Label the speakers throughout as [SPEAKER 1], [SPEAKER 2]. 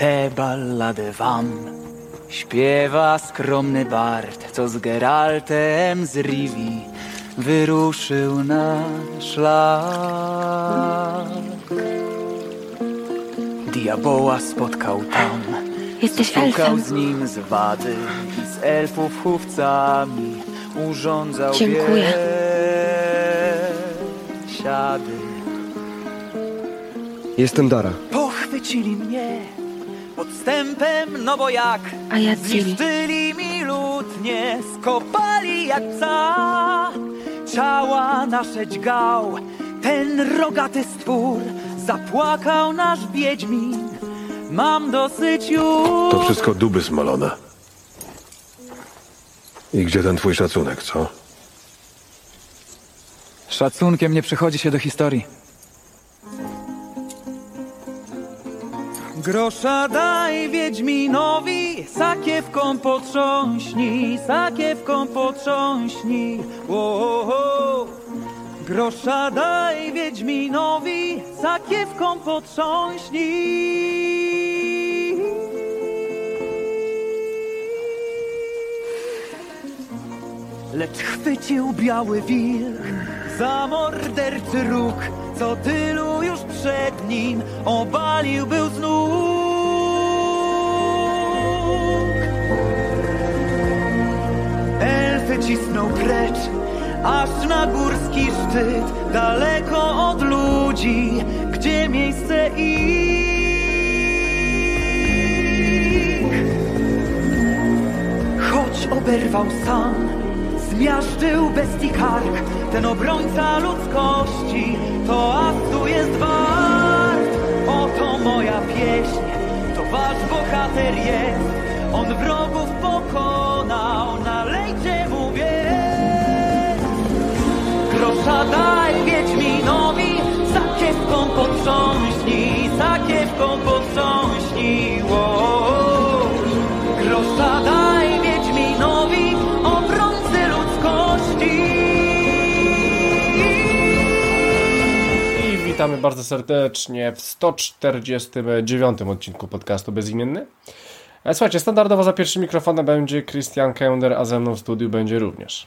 [SPEAKER 1] Tę balladę wam śpiewa skromny Bart, co z Geraltem z Rivi wyruszył na szlak. Diaboła spotkał tam,
[SPEAKER 2] Jesteś
[SPEAKER 1] szukał
[SPEAKER 2] elfem.
[SPEAKER 1] z nim zwady i z elfów chówcami urządzał
[SPEAKER 2] Dziękuję.
[SPEAKER 1] siady.
[SPEAKER 3] Jestem Dara.
[SPEAKER 1] Pochwycili mnie podstępem, no bo jak
[SPEAKER 2] A ja.
[SPEAKER 1] Zniszczyli mi lutnie, skopali jak psa Ciała nasze dźgał, ten rogaty stwór Zapłakał nasz wiedźmin, mam dosyć już
[SPEAKER 4] To wszystko duby smolone. I gdzie ten twój szacunek, co?
[SPEAKER 1] Szacunkiem nie przychodzi się do historii Grosza daj Wiedźminowi, sakiewką potrząśnij, sakiewką potrząśnij. Wo-ho-ho. Grosza daj Wiedźminowi, sakiewką potrząśnij. Lecz chwycił biały wilk za morderczy róg, co tylu już przed nim obalił był z nóg. Elfy cisnął precz, aż na górski szczyt, daleko od ludzi, gdzie miejsce ich. Choć oberwał sam, zmiażdżył bestii kark, ten obrońca ludzkości, to astu jest wart. Oto moja pieśń, to wasz bohater jest, on wrogów pokonał, nalejcie mu wieś. Grosza daj Wiedźminowi, sakiewką potrząśnij, sakiewką potrząśnij, wow.
[SPEAKER 5] Witamy bardzo serdecznie w 149 odcinku podcastu Bezimienny. E, Słuchajcie, standardowo za pierwszym mikrofonem będzie Christian Kender, a ze mną w studiu będzie również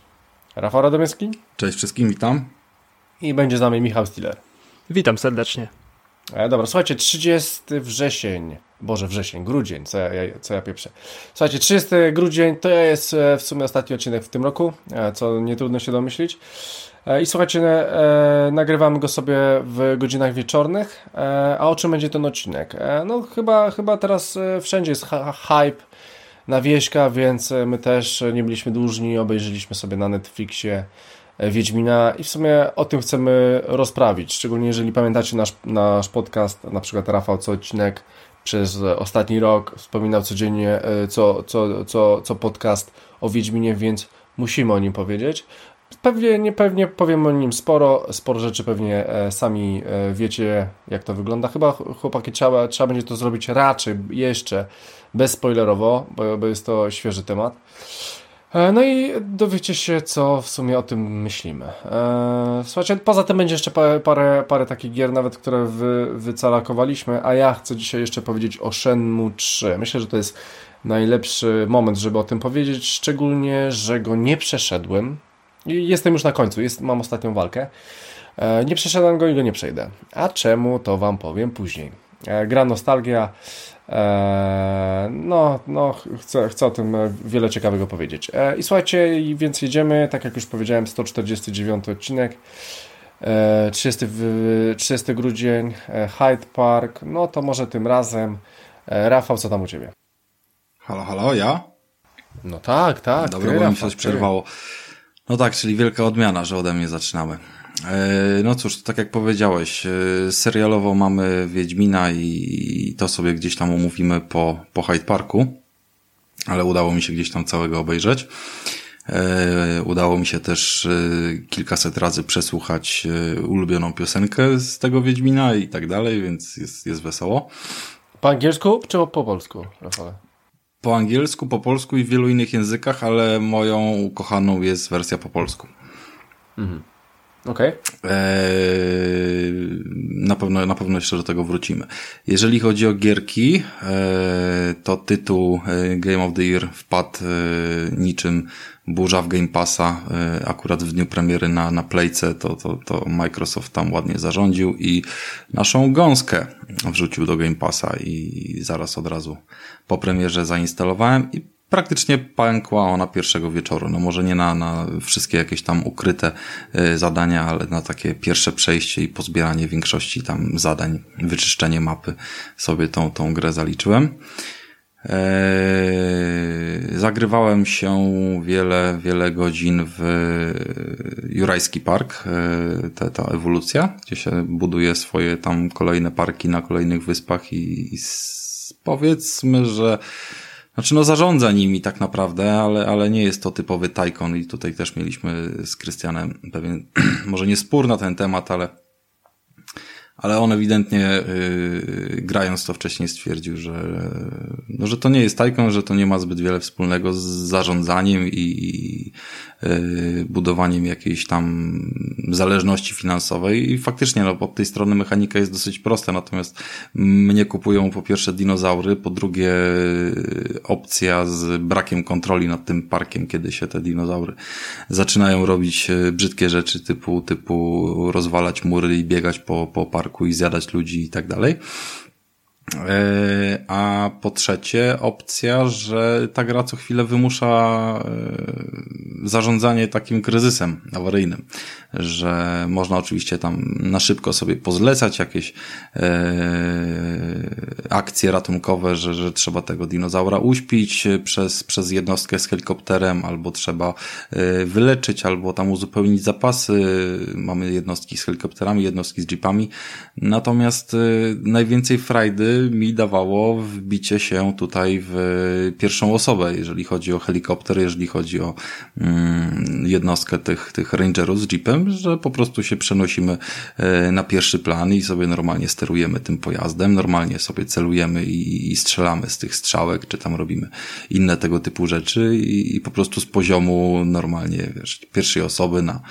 [SPEAKER 5] Rafał Radomyski
[SPEAKER 6] Cześć wszystkim, witam.
[SPEAKER 5] i będzie z nami Michał Stiller.
[SPEAKER 7] Witam serdecznie.
[SPEAKER 5] E, dobra, słuchajcie, 30 wrzesień, Boże, wrzesień, grudzień, co ja, co ja pieprzę. Słuchajcie, 30 grudzień to jest e, w sumie ostatni odcinek w tym roku, e, co nie trudno się domyślić. E, I słuchajcie, e, nagrywamy go sobie w godzinach wieczornych, e, a o czym będzie ten odcinek? E, no chyba, chyba teraz e, wszędzie jest hype na wieśka, więc e, my też nie byliśmy dłużni, obejrzeliśmy sobie na Netflixie Wiedźmina i w sumie o tym chcemy rozprawić, szczególnie jeżeli pamiętacie nasz, nasz podcast, na przykład Rafał co odcinek przez ostatni rok wspominał codziennie co, co, co, co podcast o Wiedźminie, więc musimy o nim powiedzieć. Pewnie, nie, pewnie powiem o nim sporo, sporo rzeczy pewnie e, sami e, wiecie jak to wygląda. Chyba ch- chłopaki trzeba, trzeba będzie to zrobić raczej jeszcze bezspoilerowo, bo, bo jest to świeży temat. E, No i dowiecie się, co w sumie o tym myślimy. Słuchajcie, poza tym będzie jeszcze parę, parę takich gier, nawet które wy, wycalakowaliśmy, a ja chcę dzisiaj jeszcze powiedzieć o Shenmue 3. Myślę, że to jest najlepszy moment, żeby o tym powiedzieć, szczególnie, że go nie przeszedłem. Jestem już na końcu, jest, mam ostatnią walkę. E, Nie przeszedłem go i go nie przejdę. A czemu, to Wam powiem później. E, Gra nostalgia. E, No, no chcę, chcę o tym wiele ciekawego powiedzieć. I słuchajcie, więc jedziemy, tak jak już powiedziałem, 149 odcinek. E, 30, w- 30 grudzień, Hyde Park. No to może tym razem. Rafał, co tam u Ciebie?
[SPEAKER 6] Halo, halo, ja?
[SPEAKER 5] No tak, tak.
[SPEAKER 6] Dobra,
[SPEAKER 5] ty,
[SPEAKER 6] bo mi
[SPEAKER 5] Rafał,
[SPEAKER 6] coś
[SPEAKER 5] ty.
[SPEAKER 6] No tak, czyli wielka odmiana, że ode mnie zaczynamy. E, No cóż, tak jak powiedziałeś, e, serialowo mamy Wiedźmina i to sobie gdzieś tam omówimy po, po Hyde Parku, ale udało mi się gdzieś tam całego obejrzeć. E, Udało mi się też kilkaset razy przesłuchać ulubioną piosenkę z tego Wiedźmina i tak dalej, więc jest, jest wesoło.
[SPEAKER 5] Po angielsku czy po polsku, Rafał?
[SPEAKER 6] Po angielsku, po polsku i w wielu innych językach, ale moją ukochaną jest wersja po polsku.
[SPEAKER 5] Okej.
[SPEAKER 6] Eee, na pewno, na pewno jeszcze do tego wrócimy. Jeżeli chodzi o gierki, eee, to tytuł e, Game of the Year wpadł e, niczym burza w Game Passa, e, akurat w dniu premiery na, na Playce, to, to, to Microsoft tam ładnie zarządził i naszą gąskę wrzucił do Game Passa i zaraz od razu po premierze zainstalowałem i praktycznie pękła ona pierwszego wieczoru. No może nie na, na wszystkie jakieś tam ukryte y, zadania, ale na takie pierwsze przejście i pozbieranie większości tam zadań, wyczyszczenie mapy sobie tą, tą grę zaliczyłem. Eee, zagrywałem się wiele, wiele godzin w Jurajski Park, eee, ta, ta ewolucja, gdzie się buduje swoje tam kolejne parki na kolejnych wyspach i, i powiedzmy, że znaczy, no zarządza nimi tak naprawdę, ale, ale nie jest to typowy tajkon i tutaj też mieliśmy z Krystianem pewien, może nie spór na ten temat, ale ale on ewidentnie yy, grając to wcześniej stwierdził, że, no, że to nie jest Tycoon, że to nie ma zbyt wiele wspólnego z zarządzaniem i yy, budowaniem jakiejś tam zależności finansowej i faktycznie no, od tej strony mechanika jest dosyć prosta, natomiast mnie kupują po pierwsze dinozaury, po drugie opcja z brakiem kontroli nad tym parkiem, kiedy się te dinozaury zaczynają robić yy, brzydkie rzeczy typu, typu rozwalać mury i biegać po, po parku i zjadać ludzi i tak dalej. E, a po trzecie, opcja, że ta gra co chwilę wymusza e, zarządzanie takim kryzysem awaryjnym, że można oczywiście tam na szybko sobie pozlecać jakieś e, akcje ratunkowe, że, że trzeba tego dinozaura uśpić przez, przez jednostkę z helikopterem, albo trzeba wyleczyć, albo tam uzupełnić zapasy. Mamy jednostki z helikopterami, jednostki z jeepami. Natomiast najwięcej frajdy mi dawało wbicie się tutaj w pierwszą osobę, jeżeli chodzi o helikopter, jeżeli chodzi o mm, jednostkę tych, tych rangerów z jeepem, że po prostu się przenosimy e, na pierwszy plan i sobie normalnie sterujemy tym pojazdem, normalnie sobie celujemy i, i strzelamy z tych strzałek, czy tam robimy inne tego typu rzeczy i, i po prostu z poziomu normalnie, wiesz, pierwszej osoby na,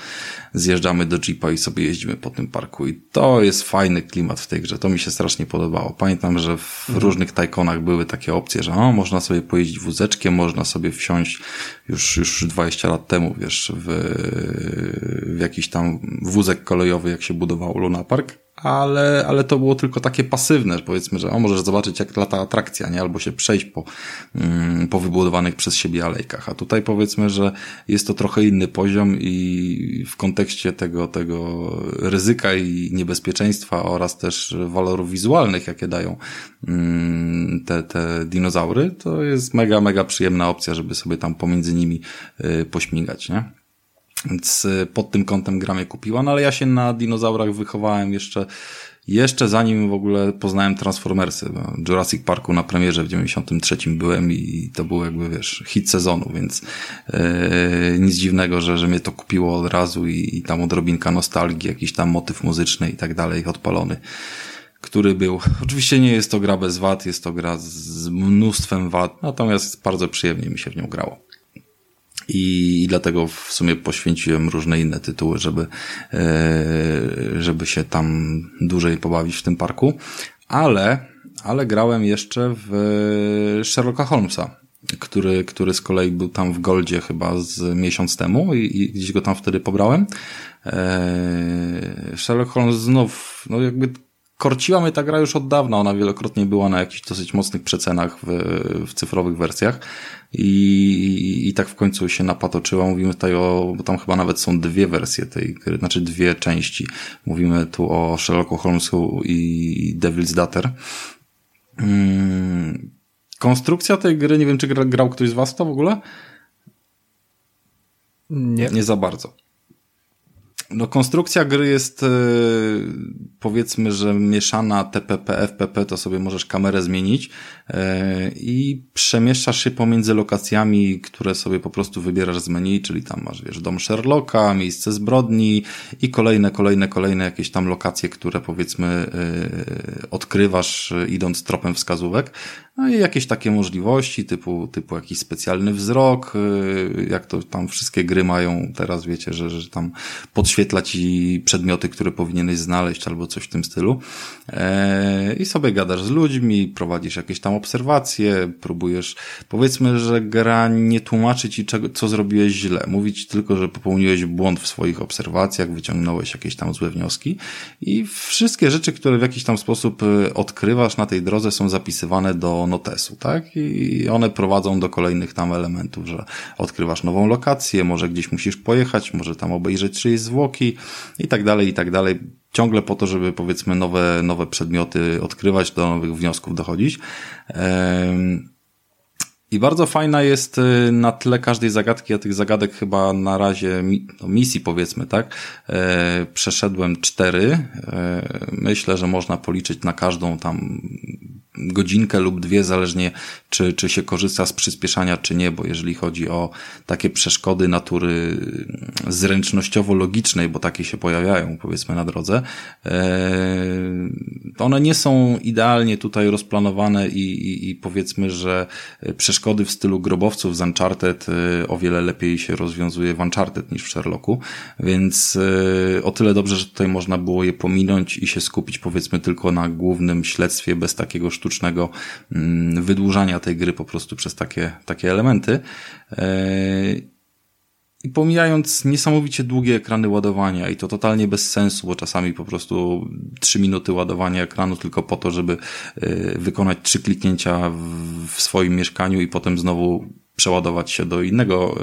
[SPEAKER 6] zjeżdżamy do jeepa i sobie jeździmy po tym parku i to jest fajny klimat w tej grze, to mi się strasznie podobało. Pamiętam, że w mhm. różnych tajkonach były takie opcje, że o, można sobie pojeździć wózeczkiem, można sobie wsiąść już, już 20 lat temu, wiesz, w, w jakiś tam wózek kolejowy, jak się budowało Luna Park ale, ale to było tylko takie pasywne, powiedzmy, że o, możesz zobaczyć jak lata atrakcja, nie? Albo się przejść po, mm, po wybudowanych przez siebie alejkach. A tutaj powiedzmy, że jest to trochę inny poziom i w kontekście tego, tego ryzyka i niebezpieczeństwa oraz też walorów wizualnych, jakie dają mm, te, te dinozaury, to jest mega, mega przyjemna opcja, żeby sobie tam pomiędzy nimi y, pośmigać, nie? Więc y, pod tym kątem gra mnie kupiła, no ale ja się na dinozaurach wychowałem jeszcze, jeszcze zanim w ogóle poznałem Transformersy. No, Jurassic Parku na premierze w 93 byłem i to był jakby, wiesz, hit sezonu, więc yy, nic dziwnego, że, że mnie to kupiło od razu i, i tam odrobinka nostalgii, jakiś tam motyw muzyczny i tak dalej odpalony który był. Oczywiście nie jest to gra bez wad, jest to gra z mnóstwem wad, natomiast bardzo przyjemnie mi się w nią grało. I, dlatego w sumie poświęciłem różne inne tytuły, żeby, e, żeby się tam dłużej pobawić w tym parku. Ale, ale grałem jeszcze w Sherlocka Holmesa, który, który z kolei był tam w Goldzie chyba z miesiąc temu i, i gdzieś go tam wtedy pobrałem. Eee, Sherlock Holmes znów, no jakby korciła mnie ta gra już od dawna. Ona wielokrotnie była na jakichś dosyć mocnych przecenach w, w cyfrowych wersjach. I, I tak w końcu się napatoczyła. Mówimy tutaj o, bo tam chyba nawet są dwie wersje tej gry, znaczy dwie części. Mówimy tu o Sherlocku Holmesu i Devil's Daughter. Hmm. Konstrukcja tej gry, nie wiem czy grał ktoś z was to w ogóle?
[SPEAKER 5] Nie.
[SPEAKER 6] Nie za bardzo. No konstrukcja gry jest e, powiedzmy, że mieszana TPP, FPP, to sobie możesz kamerę zmienić e, i przemieszczasz się pomiędzy lokacjami, które sobie po prostu wybierasz z menu, czyli tam masz, wiesz, dom Sherlocka, miejsce zbrodni i kolejne, kolejne, kolejne jakieś tam lokacje, które powiedzmy e, odkrywasz idąc tropem wskazówek. No i jakieś takie możliwości, typu, typu jakiś specjalny wzrok, jak to tam wszystkie gry mają teraz, wiecie, że, że tam podświetlasz wyświetla ci przedmioty, które powinieneś znaleźć albo coś w tym stylu. E, I sobie gadasz z ludźmi, prowadzisz jakieś tam obserwacje, próbujesz, powiedzmy, że gra nie tłumaczy ci co zrobiłeś źle. Mówi ci tylko, że popełniłeś błąd w swoich obserwacjach, wyciągnąłeś jakieś tam złe wnioski i wszystkie rzeczy, które w jakiś tam sposób e, odkrywasz na tej drodze są zapisywane do notesu, tak? I one prowadzą do kolejnych tam elementów, że odkrywasz nową lokację, może gdzieś musisz pojechać, może tam obejrzeć czyjeś zwłoki i tak dalej, i tak dalej. Ciągle po to, żeby powiedzmy nowe, nowe przedmioty odkrywać, do nowych wniosków dochodzić. I bardzo fajna jest y, na tle każdej zagadki, ja tych zagadek chyba na razie, no misji powiedzmy, tak, e, przeszedłem cztery. E, myślę, że można policzyć na każdą tam godzinkę lub dwie, zależnie czy, czy się korzysta z przyspieszania, czy nie, bo jeżeli chodzi o takie przeszkody natury zręcznościowo-logicznej, bo takie się pojawiają, powiedzmy, na drodze, e, one nie są idealnie tutaj rozplanowane i, i, i powiedzmy, że przeszkody w stylu grobowców z Uncharted e, o wiele lepiej się rozwiązuje w Uncharted niż w Sherlocku, więc e, o tyle dobrze, że tutaj można było je pominąć i się skupić powiedzmy tylko na głównym śledztwie bez takiego sztucznego mm, wydłużania tej gry po prostu przez takie, takie elementy. Pomijając niesamowicie długie ekrany ładowania i to totalnie bez sensu, bo czasami po prostu trzy minuty ładowania ekranu tylko po to, żeby e, wykonać trzy kliknięcia w swoim mieszkaniu i potem znowu przeładować się do innego,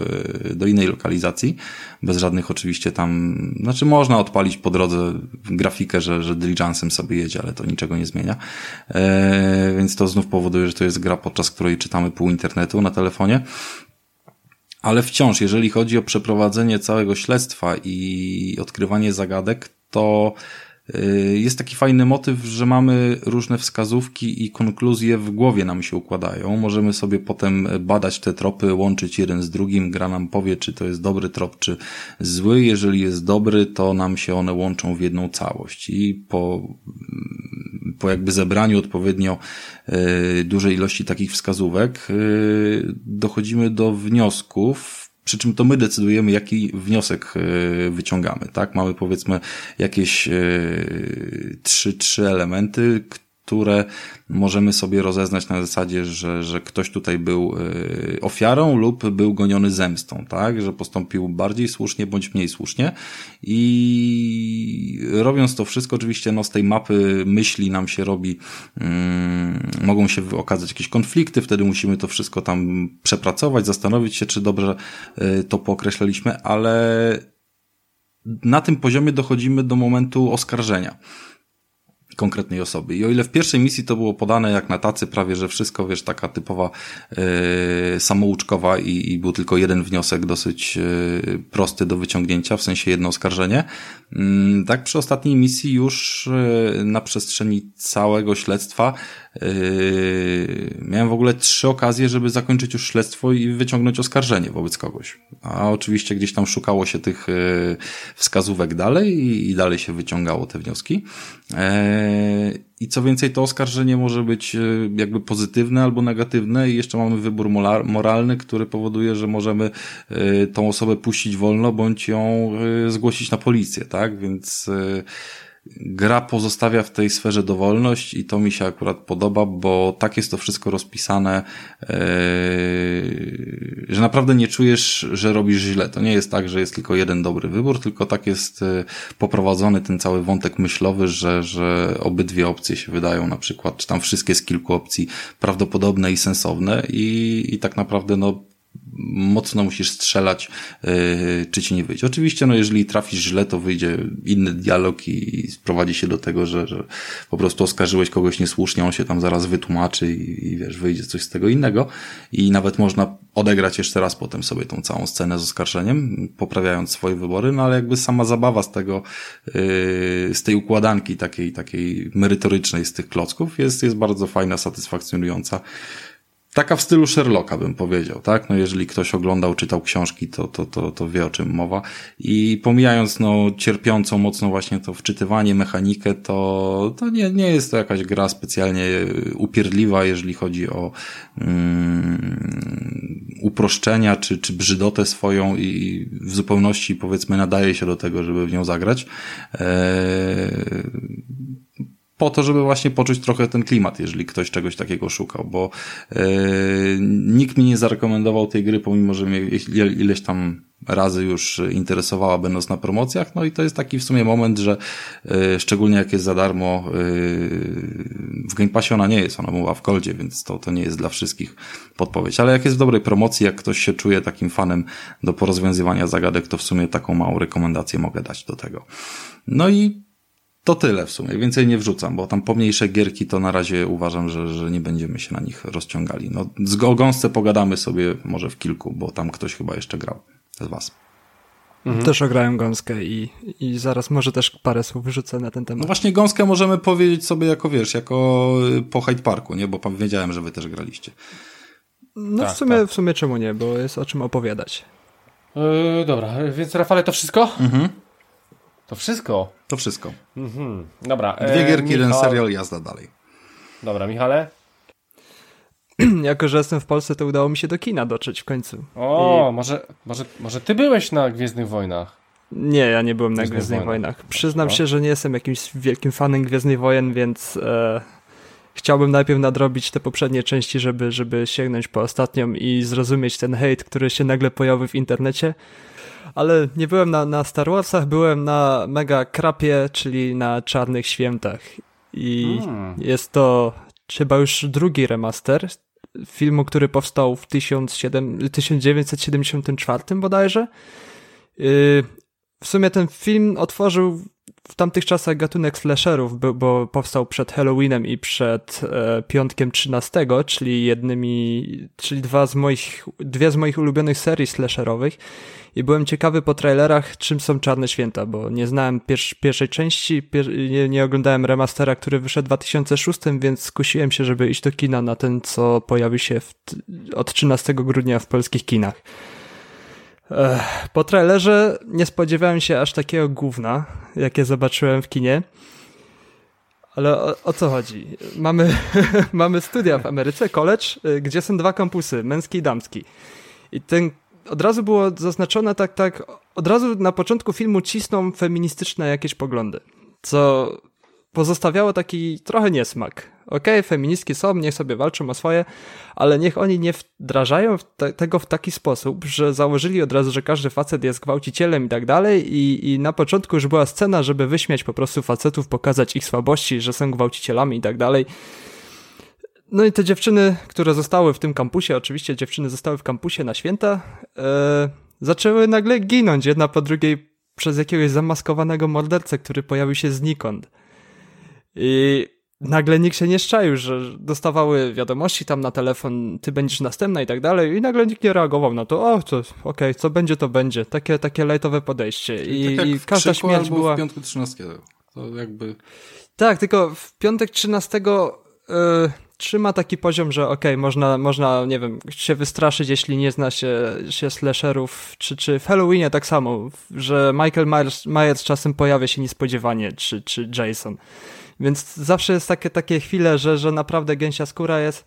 [SPEAKER 6] e, do innej lokalizacji, bez żadnych oczywiście tam, znaczy można odpalić po drodze grafikę, że, że diligencem sobie jedzie, ale to niczego nie zmienia. E, więc to znów powoduje, że to jest gra, podczas której czytamy pół internetu na telefonie. Ale wciąż, jeżeli chodzi o przeprowadzenie całego śledztwa i odkrywanie zagadek, to jest taki fajny motyw, że mamy różne wskazówki i konkluzje w głowie nam się układają. Możemy sobie potem badać te tropy, łączyć jeden z drugim. Gra nam powie, czy to jest dobry trop, czy zły. Jeżeli jest dobry, to nam się one łączą w jedną całość. I po, po jakby zebraniu odpowiednio y, dużej ilości takich wskazówek y, dochodzimy do wniosków, przy czym to my decydujemy, jaki wniosek e, wyciągamy, tak? Mamy powiedzmy jakieś e, trzy, trzy elementy, które możemy sobie rozeznać na zasadzie, że, że ktoś tutaj był y, ofiarą lub był goniony zemstą, tak? Że postąpił bardziej słusznie bądź mniej słusznie i robiąc to wszystko oczywiście no z tej mapy myśli nam się robi mm, mogą się okazać jakieś konflikty, wtedy musimy to wszystko tam przepracować, zastanowić się, czy dobrze y, to pookreślaliśmy, ale na tym poziomie dochodzimy do momentu oskarżenia konkretnej osoby. I o ile w pierwszej misji to było podane jak na tacy prawie, że wszystko, wiesz, taka typowa yy, samouczkowa i, i był tylko jeden wniosek dosyć yy, prosty do wyciągnięcia, w sensie jedno oskarżenie, yy, tak przy ostatniej misji już yy, na przestrzeni całego śledztwa Yy, miałem w ogóle trzy okazje, żeby zakończyć już śledztwo i wyciągnąć oskarżenie wobec kogoś. A oczywiście gdzieś tam szukało się tych yy, wskazówek dalej i, dalej się wyciągało te wnioski. Yy, I co więcej, to oskarżenie może być jakby pozytywne albo negatywne i jeszcze mamy wybór moralny, który powoduje, że możemy tą osobę puścić wolno bądź ją zgłosić na policję, tak? Więc gra pozostawia w tej sferze dowolność i to mi się akurat podoba, bo tak jest to wszystko rozpisane, yy, że naprawdę nie czujesz, że robisz źle. To nie jest tak, że jest tylko jeden dobry wybór, tylko tak jest yy, poprowadzony ten cały wątek myślowy, że, że obydwie opcje się wydają na przykład, czy tam wszystkie z kilku opcji prawdopodobne i sensowne i, i tak naprawdę no mocno musisz strzelać, yy, czy ci nie wyjdzie. Oczywiście, no jeżeli trafisz źle, to wyjdzie inny dialog i sprowadzi się do tego, że, że po prostu oskarżyłeś kogoś niesłusznie, on się tam zaraz wytłumaczy i, i wiesz, wyjdzie coś z tego innego i nawet można odegrać jeszcze raz potem sobie tą całą scenę z oskarżeniem, poprawiając swoje wybory, no ale jakby sama zabawa z tego, yy, z tej układanki takiej, takiej merytorycznej z tych klocków jest, jest bardzo fajna, satysfakcjonująca. Taka w stylu Sherlocka bym powiedział, tak? No jeżeli ktoś oglądał, czytał książki, to, to, to, to wie o czym mowa. I pomijając no cierpiącą mocno właśnie to wczytywanie, mechanikę, to, to nie, nie jest to jakaś gra specjalnie upierdliwa, jeżeli chodzi o mm, uproszczenia czy, czy brzydotę swoją i w zupełności powiedzmy nadaje się do tego, żeby w nią zagrać. Eee, po to, żeby właśnie poczuć trochę ten klimat, jeżeli ktoś czegoś takiego szukał, bo e, nikt mi nie zarekomendował tej gry, pomimo, że mnie ileś tam razy już interesowała, będąc na promocjach, no i to jest taki w sumie moment, że e, szczególnie jak jest za darmo, e, w Game Passie ona nie jest, ona była w Goldzie, więc to, to nie jest dla wszystkich podpowiedź, ale jak jest w dobrej promocji, jak ktoś się czuje takim fanem do porozwiązywania zagadek, to w sumie taką małą rekomendację mogę dać do tego. No i to tyle w sumie, więcej nie wrzucam, bo tam pomniejsze gierki to na razie uważam, że, że nie będziemy się na nich rozciągali. No, z gąsce pogadamy sobie może w kilku, bo tam ktoś chyba jeszcze grał z was.
[SPEAKER 2] Mhm. Też ograłem gąskę i, i zaraz może też parę słów wyrzucę na ten temat.
[SPEAKER 6] No właśnie gąskę możemy powiedzieć sobie jako, wiesz, jako y, po Hyde Parku, nie? Bo wiedziałem, że wy też graliście.
[SPEAKER 2] No tak, w, sumie, tak. w sumie czemu nie, bo jest o czym opowiadać.
[SPEAKER 5] Yy, dobra, więc Rafale to wszystko? Mhm. To wszystko?
[SPEAKER 6] To wszystko. Mhm.
[SPEAKER 5] Dobra.
[SPEAKER 6] Dwie gierki, Michał... jeden serial, jazda dalej.
[SPEAKER 5] Dobra, Michale?
[SPEAKER 2] jako, że jestem w Polsce, to udało mi się do kina dotrzeć w końcu.
[SPEAKER 5] O, I... może, może, może ty byłeś na Gwiezdnych Wojnach?
[SPEAKER 2] Nie, ja nie byłem Gwiezdnych na Gwiezdnych Wojnach. Wojnach. Przyznam no. się, że nie jestem jakimś wielkim fanem Gwiezdnych Wojen, więc e, chciałbym najpierw nadrobić te poprzednie części, żeby, żeby sięgnąć po ostatnią i zrozumieć ten hejt, który się nagle pojawił w internecie ale nie byłem na, na Star Warsach, byłem na Mega Krapie, czyli na Czarnych Świętach. I hmm. jest to chyba już drugi remaster filmu, który powstał w 1974 bodajże. Y, w sumie ten film otworzył w tamtych czasach gatunek slasherów, bo powstał przed Halloweenem i przed e, piątkiem 13, czyli jednymi, czyli dwa z moich, dwie z moich ulubionych serii slasherowych i byłem ciekawy po trailerach, czym są Czarne Święta, bo nie znałem pier pierwszej części, pier nie, nie, oglądałem remastera, który wyszedł w 2006, więc skusiłem się, żeby iść do kina na ten, co pojawi się od 13 grudnia w polskich kinach. Ech, po trailerze nie spodziewałem się aż takiego gówna, jakie zobaczyłem w kinie. Ale o, o, co chodzi? Mamy, mamy studia w Ameryce, college, y, gdzie są dwa kampusy, męski i damski. I ten od razu było zaznaczone tak, tak, od razu na początku filmu cisną feministyczne jakieś poglądy, co pozostawiało taki trochę niesmak. Okej, okay, feministki są, niech sobie walczą o swoje, ale niech oni nie wdrażają te, tego w taki sposób, że założyli od razu, że każdy facet jest gwałcicielem i tak dalej i, na początku już była scena, żeby wyśmiać po prostu facetów, pokazać ich słabości, że są gwałcicielami i tak dalej. No i te dziewczyny, które zostały w tym kampusie, oczywiście dziewczyny zostały w kampusie na święta, e, zaczęły nagle ginąć jedna po drugiej przez jakiegoś zamaskowanego mordercę, który pojawił się znikąd. I nagle nikt się nie szczaił, że dostawały wiadomości tam na telefon, ty będziesz następna i tak dalej i nagle nikt nie reagował na to, o, to okej, okay, co będzie, to będzie. Takie, takie lejtowe podejście. I,
[SPEAKER 6] tak
[SPEAKER 2] i każda śmierć była...
[SPEAKER 6] w piątku 13. To jakby...
[SPEAKER 2] Tak, tylko w piątek 13 yy, trzyma taki poziom, że okej, okay, można, można, nie wiem, się wystraszyć, jeśli nie zna się, się slasherów, czy, czy w Halloweenie tak samo, że Michael Myers, Myers czasem pojawia się niespodziewanie, czy, czy Jason. Więc zawsze jest takie, takie chwile, że, że naprawdę gęsia skóra jest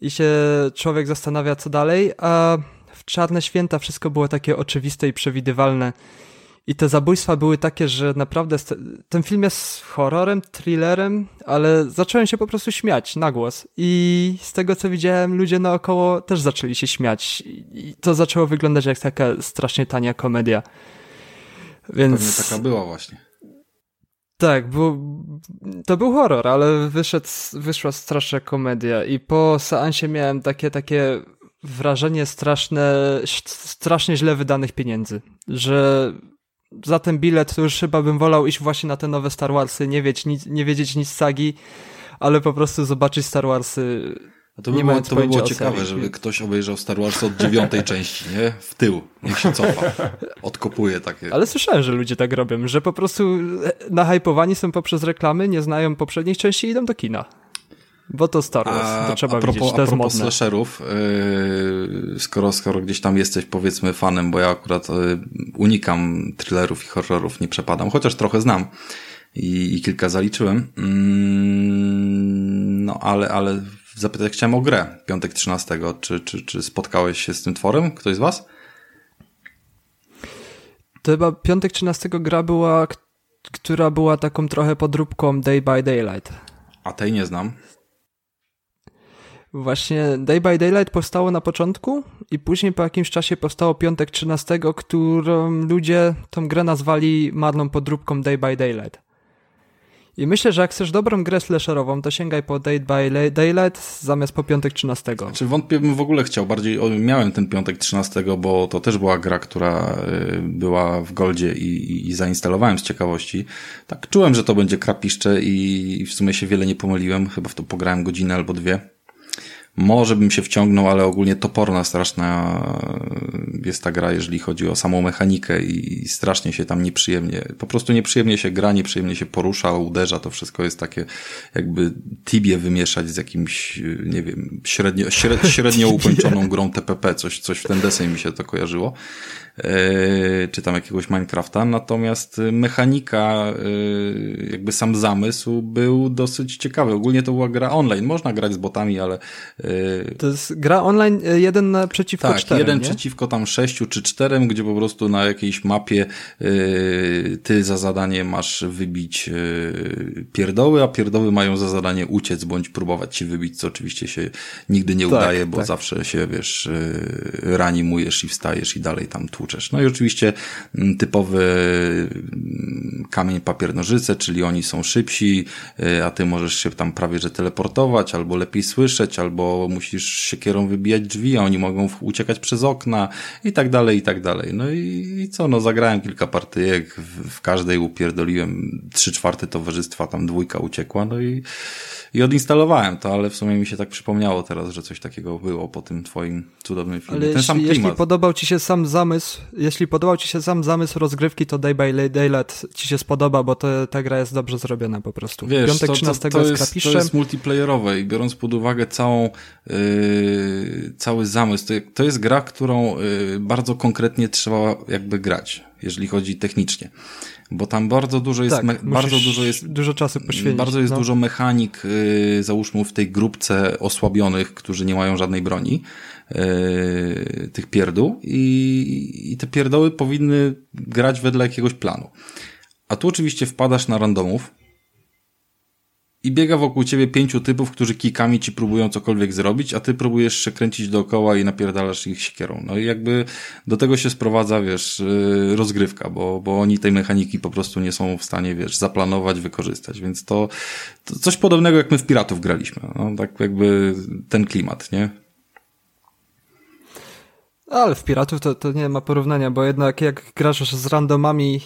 [SPEAKER 2] i się człowiek zastanawia, co dalej, a w Czarne Święta wszystko było takie oczywiste i przewidywalne i te zabójstwa były takie, że naprawdę ten film jest horrorem, thrillerem, ale zacząłem się po prostu śmiać na głos. I z tego co widziałem, ludzie naokoło też zaczęli się śmiać. I to zaczęło wyglądać jak taka strasznie tania komedia. Więc...
[SPEAKER 6] Pewnie taka była właśnie.
[SPEAKER 2] Tak, bo to był horror, ale wyszedł, wyszła straszna komedia i po seansie miałem takie, takie wrażenie straszne, strasznie źle wydanych pieniędzy, że za ten bilet to już chyba bym wolał iść właśnie na te nowe Star Warsy, nie, wiedzieć nic, nie wiedzieć nic sagi, ale po prostu zobaczyć Star Warsy
[SPEAKER 6] a to by było, to by było ciekawe, żeby ktoś obejrzał Star Wars od dziewiątej części, nie? W tył. Niech się cofa. Odkopuje takie.
[SPEAKER 2] Ale słyszałem, że ludzie tak robią, że po prostu nahypowani są poprzez reklamy, nie znają poprzednich części i idą do kina. Bo to Star Wars, a, to trzeba a propos, widzieć, to jest
[SPEAKER 6] slasherów, yy, skoro, skoro gdzieś tam jesteś powiedzmy fanem, bo ja akurat yy, unikam thrillerów i horrorów, nie przepadam, chociaż trochę znam i, i kilka zaliczyłem. Yy, no ale, ale zapytać chciałem o grę piątek 13. Czy, czy, czy spotkałeś się z tym tworem? Ktoś z was?
[SPEAKER 2] To chyba piątek 13 gra była, która była taką trochę podróbką Day by Daylight.
[SPEAKER 6] A tej nie znam.
[SPEAKER 2] Właśnie Day by Daylight powstało na początku i później po jakimś czasie powstało Piątek 13, którą ludzie tą grę nazwali marną podróbką Day by Daylight. I myślę, że jak chcesz dobrą grę slasherową, to sięgaj po Day by Daylight zamiast po Piątek 13.
[SPEAKER 6] Czy wątpię bym w ogóle chciał, bardziej miałem ten piątek 13, bo to też była gra, która y, była w Goldzie i, i zainstalowałem z ciekawości. Tak, czułem, że to będzie krapiszcze i w sumie się wiele nie pomyliłem, chyba w to pograłem godzinę albo dwie. Może bym się wciągnął, ale ogólnie toporna, straszna jest ta gra, jeżeli chodzi o samą mechanikę i strasznie się tam nieprzyjemnie, po prostu nieprzyjemnie się gra, nieprzyjemnie się porusza, uderza, to wszystko jest takie jakby tibie wymieszać z jakimś, nie wiem, średnio, średnio, średnio ukończoną grą TPP, coś, coś w ten deseń mi się to kojarzyło. Yy, czy tam jakiegoś Minecrafta, natomiast mechanika, yy, jakby sam zamysł był dosyć ciekawy. Ogólnie to była gra online, można grać z botami, ale...
[SPEAKER 2] To jest gra online jeden na przeciwko
[SPEAKER 6] tak,
[SPEAKER 2] czterem,
[SPEAKER 6] jeden
[SPEAKER 2] nie?
[SPEAKER 6] przeciwko tam sześciu czy czterem, gdzie po prostu na jakiejś mapie ty za zadanie masz wybić pierdoły, a pierdoły mają za zadanie uciec bądź próbować ci wybić, co oczywiście się nigdy nie
[SPEAKER 2] tak,
[SPEAKER 6] udaje, bo
[SPEAKER 2] tak.
[SPEAKER 6] zawsze się, wiesz, ranimujesz i wstajesz i dalej tam tłuczesz. No i oczywiście mm, typowy mm, kamień, papier, nożyce, czyli oni są szybsi, a ty możesz się tam prawie że teleportować, albo lepiej słyszeć, albo musisz siekierą wybijać drzwi, a oni mogą uciekać przez okna i tak dalej, i tak dalej. No i, i co, no zagrałem kilka partyjek, w, w każdej upierdoliłem trzy czwarte towarzystwa, tam dwójka uciekła, no i i odinstalowałem to, ale w sumie mi się tak przypomniało teraz, że coś takiego było po tym twoim cudownym filmie.
[SPEAKER 2] Ale
[SPEAKER 6] Ten
[SPEAKER 2] jeśli,
[SPEAKER 6] sam klimat.
[SPEAKER 2] jeśli podobał ci się sam zamysł, jeśli podobał ci się sam zamysł rozgrywki, to Day by Daylight ci się spodoba, bo to, ta gra jest dobrze zrobiona po prostu.
[SPEAKER 6] Wiesz,
[SPEAKER 2] Piątek
[SPEAKER 6] to,
[SPEAKER 2] 13
[SPEAKER 6] to, to,
[SPEAKER 2] jest,
[SPEAKER 6] to jest multiplayerowe i biorąc pod uwagę całą, yy, cały zamysł, to, to jest gra, którą yy, bardzo konkretnie trzeba jakby grać, jeżeli chodzi technicznie bo tam bardzo dużo jest,
[SPEAKER 2] tak,
[SPEAKER 6] bardzo dużo jest,
[SPEAKER 2] dużo czasu poświęcić.
[SPEAKER 6] Bardzo jest
[SPEAKER 2] no.
[SPEAKER 6] dużo mechanik, yy, załóżmy w tej grupce osłabionych, którzy nie mają żadnej broni, yy, tych pierdół i, i te pierdoły powinny grać wedle jakiegoś planu. A tu oczywiście wpadasz na randomów, i biega wokół ciebie pięciu typów, którzy kikami ci próbują cokolwiek zrobić, a ty próbujesz się kręcić dookoła i napierdalasz ich siekierą. No i jakby do tego się sprowadza, wiesz, rozgrywka, bo, bo oni tej mechaniki po prostu nie są w stanie, wiesz, zaplanować, wykorzystać, więc to, to coś podobnego jak my w Piratów graliśmy. No, tak jakby ten klimat, nie?
[SPEAKER 2] Ale w Piratów to, to nie ma porównania, bo jednak jak grasz z randomami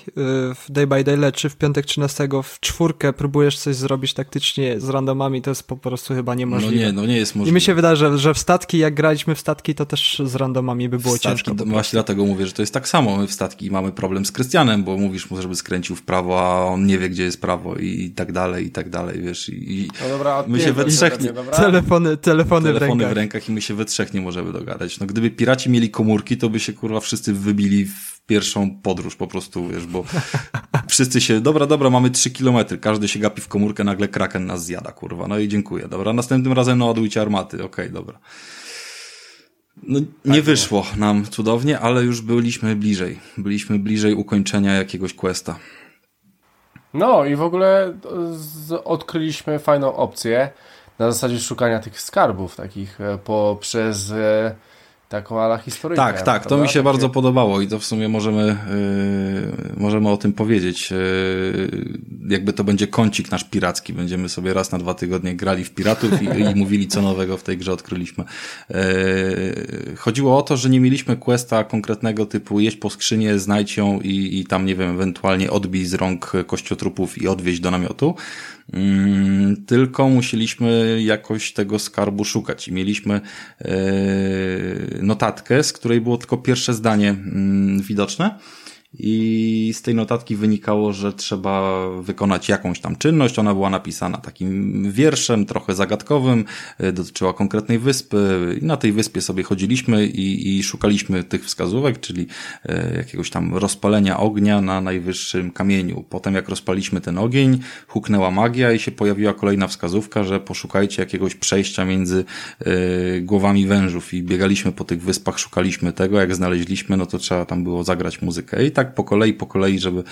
[SPEAKER 2] w Day by Daylight, czy w piątek 13 w czwórkę próbujesz coś zrobić taktycznie z randomami, to jest po prostu chyba niemożliwe.
[SPEAKER 6] No nie, no nie jest możliwe.
[SPEAKER 2] I mi się wydaje, że, że w statki, jak graliśmy w statki, to też z randomami by było
[SPEAKER 6] w statki,
[SPEAKER 2] ciężko.
[SPEAKER 6] To właśnie dlatego mówię, że to jest tak samo. My w statki mamy problem z Krystianem, bo mówisz mu, żeby skręcił w prawo, a on nie wie, gdzie jest prawo i tak dalej, i tak dalej, wiesz. I,
[SPEAKER 5] no dobra,
[SPEAKER 6] my się we trzech nie...
[SPEAKER 2] Telefony, telefony,
[SPEAKER 6] telefony
[SPEAKER 2] w, rękach.
[SPEAKER 6] w rękach i my się we trzech nie możemy dogadać. No gdyby piraci mieli komórki, to by się kurwa wszyscy wybili w pierwszą podróż po prostu, wiesz, bo wszyscy się, dobra, dobra, mamy trzy kilometry, każdy się gapi w komórkę, nagle kraken nas zjada, kurwa, no i dziękuję, dobra, następnym razem naładujcie armaty, okej, okay, dobra. No, nie tak wyszło nam cudownie, ale już byliśmy bliżej, byliśmy bliżej ukończenia jakiegoś questa.
[SPEAKER 5] No i w ogóle odkryliśmy fajną opcję na zasadzie szukania tych skarbów takich poprzez taką ala historyjkę.
[SPEAKER 6] Tak, tak, to mi się Takie... bardzo podobało i to w sumie możemy, yy, możemy o tym powiedzieć. Yy, jakby to będzie kącik nasz piracki. Będziemy sobie raz na dwa tygodnie grali w piratów i, i mówili, co nowego w tej grze odkryliśmy. Yy, chodziło o to, że nie mieliśmy questa konkretnego typu jeść po skrzynię, znajdź ją i, i tam, nie wiem, ewentualnie odbij z rąk kościotrupów i odwieźć do namiotu. Mm, tylko musieliśmy jakoś tego skarbu szukać. I mieliśmy notatkę, z której było tylko pierwsze zdanie widoczne i z tej notatki wynikało, że trzeba wykonać jakąś tam czynność. Ona była napisana takim wierszem, trochę zagadkowym, y, dotyczyła konkretnej wyspy i na tej wyspie sobie chodziliśmy i, i szukaliśmy tych wskazówek, czyli y, jakiegoś tam rozpalenia ognia na najwyższym kamieniu. Potem jak rozpaliśmy ten ogień, huknęła magia i się pojawiła kolejna wskazówka, że poszukajcie jakiegoś przejścia między y, głowami wężów i biegaliśmy po tych wyspach, szukaliśmy tego, jak znaleźliśmy, no to trzeba tam było zagrać muzykę i tak po kolei, po kolei, żeby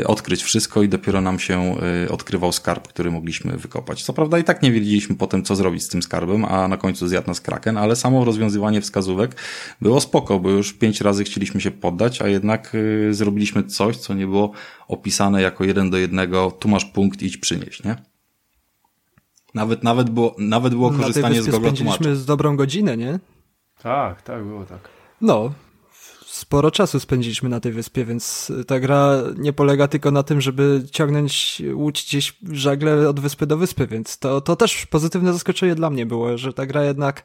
[SPEAKER 6] y, odkryć wszystko i dopiero nam się y, odkrywał skarb, który mogliśmy wykopać. Co prawda i tak nie wiedzieliśmy potem, co zrobić z tym skarbem, a na końcu zjadł nas kraken, ale samo rozwiązywanie wskazówek było spoko, bo już pięć razy chcieliśmy się poddać, a jednak y, zrobiliśmy coś, co nie było opisane jako jeden do jednego, tu masz punkt, idź przynieść, nie? Nawet, nawet było, nawet było korzystanie z Google
[SPEAKER 2] spędziliśmy
[SPEAKER 6] Tłumacza.
[SPEAKER 2] z dobrą godzinę, nie?
[SPEAKER 5] Tak, tak, było tak.
[SPEAKER 2] No, sporo czasu spędziliśmy na tej wyspie, więc ta gra nie polega tylko na tym, żeby ciągnąć łódź gdzieś żagle od wyspy do wyspy, więc to, to też pozytywne zaskoczenie dla mnie było, że ta gra jednak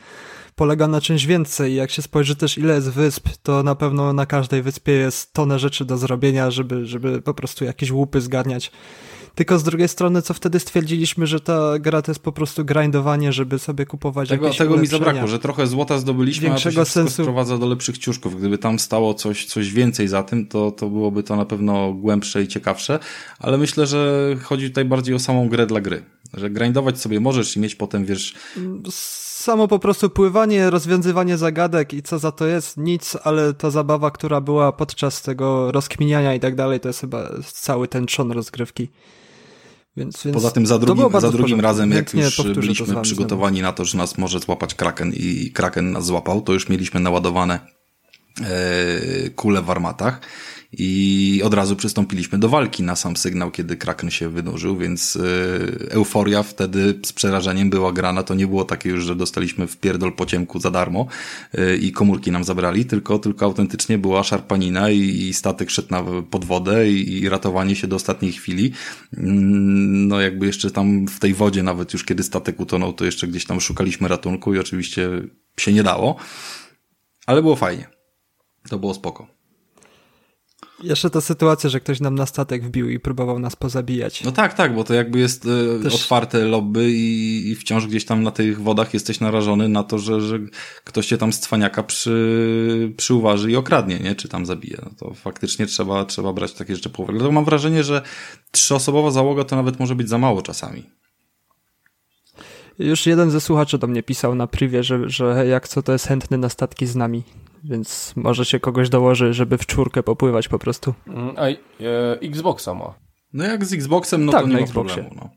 [SPEAKER 2] polega na czymś więcej. Jak się spojrzy też ile jest wysp, to na pewno na każdej wyspie jest tonę rzeczy do zrobienia, żeby, żeby po prostu jakieś łupy zgarniać. Tylko z drugiej strony, co wtedy stwierdziliśmy, że ta gra to jest po prostu grindowanie, żeby sobie kupować
[SPEAKER 6] Tego,
[SPEAKER 2] jakieś
[SPEAKER 6] tego mi zabrakło, że trochę złota zdobyliśmy, a to się
[SPEAKER 2] Większego sensu.
[SPEAKER 6] sprowadza do lepszych ciuszków. Gdyby tam stało coś, coś więcej za tym, to, to byłoby to na pewno głębsze i ciekawsze, ale myślę, że chodzi tutaj bardziej o samą grę dla gry. Że grindować sobie możesz i mieć potem, wiesz,
[SPEAKER 2] Samo po prostu pływanie, rozwiązywanie zagadek i co za to jest, nic, ale ta zabawa, która była podczas tego rozkminiania i tak dalej, to jest chyba cały ten trzon rozgrywki. Więc, więc
[SPEAKER 6] Poza tym za drugim, za drugim razem, jak już byliśmy przygotowani na to, że nas może złapać Kraken i Kraken nas złapał, to już mieliśmy naładowane e, kule w armatach i od razu przystąpiliśmy do walki na sam sygnał, kiedy Kraken się wynurzył, więc e, euforia wtedy z przerażeniem była grana. To nie było takie już, że dostaliśmy w pierdol po ciemku za darmo e, i komórki nam zabrali, tylko, tylko autentycznie była szarpanina i, i statek szedł na, pod wodę i, i ratowanie się do ostatniej chwili. Mm, No jakby jeszcze tam w tej wodzie, nawet już kiedy statek utonął, to jeszcze gdzieś tam szukaliśmy ratunku i oczywiście się nie dało, ale było fajnie. To było spoko.
[SPEAKER 2] Jeszcze ta sytuacja, że ktoś nam na statek wbił i próbował nas pozabijać.
[SPEAKER 6] No tak, tak, bo to jakby jest e,
[SPEAKER 2] Też-
[SPEAKER 6] otwarte lobby i, i wciąż gdzieś tam na tych wodach jesteś narażony na to, że, że ktoś cię tam z cwaniaka przy, przyuważy i okradnie, nie? Czy tam zabije. No to faktycznie trzeba, trzeba brać takie rzeczy pod uwagę. Dlatego mam wrażenie, że trzyosobowa załoga to nawet może być za mało czasami.
[SPEAKER 2] Już jeden ze słuchaczy do mnie pisał na privie, że, że jak co to jest chętny na statki z nami, więc może się kogoś dołoży, żeby w czwórkę popływać po prostu.
[SPEAKER 5] Mm, A e, Xboxa ma.
[SPEAKER 6] No jak z Xboxem, no
[SPEAKER 2] Tak,
[SPEAKER 6] to nie
[SPEAKER 2] na
[SPEAKER 6] ma
[SPEAKER 2] Xboxie.
[SPEAKER 6] problemu. No.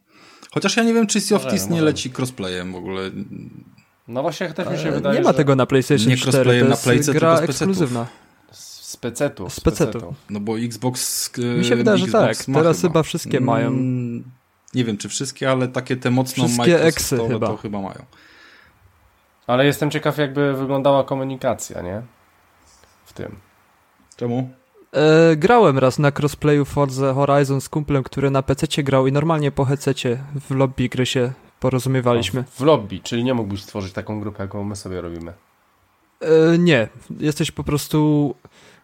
[SPEAKER 6] Chociaż ja nie wiem, czy Sea of Thieves nie leci crossplayem w ogóle.
[SPEAKER 5] No właśnie też mi się
[SPEAKER 2] E,
[SPEAKER 5] wydaje,
[SPEAKER 2] nie ma
[SPEAKER 5] że
[SPEAKER 2] tego na PlayStation
[SPEAKER 6] Nie
[SPEAKER 2] 4,
[SPEAKER 6] crossplayem
[SPEAKER 2] to
[SPEAKER 6] na
[SPEAKER 2] jest
[SPEAKER 6] Playce,
[SPEAKER 2] gra
[SPEAKER 6] tylko z PC-ów.
[SPEAKER 2] ekskluzywna.
[SPEAKER 5] z pecetu.
[SPEAKER 2] Z pecetu.
[SPEAKER 6] No bo Xbox. e,
[SPEAKER 2] Mi się wydaje, że tak.
[SPEAKER 6] ma
[SPEAKER 2] Teraz chyba wszystkie mają.
[SPEAKER 6] Nie wiem, czy wszystkie, ale takie te mocno
[SPEAKER 2] Wszystkie eksy
[SPEAKER 6] Microsoftowe
[SPEAKER 2] chyba.
[SPEAKER 6] to chyba mają.
[SPEAKER 5] Ale jestem ciekaw, jakby wyglądała komunikacja, nie? W tym.
[SPEAKER 6] Czemu?
[SPEAKER 2] E, grałem raz na crossplayu Forza Horizon z kumplem, który na PC grał i normalnie po headsetie w lobby gry się porozumiewaliśmy.
[SPEAKER 5] W lobby, czyli nie mógłbyś stworzyć taką grupę, jaką my sobie robimy.
[SPEAKER 2] E, nie, jesteś po prostu...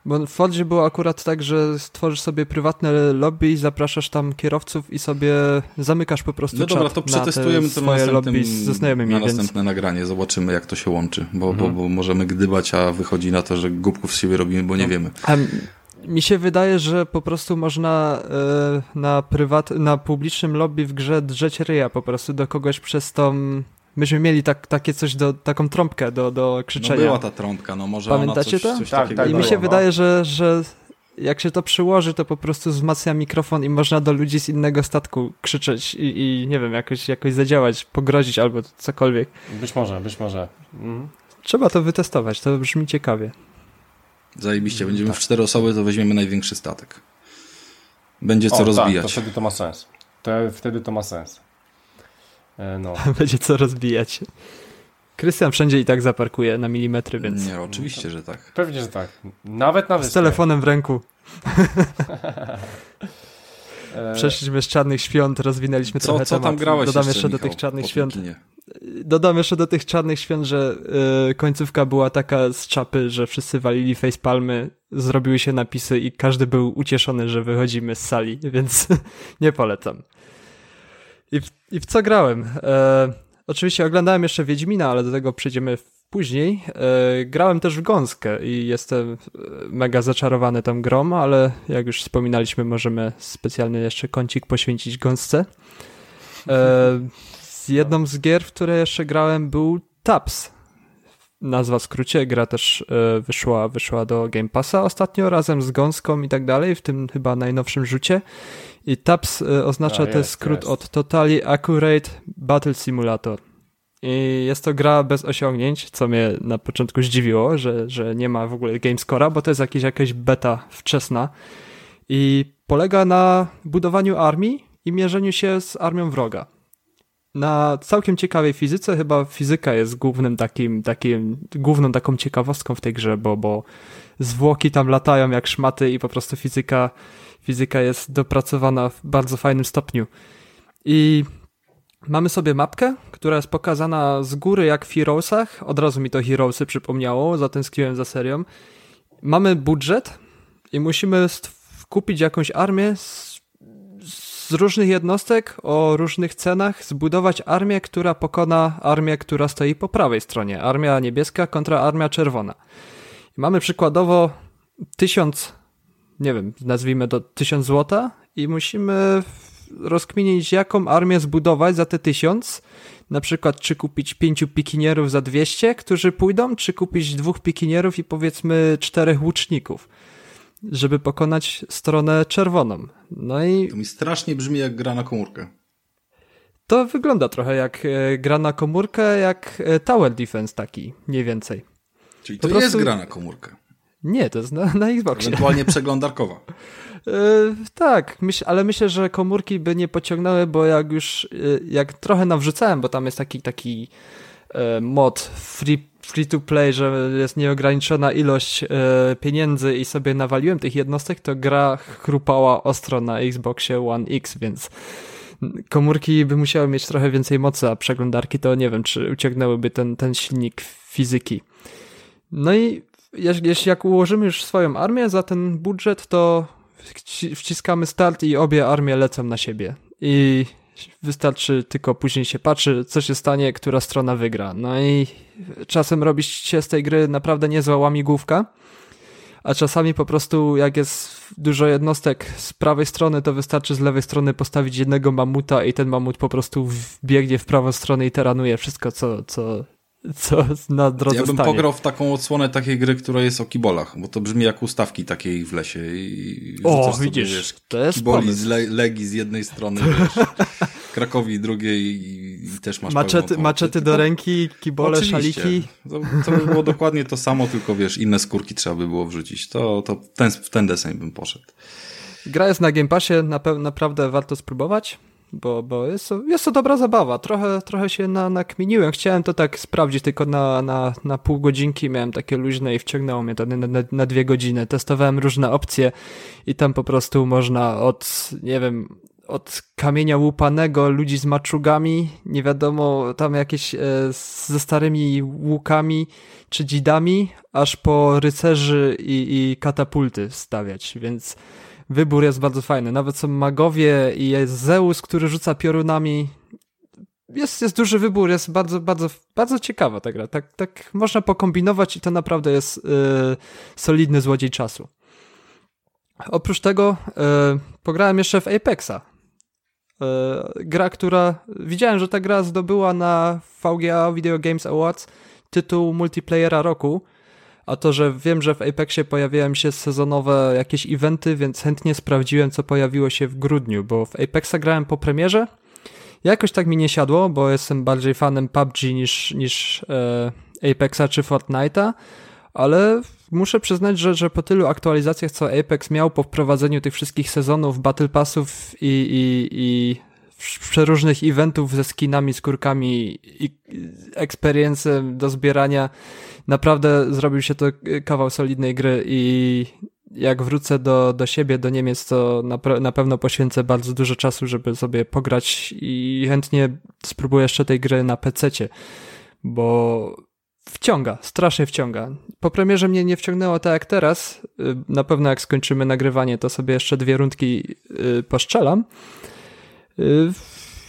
[SPEAKER 2] Bo w Fordzie było akurat tak, że stworzysz sobie prywatne lobby i zapraszasz tam kierowców i sobie zamykasz po prostu
[SPEAKER 6] No dobra, to przetestujemy
[SPEAKER 2] te
[SPEAKER 6] to na
[SPEAKER 2] lobby ze znajomymi,
[SPEAKER 6] na
[SPEAKER 2] więc...
[SPEAKER 6] następne nagranie. Zobaczymy, jak to się łączy, bo,
[SPEAKER 5] Mhm.
[SPEAKER 6] bo, bo możemy gdybać, a wychodzi na to, że głupków z siebie robimy, bo
[SPEAKER 2] No.
[SPEAKER 6] nie wiemy.
[SPEAKER 2] A mi się wydaje, że po prostu można e, na prywat, na publicznym lobby w grze drzeć ryja po prostu do kogoś przez tą... Myśmy mieli tak, takie coś, do, taką trąbkę do, do
[SPEAKER 6] No
[SPEAKER 2] krzyczenia.
[SPEAKER 6] była ta trąbka, no może
[SPEAKER 2] Pamiętacie
[SPEAKER 6] ona coś,
[SPEAKER 2] to?
[SPEAKER 6] coś
[SPEAKER 5] Tak,
[SPEAKER 6] takiego
[SPEAKER 5] tak,
[SPEAKER 2] I mi się
[SPEAKER 5] no.
[SPEAKER 2] wydaje, że, że jak się to przyłoży, to po prostu wzmacnia mikrofon i można do ludzi z innego statku krzyczeć i, i nie wiem, jakoś, jakoś zadziałać, pogrozić albo cokolwiek.
[SPEAKER 5] Być może, być może. Mhm.
[SPEAKER 2] Trzeba to wytestować, to brzmi ciekawie.
[SPEAKER 6] Zajebiście, będziemy w cztery osoby, to weźmiemy największy statek. Będzie co
[SPEAKER 5] O, Tak, to
[SPEAKER 6] rozbijać.
[SPEAKER 5] wtedy to ma sens. To, wtedy to ma sens. E, No.
[SPEAKER 2] Będzie co rozbijać. Krystian wszędzie i tak zaparkuje na milimetry, więc
[SPEAKER 6] Nie, oczywiście, że tak.
[SPEAKER 5] Pewnie, że tak. Nawet na
[SPEAKER 2] z
[SPEAKER 5] wyspie.
[SPEAKER 2] telefonem w ręku. Przeszliśmy z Czarnych Świąt, rozwinęliśmy
[SPEAKER 6] Co,
[SPEAKER 2] trochę
[SPEAKER 6] co tam
[SPEAKER 2] temat.
[SPEAKER 6] grałeś
[SPEAKER 2] Dodam
[SPEAKER 6] jeszcze,
[SPEAKER 2] jeszcze do
[SPEAKER 6] Michał,
[SPEAKER 2] tych Czarnych Świąt.
[SPEAKER 6] kinie?
[SPEAKER 2] Dodam jeszcze do tych Czarnych Świąt, że y, końcówka była taka z czapy, że wszyscy walili facepalmy, zrobiły się napisy i każdy był ucieszony, że wychodzimy z sali, więc nie polecam. I w, I w co grałem? E, oczywiście oglądałem jeszcze Wiedźmina, ale do tego przejdziemy później. E, grałem też w Gąskę i jestem e, mega zaczarowany tą grą, ale jak już wspominaliśmy, możemy specjalny jeszcze kącik poświęcić Gąsce. E, z jedną z gier, w które jeszcze grałem był Taps. Nazwa w skrócie, gra też e, wyszła, wyszła do Game Passa ostatnio razem z Gąską i tak dalej, w tym chyba najnowszym rzucie. I TAPS e, oznacza, to jest
[SPEAKER 5] jest,
[SPEAKER 2] skrót
[SPEAKER 5] jest.
[SPEAKER 2] od Totally Accurate Battle Simulator. I jest to gra bez osiągnięć, co mnie na początku zdziwiło, że, że nie ma w ogóle gamescora, bo to jest jakieś, jakaś beta wczesna. I polega na budowaniu armii i mierzeniu się z armią wroga. Na całkiem ciekawej fizyce, chyba fizyka jest głównym takim, takim, główną taką ciekawostką w tej grze, bo, bo zwłoki tam latają jak szmaty i po prostu fizyka, fizyka jest dopracowana w bardzo fajnym stopniu. I mamy sobie mapkę, która jest pokazana z góry jak w Heroesach. Od razu mi to Heroesy przypomniało, zatęskniłem za serią. Mamy budżet i musimy kupić jakąś armię z, z różnych jednostek o różnych cenach, zbudować armię, która pokona armię, która stoi po prawej stronie. Armia niebieska kontra armia czerwona. I mamy przykładowo tysiąc, nie wiem, nazwijmy to tysiąc złota i musimy rozkminić, jaką armię zbudować za te tysiąc. Na przykład, czy kupić pięciu pikinierów za 200, którzy pójdą, czy kupić dwóch pikinierów i powiedzmy czterech łuczników, żeby pokonać stronę czerwoną. No i
[SPEAKER 6] To mi strasznie brzmi jak gra na komórkę.
[SPEAKER 2] to wygląda trochę jak e, gra na komórkę, jak e, Tower Defense taki, mniej więcej.
[SPEAKER 6] Czyli
[SPEAKER 2] Po
[SPEAKER 6] to jest
[SPEAKER 2] prostu-
[SPEAKER 6] gra na komórkę.
[SPEAKER 2] Nie, to jest na, na Xboxie.
[SPEAKER 6] Ewentualnie przeglądarkowa.
[SPEAKER 2] E, tak, myśl, ale myślę, że komórki by nie pociągnęły, bo jak już, e, jak trochę nawrzucałem, bo tam jest taki, taki e, mod free, free to play, że jest nieograniczona ilość pieniędzy i sobie nawaliłem tych jednostek, to gra chrupała ostro na Xboxie One X, więc komórki by musiały mieć trochę więcej mocy, a przeglądarki to nie wiem, czy uciągnęłyby ten, ten silnik fizyki. No i jeśli jak ułożymy już swoją armię za ten budżet, to wci- wciskamy start i obie armie lecą na siebie. I wystarczy tylko później się patrzy, co się stanie, która strona wygra. No i czasem robi się z tej gry naprawdę niezła łamigłówka, a czasami po prostu jak jest dużo jednostek z prawej strony, to wystarczy z lewej strony postawić jednego mamuta i ten mamut po prostu biegnie w prawą stronę i taranuje wszystko, co, co, co na drodze
[SPEAKER 6] Ja bym
[SPEAKER 2] stanie.
[SPEAKER 6] pograł w taką odsłonę takiej gry, która jest o kibolach, bo to brzmi jak ustawki takiej w lesie. I
[SPEAKER 2] O,
[SPEAKER 6] sobie,
[SPEAKER 2] widzisz,
[SPEAKER 6] wiesz,
[SPEAKER 2] to jest
[SPEAKER 6] kiboli
[SPEAKER 2] pomysł.
[SPEAKER 6] z le Legii z jednej strony, wiesz, Krakowi drugiej i, i też masz
[SPEAKER 2] Maczety, maczety do ręki, kibole,
[SPEAKER 6] Oczywiście.
[SPEAKER 2] szaliki.
[SPEAKER 6] To, to by było dokładnie to samo, tylko wiesz, inne skórki trzeba by było wrzucić. To, to w ten, w ten deseń bym poszedł.
[SPEAKER 2] Gra jest na Game Passie, na naprawdę warto spróbować, bo, bo jest, to, jest to dobra zabawa. Trochę, trochę się na, nakminiłem. Chciałem to tak sprawdzić tylko na, na, na pół godzinki, miałem takie luźne i wciągnęło mnie to na, na, na dwie godziny. Testowałem różne opcje i tam po prostu można od, nie wiem, od kamienia łupanego, ludzi z maczugami, nie wiadomo, tam jakieś e, ze starymi łukami czy dzidami, aż po rycerzy i, i katapulty stawiać, więc wybór jest bardzo fajny. Nawet są magowie i jest Zeus, który rzuca piorunami. Jest, jest duży wybór, jest bardzo, bardzo, bardzo ciekawa ta gra. Tak, tak można pokombinować i to naprawdę jest yy, solidny złodziej czasu. Oprócz tego yy, pograłem jeszcze w Apexa. Yy, gra, która... Widziałem, że ta gra zdobyła na VGA Video Games Awards tytuł multiplayera roku. A to, że wiem, że w Apexie pojawiają się sezonowe jakieś eventy, więc chętnie sprawdziłem, co pojawiło się w grudniu, bo w Apexa grałem po premierze. Jakoś tak mi nie siadło, bo jestem bardziej fanem PUBG niż, niż e, Apexa czy Fortnite'a, ale muszę przyznać, że, że po tylu aktualizacjach, co Apex miał po wprowadzeniu tych wszystkich sezonów, Battle Passów i, i, i przeróżnych eventów ze skinami, skórkami i experience'em do zbierania, naprawdę zrobił się to kawał solidnej gry i jak wrócę do, do siebie, do Niemiec, to na, na pewno poświęcę bardzo dużo czasu, żeby sobie pograć i chętnie spróbuję jeszcze tej gry na PC-cie, bo wciąga, strasznie wciąga. Po premierze mnie nie wciągnęło tak jak teraz. Y, na pewno jak skończymy nagrywanie, to sobie jeszcze dwie rundki y, poszczelam. Y,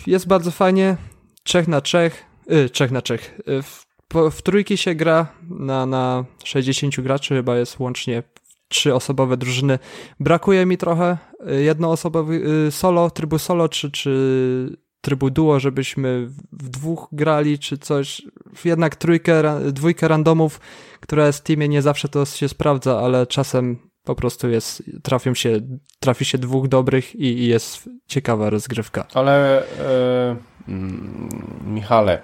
[SPEAKER 2] jest bardzo fajnie. Trzech na trzech. Trzech na trzech. W, w trójki się gra na, na 60 graczy, chyba jest łącznie trzyosobowe drużyny. Brakuje mi trochę jednoosobowy solo, trybu solo, czy, czy trybu duo, żebyśmy w dwóch grali, czy coś. Jednak trójkę, dwójkę randomów, która jest w teamie, nie zawsze to się sprawdza, ale czasem po prostu jest, trafią się, trafi się dwóch dobrych i, i jest ciekawa rozgrywka.
[SPEAKER 5] Ale yy, Michale,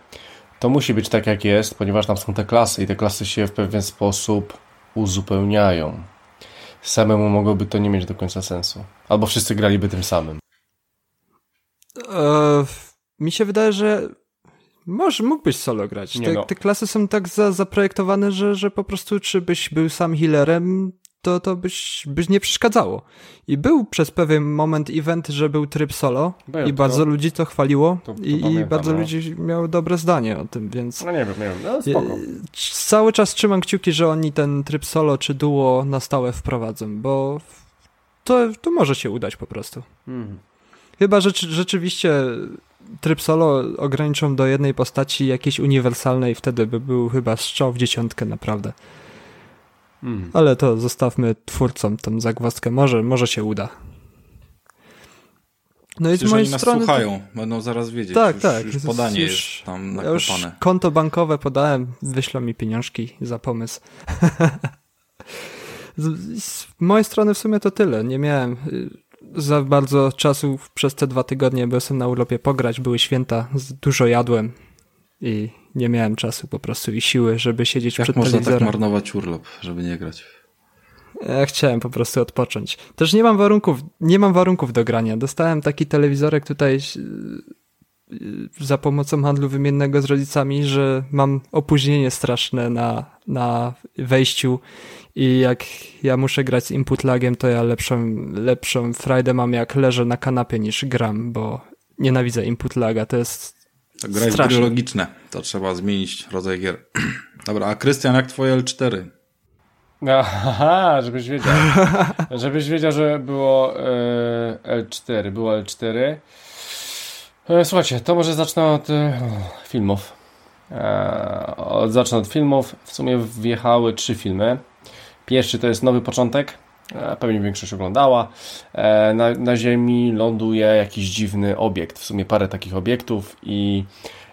[SPEAKER 5] to musi być tak jak jest, ponieważ tam są te klasy i te klasy się w pewien sposób uzupełniają. Samemu mogłoby to nie mieć do końca sensu. Albo wszyscy graliby tym samym.
[SPEAKER 2] E, mi się wydaje, że może mógłbyś solo grać. Te, no. te klasy są tak za, zaprojektowane, że, że po prostu czy byś był sam healerem, to, to byś, byś nie przeszkadzało. I był przez pewien moment event, że był tryb solo był, i bardzo to, ludzi to chwaliło to, to i, pamiętam, bardzo no. ludzi miało dobre zdanie o tym, więc...
[SPEAKER 5] No nie wiem, nie wiem, no spoko.
[SPEAKER 2] Cały czas trzymam kciuki, że oni ten tryb solo czy duo na stałe wprowadzą, bo to, to może się udać po prostu. Mhm. Chyba, że rzeczywiście tryb solo ograniczą do jednej postaci jakiejś uniwersalnej, wtedy by był chyba strzał w dziesiątkę naprawdę. Hmm. Ale to zostawmy twórcom tą zagwozdkę. Może, może się uda.
[SPEAKER 6] No i z mojej strony. Nas słuchają, to... będą zaraz wiedzieć.
[SPEAKER 2] Tak,
[SPEAKER 6] już,
[SPEAKER 2] tak.
[SPEAKER 6] Już podanie już, jest tam.
[SPEAKER 2] Ja już konto bankowe podałem, wyślą mi pieniążki za pomysł. z, z mojej strony w sumie to tyle. Nie miałem y, za bardzo czasu przez te dwa tygodnie byłem na urlopie pograć, były święta, dużo jadłem i nie miałem czasu po prostu i siły, żeby siedzieć
[SPEAKER 6] Jak
[SPEAKER 2] przed
[SPEAKER 6] można
[SPEAKER 2] telewizorem.
[SPEAKER 6] tak marnować urlop, żeby nie grać?
[SPEAKER 2] Ja chciałem po prostu odpocząć. Też nie mam warunków, nie mam warunków do grania. Dostałem taki telewizorek tutaj za pomocą handlu wymiennego z rodzicami, że mam opóźnienie straszne na, na wejściu i jak ja muszę grać z input lagiem, to ja lepszą, lepszą frajdę mam jak leżę na kanapie niż gram, bo nienawidzę input laga, to jest
[SPEAKER 6] to gra gry logiczne, to trzeba zmienić rodzaj gier. Dobra, a Krystian, jak twoje L4?
[SPEAKER 5] Aha, żebyś wiedział. żebyś wiedział, że było e, L4, było L4. E, słuchajcie, to może zacznę od e, filmów. E, zacznę od filmów. W sumie wjechały trzy filmy. Pierwszy to jest Nowy Początek. E, pewnie większość oglądała. E, na, na Ziemi ląduje jakiś dziwny obiekt. W sumie parę takich obiektów i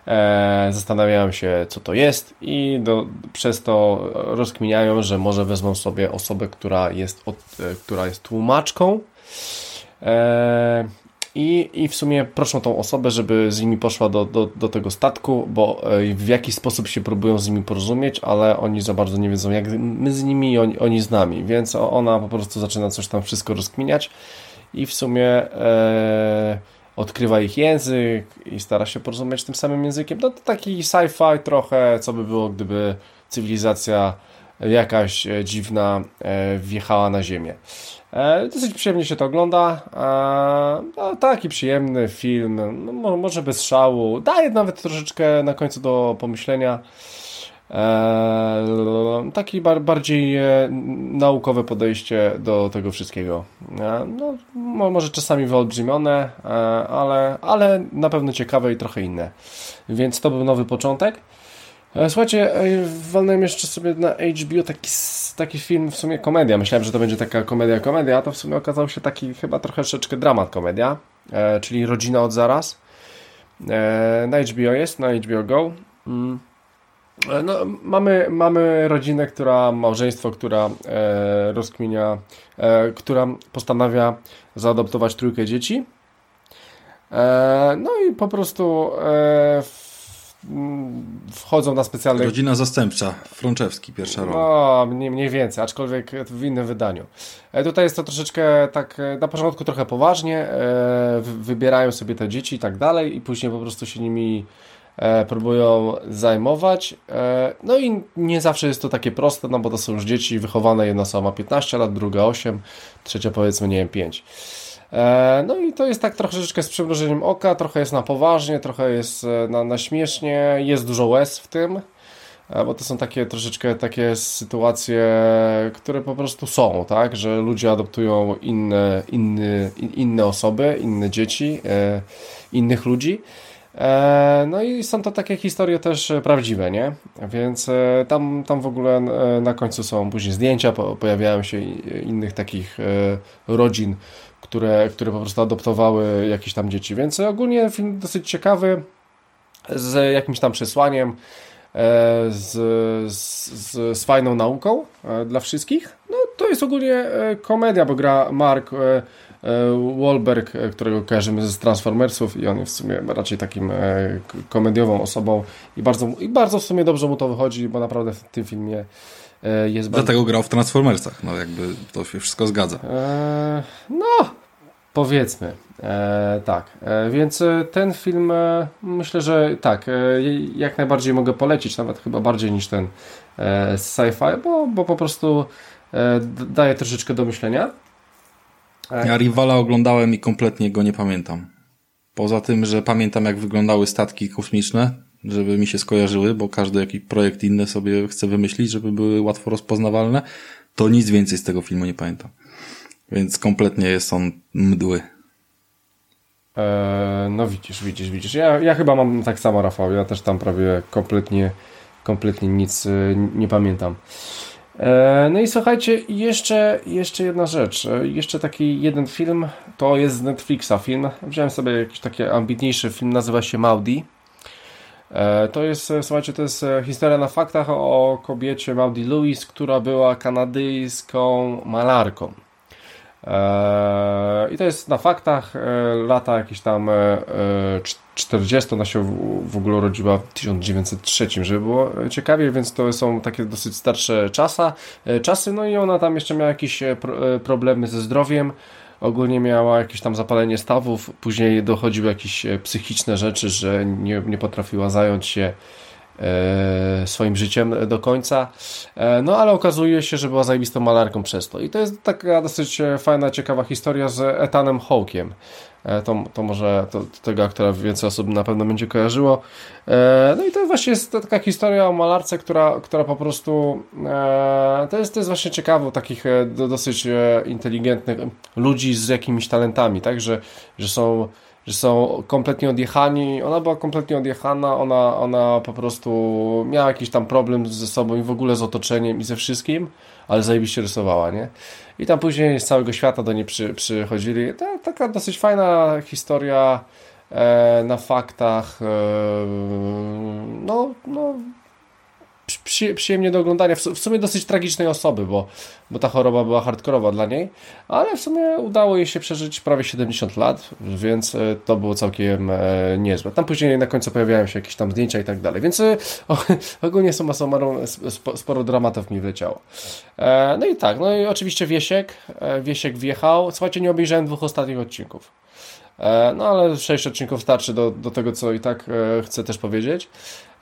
[SPEAKER 5] e, zastanawiają się, co to jest, i do, przez to rozkminiają, że może wezmą sobie osobę, która jest, od, e, która jest tłumaczką. E, i, i w sumie proszą tą osobę, żeby z nimi poszła do, do, do tego statku, bo e, w jakiś sposób się próbują z nimi porozumieć, ale oni za bardzo nie wiedzą, jak my z nimi i oni, oni z nami, więc ona po prostu zaczyna coś tam wszystko rozkminiać i w sumie e, odkrywa ich język i stara się porozumieć tym samym językiem. No to taki sci-fi trochę, co by było, gdyby cywilizacja jakaś e, dziwna e, wjechała na Ziemię. E, dosyć przyjemnie się to ogląda. No, taki przyjemny film, no, może bez szału. Daje nawet troszeczkę na końcu do pomyślenia. taki bardziej naukowe podejście do tego wszystkiego. no, może czasami wyolbrzymione, ale, ale na pewno ciekawe i trochę inne. Więc to był nowy początek. E, słuchajcie, e, walnąłem jeszcze sobie na HBO taki, taki film, w sumie komedia. Myślałem, że to będzie taka komedia, komedia, a to w sumie okazał się taki chyba troszeczkę dramat komedia, e, czyli Rodzina od zaraz. E, na HBO jest, na HBO Go. Mm. E, no, mamy, mamy rodzinę, która, małżeństwo, która e, rozkminia, która postanawia zaadoptować trójkę dzieci. no i po prostu wchodzą na specjalne...
[SPEAKER 6] Rodzina zastępcza, Frączewski, pierwsza rola.
[SPEAKER 5] No, mniej, mniej więcej, aczkolwiek w innym wydaniu. E, tutaj jest to troszeczkę tak, e, na początku trochę poważnie, e, wybierają sobie te dzieci i tak dalej i później po prostu się nimi próbują zajmować. No i nie zawsze jest to takie proste, no bo to są już dzieci wychowane, jedna osoba ma 15 lat, druga 8, trzecia powiedzmy, nie wiem, 5. E, no i to jest tak troszeczkę z przymrużeniem oka, trochę jest na poważnie, trochę jest e, na, na śmiesznie, jest dużo łez w tym, e, bo to są takie troszeczkę takie sytuacje, które po prostu są, tak, że ludzie adoptują inne, inny, inne osoby, inne dzieci, innych ludzi. No i są to takie historie też prawdziwe, nie? Więc tam, tam w ogóle na końcu są później zdjęcia, pojawiają się innych takich rodzin, które, które po prostu adoptowały jakieś tam dzieci. Więc ogólnie film dosyć ciekawy, z jakimś tam przesłaniem, e, z, z, z fajną nauką e, dla wszystkich. No to jest ogólnie e, komedia, bo gra Mark Wahlberg, którego kojarzymy z Transformersów i on jest w sumie raczej takim komediową osobą i bardzo, i bardzo w sumie dobrze mu to wychodzi, bo naprawdę w tym filmie jest
[SPEAKER 6] Dlatego bardzo... grał w Transformersach, no jakby to się wszystko zgadza.
[SPEAKER 5] Eee, no, powiedzmy. E, tak, e, więc e, ten film e, myślę, że tak, e, jak najbardziej mogę polecić, nawet chyba bardziej niż ten e, sci-fi, bo, bo po prostu daje troszeczkę do myślenia.
[SPEAKER 6] Ja Rivala oglądałem i kompletnie go nie pamiętam. Poza tym, że pamiętam jak wyglądały statki kosmiczne, żeby mi się skojarzyły, bo każdy jakiś projekt inny sobie chce wymyślić, żeby były łatwo rozpoznawalne, to nic więcej z tego filmu nie pamiętam. Więc kompletnie jest on mdły.
[SPEAKER 5] Eee, no widzisz, widzisz, widzisz. Ja, ja chyba mam tak samo, Rafał. Ja też tam prawie kompletnie, kompletnie nic y, nie pamiętam. Eee, no i słuchajcie, jeszcze, jeszcze jedna rzecz. E, jeszcze taki jeden film, to jest z Netflixa film. Wziąłem sobie jakiś taki ambitniejszy film, nazywa się Maudi. E, to jest, e, słuchajcie, to jest e, historia na faktach o kobiecie Maudie Lewis, która była kanadyjską malarką. I to jest na faktach lata jakieś tam 40, ona się w ogóle urodziła w 1903, żeby było ciekawie, więc to są takie dosyć starsze czasy, no i ona tam jeszcze miała jakieś problemy ze zdrowiem, ogólnie miała jakieś tam zapalenie stawów, później dochodziły jakieś e, psychiczne rzeczy, że nie, nie potrafiła zająć się swoim życiem do końca. E, no ale okazuje się, że była zajebistą malarką przez to. I to jest taka dosyć fajna, ciekawa historia z Etanem Hawkiem. E, to, to może to, tego aktora więcej osób na pewno będzie kojarzyło. E, no i to właśnie jest taka historia o malarce, która, która po prostu e, to jest, to jest właśnie ciekawe takich dosyć inteligentnych ludzi z jakimiś talentami, tak, że, że są że są kompletnie odjechani, ona była kompletnie odjechana, ona, ona po prostu miała jakiś tam problem ze sobą i w ogóle z otoczeniem i ze wszystkim, ale zajebiście rysowała, nie? I tam później z całego świata do niej przy, przychodzili. To, taka dosyć fajna historia e, na faktach. E, no, no przy, przyjemnie do oglądania. W, w, sumie dosyć tragicznej osoby, bo, bo ta choroba była hardkorowa dla niej, ale w sumie udało jej się przeżyć prawie 70 lat, więc e, to było całkiem e, niezłe. Tam później na końcu pojawiają się jakieś tam zdjęcia i tak dalej, więc e, o, ogólnie suma summarum sp, sporo dramatów mi wleciało. E, no i tak, no i oczywiście Wiesiek, Wiesiek wjechał. Słuchajcie, nie obejrzałem dwóch ostatnich odcinków. No ale sześć odcinków starczy do, do tego, co i tak chcę też powiedzieć.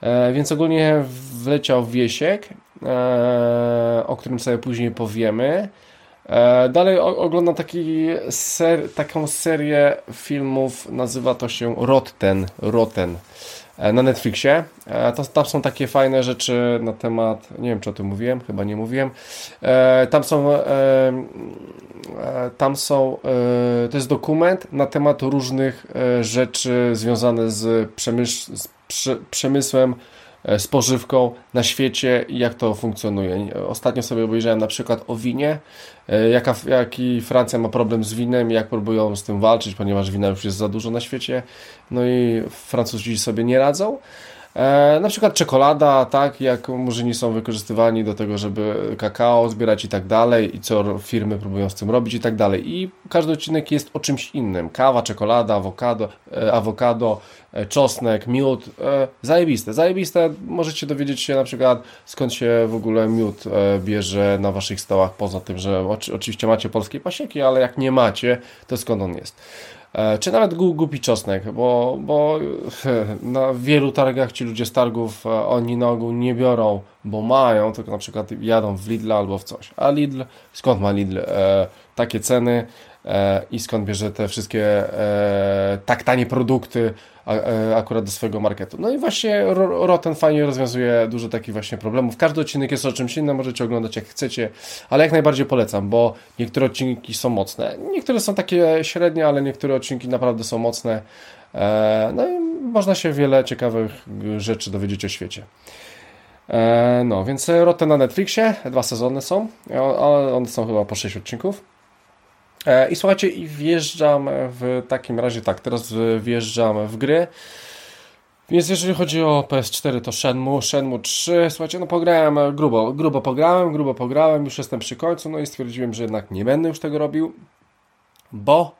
[SPEAKER 5] E, więc ogólnie wleciał Wiesiek, e, o którym sobie później powiemy. E, dalej oglądam taki ser, taką serię filmów, nazywa to się Rotten, Rotten na Netflixie. To, tam są takie fajne rzeczy na temat, nie wiem czy o tym mówiłem, chyba nie mówiłem. Tam są, tam są, to jest dokument na temat różnych rzeczy związane z, przemysł, z przemysłem, e, spożywką na świecie i jak to funkcjonuje. Ostatnio sobie obejrzałem na przykład o winie, e, jaka, jaki Francja ma problem z winem jak próbują z tym walczyć, ponieważ wina już jest za dużo na świecie, no i Francuzi sobie nie radzą. E, na przykład czekolada, tak, jak murzyni są wykorzystywani do tego, żeby kakao zbierać i tak dalej i co firmy próbują z tym robić i tak dalej. I każdy odcinek jest o czymś innym. Kawa, czekolada, awokado, e, awokado e, czosnek, miód. Zajebiste, zajebiste. Możecie dowiedzieć się na przykład skąd się w ogóle miód bierze na waszych stołach, poza tym, że oczywiście macie polskie pasieki, ale jak nie macie, to skąd on jest. E, czy nawet głupi czosnek, bo, bo na wielu targach ci ludzie z targów e, oni na ogół nie biorą, bo mają, tylko na przykład jadą w Lidl albo w coś. A Lidl, skąd ma Lidl e, takie ceny i skąd bierze te wszystkie e, tak tanie produkty e, akurat do swojego marketu. No i właśnie Rotten fajnie rozwiązuje dużo takich właśnie problemów. Każdy odcinek jest o czymś innym, możecie oglądać jak chcecie, ale jak najbardziej polecam, bo niektóre odcinki są mocne. Niektóre są takie średnie, ale niektóre odcinki naprawdę są mocne. E, no i można się wiele ciekawych rzeczy dowiedzieć o świecie. E, no, więc Rotten na Netflixie, dwa sezony są, one są chyba po 6 odcinków. E, I słuchajcie, i wjeżdżam w takim razie, tak, teraz wjeżdżam w gry. Więc jeżeli chodzi o PS4 to Shenmue, Shenmue 3, słuchajcie, no pograłem grubo, grubo pograłem, grubo pograłem, już jestem przy końcu, no i stwierdziłem, że jednak nie będę już tego robił, bo,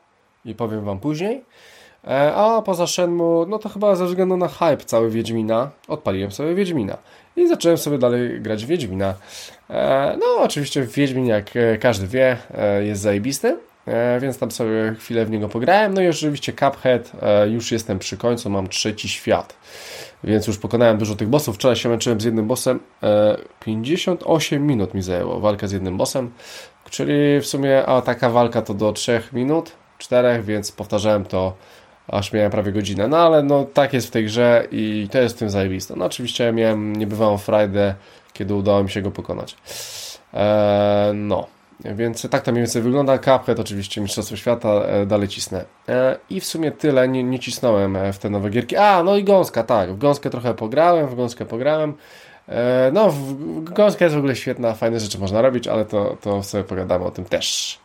[SPEAKER 5] i powiem wam później, e, a poza Shenmue, no to chyba ze względu na hype cały Wiedźmina, odpaliłem sobie Wiedźmina i zacząłem sobie dalej grać Wiedźmina. E, no oczywiście Wiedźmin, jak każdy wie, jest zajebisty, E, więc tam sobie chwilę w niego pograłem. No i oczywiście Cuphead, e, już jestem przy końcu, mam trzeci świat, więc już pokonałem dużo tych bossów. Wczoraj się męczyłem z jednym bossem, 58 e, minut mi zajęło walka z jednym bossem, czyli w sumie a taka walka to do 3 minut, 4, więc powtarzałem to aż miałem prawie godzinę. No ale no tak jest w tej grze i to jest w tym zajebiste. No oczywiście miałem niebywałą frajdę, kiedy udało mi się go pokonać. Eee, no. Więc tak to mniej więcej wygląda. Cuphead oczywiście Mistrzostwo Świata, e, dalej cisnę. E, I w sumie tyle, nie, nie cisnąłem e, w te nowe gierki. A, no i Gąska, tak, w Gąskę trochę pograłem, w Gąskę pograłem. No, Gąska jest w ogóle świetna, fajne rzeczy można robić, ale to, to sobie pogadamy o tym też.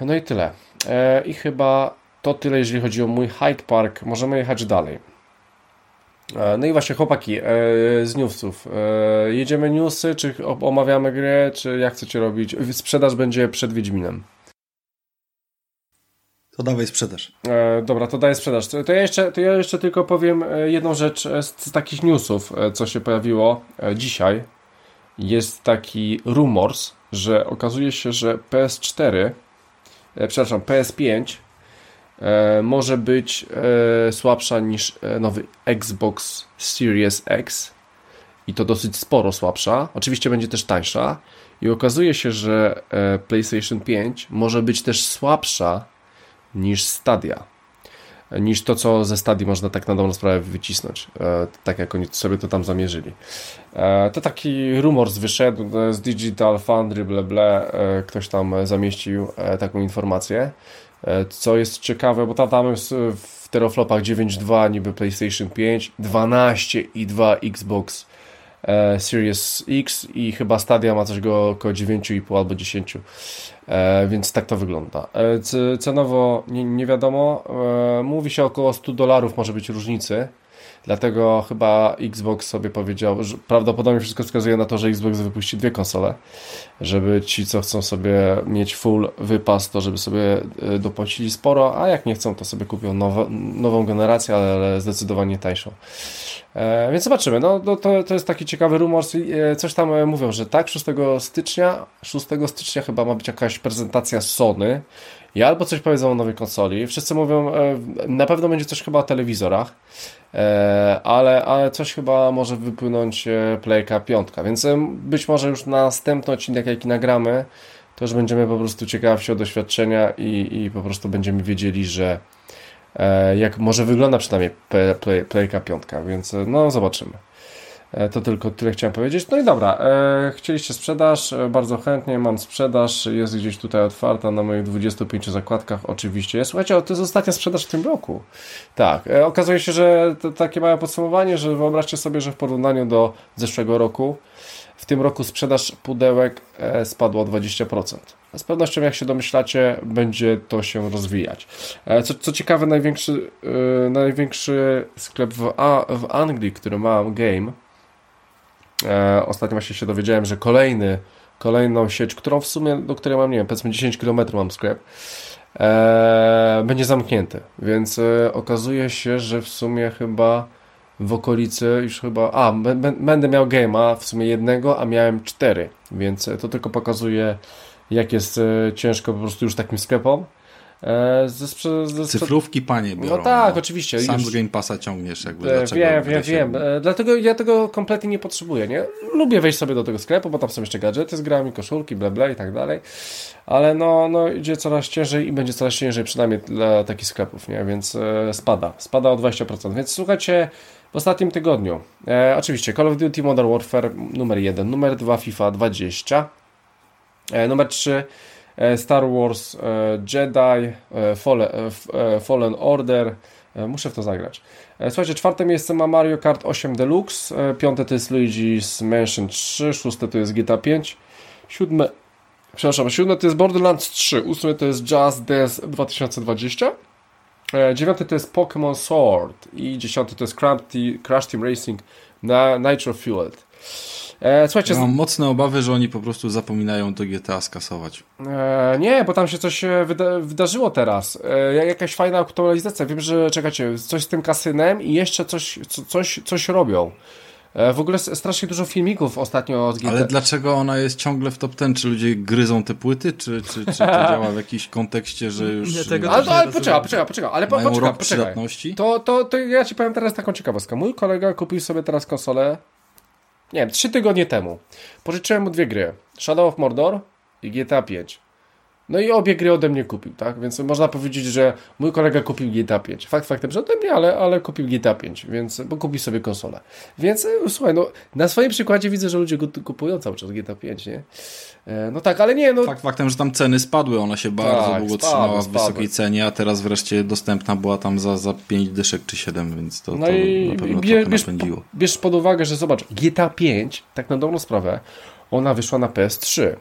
[SPEAKER 5] No i tyle. I chyba to tyle, jeżeli chodzi o mój Hyde Park. Możemy jechać dalej. E, no i właśnie chłopaki, e, z newsów. E, jedziemy newsy, czy omawiamy grę, czy jak chcecie robić? Sprzedaż będzie przed Wiedźminem.
[SPEAKER 6] To dawaj sprzedaż.
[SPEAKER 5] dobra, to daję sprzedaż. To ja, jeszcze, to ja jeszcze tylko powiem jedną rzecz z, z takich newsów, co się pojawiło dzisiaj. Jest taki rumors, że okazuje się, że PS4, przepraszam, PS5 e, może być e, słabsza niż e, nowy Xbox Series X i to dosyć sporo słabsza. Oczywiście będzie też tańsza i okazuje się, że PlayStation 5 może być też słabsza niż Stadia. Niż to, co ze Stadii można tak na dobrą sprawę wycisnąć, tak jak oni sobie to tam zamierzyli. To taki rumor wyszedł z Digital Foundry, ble, ble, ktoś tam zamieścił taką informację. E, co jest ciekawe, bo tam, tam jest w teraflopach 9.2 niby PlayStation 5, 12.2 Xbox e, Series X i chyba Stadia ma coś go około 9,5 albo 10. E, więc tak to wygląda. E, cenowo nie, nie wiadomo. E, mówi się około 100 dolarów może być różnicy. Dlatego chyba Xbox sobie powiedział, że prawdopodobnie wszystko wskazuje na to, że Xbox wypuści dwie konsole, żeby ci, co chcą sobie mieć full wypas, to żeby sobie e, dopłacili sporo, a jak nie chcą, to sobie kupią nowo, nową generację, ale zdecydowanie tańszą. E, więc zobaczymy. No, no, to, to jest taki ciekawy rumor. E, coś tam e, mówią, że tak, 6 stycznia, 6 stycznia chyba ma być jakaś prezentacja Sony i albo coś powiedzą o nowej konsoli. Wszyscy mówią, na pewno będzie coś chyba o telewizorach, ale, ale coś chyba może wypłynąć e, Playka 5, więc być może już na następny odcinek, jaki nagramy, to już będziemy po prostu ciekawsi o doświadczenia i, i po prostu będziemy wiedzieli, że jak może wygląda przynajmniej Playka 5, więc no zobaczymy. E, to tylko tyle chciałem powiedzieć. No i dobra, e, chcieliście sprzedaż, e, bardzo chętnie mam sprzedaż, jest gdzieś tutaj otwarta na moich 25 zakładkach, oczywiście. Słuchajcie, to jest ostatnia sprzedaż w tym roku. Tak, e, okazuje się, że to takie małe podsumowanie, że wyobraźcie sobie, że w porównaniu do zeszłego roku, w tym roku sprzedaż pudełek e, spadła o 20%. Z pewnością, jak się domyślacie, będzie to się rozwijać. E, co, co ciekawe, największy, największy sklep w, A, w Anglii, który ma game, E, ostatnio właśnie się dowiedziałem, że kolejny, kolejną sieć, którą w sumie, do której mam, nie wiem, powiedzmy 10 km mam sklep, e, będzie zamknięty. Więc e, okazuje się, że w sumie chyba w okolicy już chyba, a, będę miał game'a w sumie jednego, a miałem cztery, więc to tylko pokazuje, jak jest e, ciężko po prostu już takim sklepom. E, ze, sprze- ze,
[SPEAKER 6] Cyfrówki panie biorą.
[SPEAKER 5] No tak, oczywiście.
[SPEAKER 6] Sam
[SPEAKER 5] Już-
[SPEAKER 6] z Game Passa ciągniesz jakby.
[SPEAKER 5] E,
[SPEAKER 6] dlaczego
[SPEAKER 5] Wiem, wiem,
[SPEAKER 6] się-
[SPEAKER 5] wiem. E, Dlatego ja tego kompletnie nie potrzebuję, nie? Lubię wejść sobie do tego sklepu, bo tam są jeszcze gadżety z grami, koszulki, bla bla i tak dalej. Ale no, no idzie coraz ciężej i będzie coraz ciężej przynajmniej dla takich sklepów, nie? Więc spada. Spada o 20%. Więc słuchajcie, w ostatnim tygodniu e, oczywiście Call of Duty Modern Warfare numer 1, numer 2 FIFA 20, e, numer 3 e, Star Wars e, Jedi e, Fallen, e, e, Order. E, Muszę w to zagrać. E, Słuchajcie, czwarte miejsce ma Mario Kart 8 Deluxe, e, piąte to jest Luigi's Mansion 3, szóste to jest GTA 5, siódme, przepraszam, siódme to jest Borderlands 3, ósme to jest Just Dance 2020, e, dziewiąte to jest Pokémon Sword i dziesiąte to jest Crash Team Racing na Nitro Fueled. E, Słuchajcie,
[SPEAKER 6] Ja mam mocne obawy, że oni po prostu zapominają to GTA skasować.
[SPEAKER 5] E, nie, bo tam się coś e, wyda wydarzyło teraz. E, jakaś fajna aktualizacja. Wiem, że czekacie, coś z tym kasynem i jeszcze coś, co, coś, coś robią. E, w ogóle strasznie dużo filmików ostatnio z GTA.
[SPEAKER 6] Ale dlaczego ona jest ciągle w top ten? Czy ludzie gryzą te płyty, czy, czy, czy to działa w jakimś kontekście, że już
[SPEAKER 2] Nie, tego
[SPEAKER 5] Ale, ale poczekaj, poczekaj, poczekaj, ale po, poczekaj, poczekaj. To, to, to ja ci powiem teraz taką ciekawostkę. Mój kolega kupił sobie teraz konsolę, nie wiem, trzy tygodnie temu. Pożyczyłem mu dwie gry. Shadow of Mordor i GTA 5. No i obie gry ode mnie kupił, tak? Więc można powiedzieć, że mój kolega kupił GTA 5. Fakt faktem, że ode mnie, ale, ale kupił GTA 5, więc, bo kupił sobie konsolę. Więc e, słuchaj, no na swoim przykładzie widzę, że ludzie kupują cały czas GTA 5, nie? E, no tak, ale nie, no
[SPEAKER 6] Fakt faktem, że tam ceny spadły, ona się bardzo
[SPEAKER 5] Tak,
[SPEAKER 6] długo
[SPEAKER 5] spadły,
[SPEAKER 6] trzymała w
[SPEAKER 5] spadły.
[SPEAKER 6] wysokiej cenie, a teraz wreszcie dostępna była tam za, za 5 dyszek czy 7, więc to,
[SPEAKER 5] No
[SPEAKER 6] to
[SPEAKER 5] i
[SPEAKER 6] na pewno
[SPEAKER 5] bie,
[SPEAKER 6] trochę
[SPEAKER 5] bierz,
[SPEAKER 6] napędziło.
[SPEAKER 5] bierz pod uwagę, że zobacz, GTA 5, tak na dobrą sprawę, ona wyszła na PS3.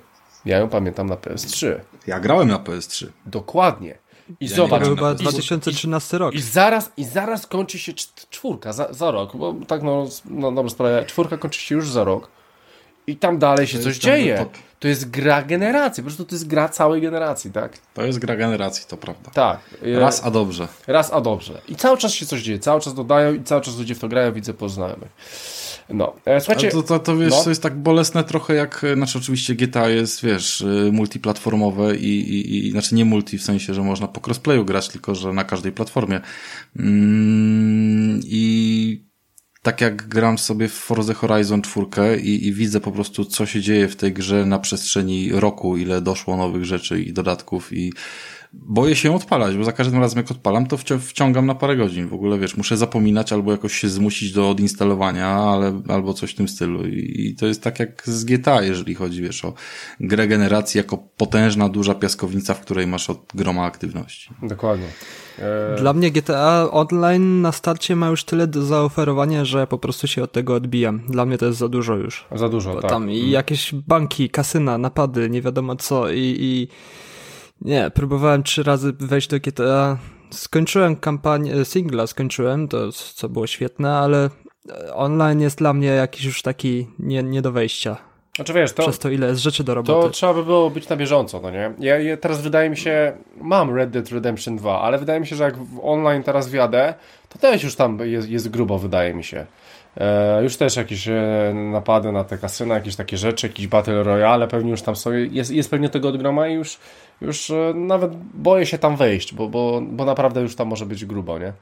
[SPEAKER 5] Ja ją pamiętam na PS3.
[SPEAKER 6] Ja grałem na PS3.
[SPEAKER 5] Dokładnie. I
[SPEAKER 6] Ja
[SPEAKER 5] zobacz,
[SPEAKER 2] To chyba
[SPEAKER 6] na
[SPEAKER 5] i,
[SPEAKER 2] 2013 rok.
[SPEAKER 5] i, zaraz, i zaraz kończy się czwórka, za, za rok, bo tak no, no dobrą sprawę, czwórka kończy się już za rok. I tam dalej się coś dzieje. To jest gra generacji, po prostu to jest gra całej generacji, tak?
[SPEAKER 6] To jest gra generacji, to prawda.
[SPEAKER 5] Tak.
[SPEAKER 6] Raz, a dobrze.
[SPEAKER 5] Raz, a dobrze. I cały czas się coś dzieje, cały czas dodają i cały czas ludzie w to grają, widzę po znajomych. No, e, słuchajcie...
[SPEAKER 6] To, to, to wiesz,
[SPEAKER 5] no.
[SPEAKER 6] to jest tak bolesne trochę jak, e, znaczy oczywiście GTA jest, wiesz, y, multiplatformowe i, i, i znaczy nie multi w sensie, że można po crossplayu grać, tylko że na każdej platformie. Mm, I tak jak gram sobie w Forza Horizon 4 i, i widzę po prostu, co się dzieje w tej grze na przestrzeni roku, ile doszło nowych rzeczy i dodatków i boję się odpalać, bo za każdym razem jak odpalam, to wci- wciągam na parę godzin. W ogóle, wiesz, muszę zapominać albo jakoś się zmusić do odinstalowania, ale, albo coś w tym stylu. I, I to jest tak jak z GTA, jeżeli chodzi, wiesz, o grę generacji jako potężna, duża piaskownica, w której masz od groma aktywności.
[SPEAKER 5] Dokładnie. E,
[SPEAKER 2] Dla mnie GTA Online na starcie ma już tyle do zaoferowania, że po prostu się od tego odbijam. Dla mnie to jest za dużo już.
[SPEAKER 5] za dużo,
[SPEAKER 2] Bo
[SPEAKER 5] tak.
[SPEAKER 2] tam i jakieś banki, kasyna, napady, nie wiadomo co i, i nie, próbowałem trzy razy wejść do GTA. Skończyłem kampanię, singla skończyłem, to co było świetne, ale e, online jest dla mnie jakiś już taki nie, nie do wejścia.
[SPEAKER 5] Znaczy wiesz, to,
[SPEAKER 2] Przez to ile jest rzeczy do
[SPEAKER 5] to
[SPEAKER 2] roboty.
[SPEAKER 5] trzeba by było być na bieżąco, no nie? Ja, ja teraz wydaje mi się, mam Red Dead Redemption 2, ale wydaje mi się, że jak online teraz wjadę, to też już tam jest, jest grubo, wydaje mi się. E, już też jakieś e, napady na te kasyna, jakieś takie rzeczy, jakieś Battle Royale pewnie już tam są, jest, jest pewnie tego od groma i już, już e, nawet boję się tam wejść, bo, bo, bo naprawdę już tam może być grubo, nie?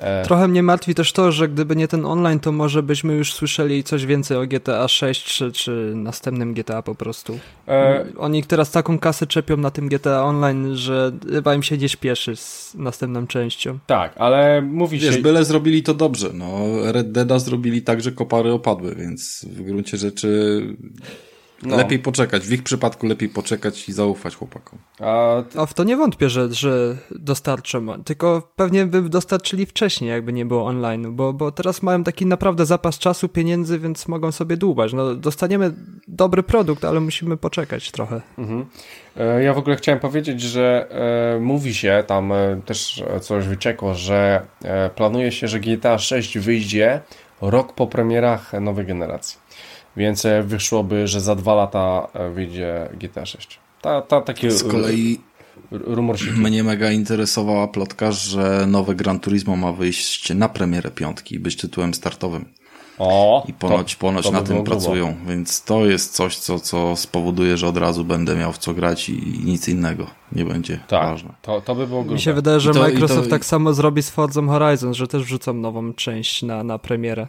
[SPEAKER 5] E,
[SPEAKER 2] Trochę mnie martwi też to, że gdyby nie ten online, to może byśmy już słyszeli coś więcej o GTA 6 czy, czy następnym GTA po prostu.
[SPEAKER 5] e,
[SPEAKER 2] Oni teraz taką kasę czepią na tym GTA Online, że chyba im się nie śpieszy z następną częścią.
[SPEAKER 5] tak, ale mówi
[SPEAKER 6] Wiesz,
[SPEAKER 5] się...
[SPEAKER 6] byle zrobili to dobrze. No, Red Deada zrobili tak, że kopary opadły, więc w gruncie rzeczy
[SPEAKER 5] No.
[SPEAKER 6] lepiej poczekać. W ich przypadku lepiej poczekać i zaufać chłopakom.
[SPEAKER 5] A,
[SPEAKER 2] A w to nie wątpię, że, że dostarczą, tylko pewnie by dostarczyli wcześniej, jakby nie było online, bo, bo teraz mają taki naprawdę zapas czasu, pieniędzy, więc mogą sobie dłubać. No, dostaniemy dobry produkt, ale musimy poczekać trochę.
[SPEAKER 5] E, Ja w ogóle chciałem powiedzieć, że e, mówi się, tam e, też coś wyciekło, że e, planuje się, że GTA 6 wyjdzie rok po premierach nowej generacji. Więc e, wyszłoby, że za dwa lata e, wyjdzie GTA 6. Ta, ta, taki
[SPEAKER 6] Z kolei
[SPEAKER 5] rumor się...
[SPEAKER 6] mnie mega interesowała plotka, że nowe Gran Turismo ma wyjść na premierę piątki i być tytułem startowym.
[SPEAKER 5] O,
[SPEAKER 6] I ponoć,
[SPEAKER 5] to-
[SPEAKER 6] ponoć
[SPEAKER 5] to by
[SPEAKER 6] na
[SPEAKER 5] było
[SPEAKER 6] tym
[SPEAKER 5] grubo.
[SPEAKER 6] pracują, więc to jest coś, co, co spowoduje, że od razu będę miał w co grać i nic innego nie będzie
[SPEAKER 5] Tak,
[SPEAKER 6] ważne.
[SPEAKER 5] to, to by było grube.
[SPEAKER 2] Mi się wydaje, że
[SPEAKER 6] I to- i
[SPEAKER 2] Microsoft
[SPEAKER 6] to-
[SPEAKER 2] tak samo zrobi z Forza Horizon, że też wrzucą nową część na, na premierę.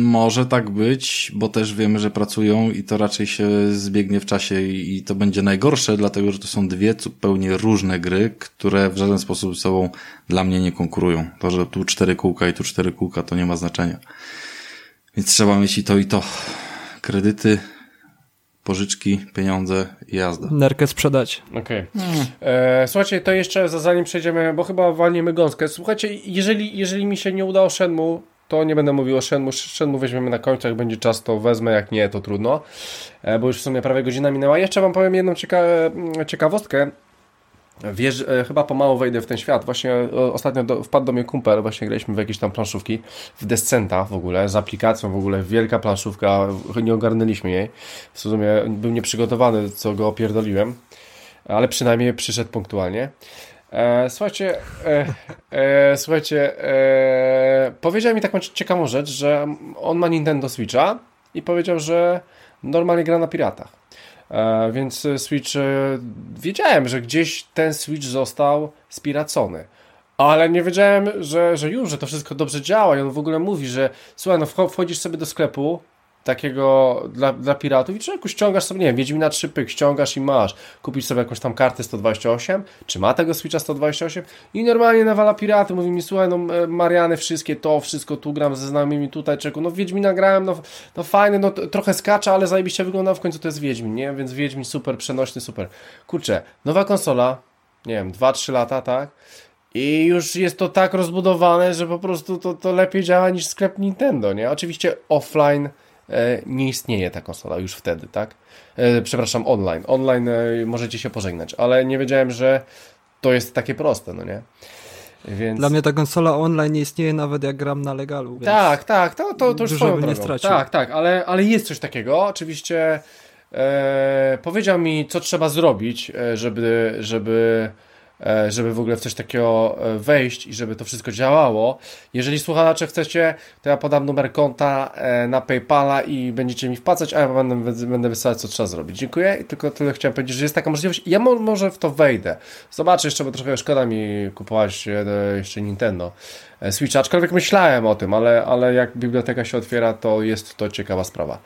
[SPEAKER 6] Może tak być, bo też wiemy, że pracują i to raczej się zbiegnie w czasie i, to będzie najgorsze, dlatego że to są dwie zupełnie różne gry, które w żaden sposób ze sobą dla mnie nie konkurują. To, że tu cztery kółka i tu cztery kółka, to nie ma znaczenia. Więc trzeba mieć i to, i to. Kredyty, pożyczki, pieniądze i jazda.
[SPEAKER 2] Nerkę sprzedać.
[SPEAKER 5] Okej. E, Słuchajcie, to jeszcze za- zanim przejdziemy, bo chyba walniemy gąskę. Słuchajcie, jeżeli, jeżeli mi się nie uda o Shenmue, to nie będę mówił o Shenmue. Shenmue weźmiemy na końcu, jak będzie czas, to wezmę, jak nie, to trudno. E, Bo już w sumie prawie godzina minęła. Jeszcze wam powiem jedną cieka mm, ciekawostkę. Wiesz, e, chyba pomału wejdę w ten świat. Właśnie e, ostatnio do, wpadł do mnie kumpel, właśnie graliśmy w jakieś tam planszówki, w Descenta w ogóle, z aplikacją w ogóle, wielka planszówka, nie ogarnęliśmy jej. W sumie był nieprzygotowany, co go opierdoliłem, ale przynajmniej przyszedł punktualnie. E, słuchajcie, e, e, słuchajcie, e, powiedział mi taką ciekawą rzecz, że on ma Nintendo Switcha i powiedział, że normalnie gra na piratach. E, więc Switch, wiedziałem, że gdzieś ten Switch został spiracony. Ale nie wiedziałem, że, że już, że to wszystko dobrze działa i on w ogóle mówi, że słuchaj, no wcho- wchodzisz sobie do sklepu takiego dla, dla piratów i człowieku ściągasz sobie, nie wiem, Wiedźmina 3 pyk, ściągasz i masz. Kupisz sobie jakąś tam kartę 128, czy ma tego Switcha 128 i normalnie nawala piraty, mówi mi, słuchaj, no e, Mariany wszystkie to, wszystko tu gram ze znajomymi tutaj, czeku, no Wiedźmina grałem, no, no fajny, no trochę skacze, ale zajebiście wygląda, w końcu to jest Wiedźmin, nie? Więc Wiedźmin super, przenośny, super. Kurczę, nowa konsola, nie wiem, 2-3 lata, tak? I już jest to tak rozbudowane, że po prostu to, to lepiej działa niż sklep Nintendo, nie? Oczywiście offline nie istnieje ta konsola już wtedy, tak? E, przepraszam, online. Online e, możecie się pożegnać, ale nie wiedziałem, że to jest takie proste, no nie? Więc...
[SPEAKER 2] Dla mnie ta konsola online nie istnieje nawet jak gram na legalu.
[SPEAKER 5] Tak, tak, to, to, to już swoją
[SPEAKER 2] bym nie
[SPEAKER 5] drogą.
[SPEAKER 2] stracił.
[SPEAKER 5] Tak, tak, ale, ale jest coś takiego. Oczywiście e, powiedział mi, co trzeba zrobić, e, żeby, żeby, e, żeby w ogóle w coś takiego e, wejść i żeby to wszystko działało. Jeżeli słuchacze chcecie, to ja podam numer konta e, na Paypala i będziecie mi wpłacać, a ja będę, będę wysyłać, co trzeba zrobić. Dziękuję i tylko tyle chciałem powiedzieć, że jest taka możliwość. Ja mo może w to wejdę. Zobaczę jeszcze, bo trochę szkoda mi kupować e, jeszcze Nintendo e, Switcha, aczkolwiek myślałem o tym, ale, ale jak biblioteka się otwiera, to jest to ciekawa sprawa.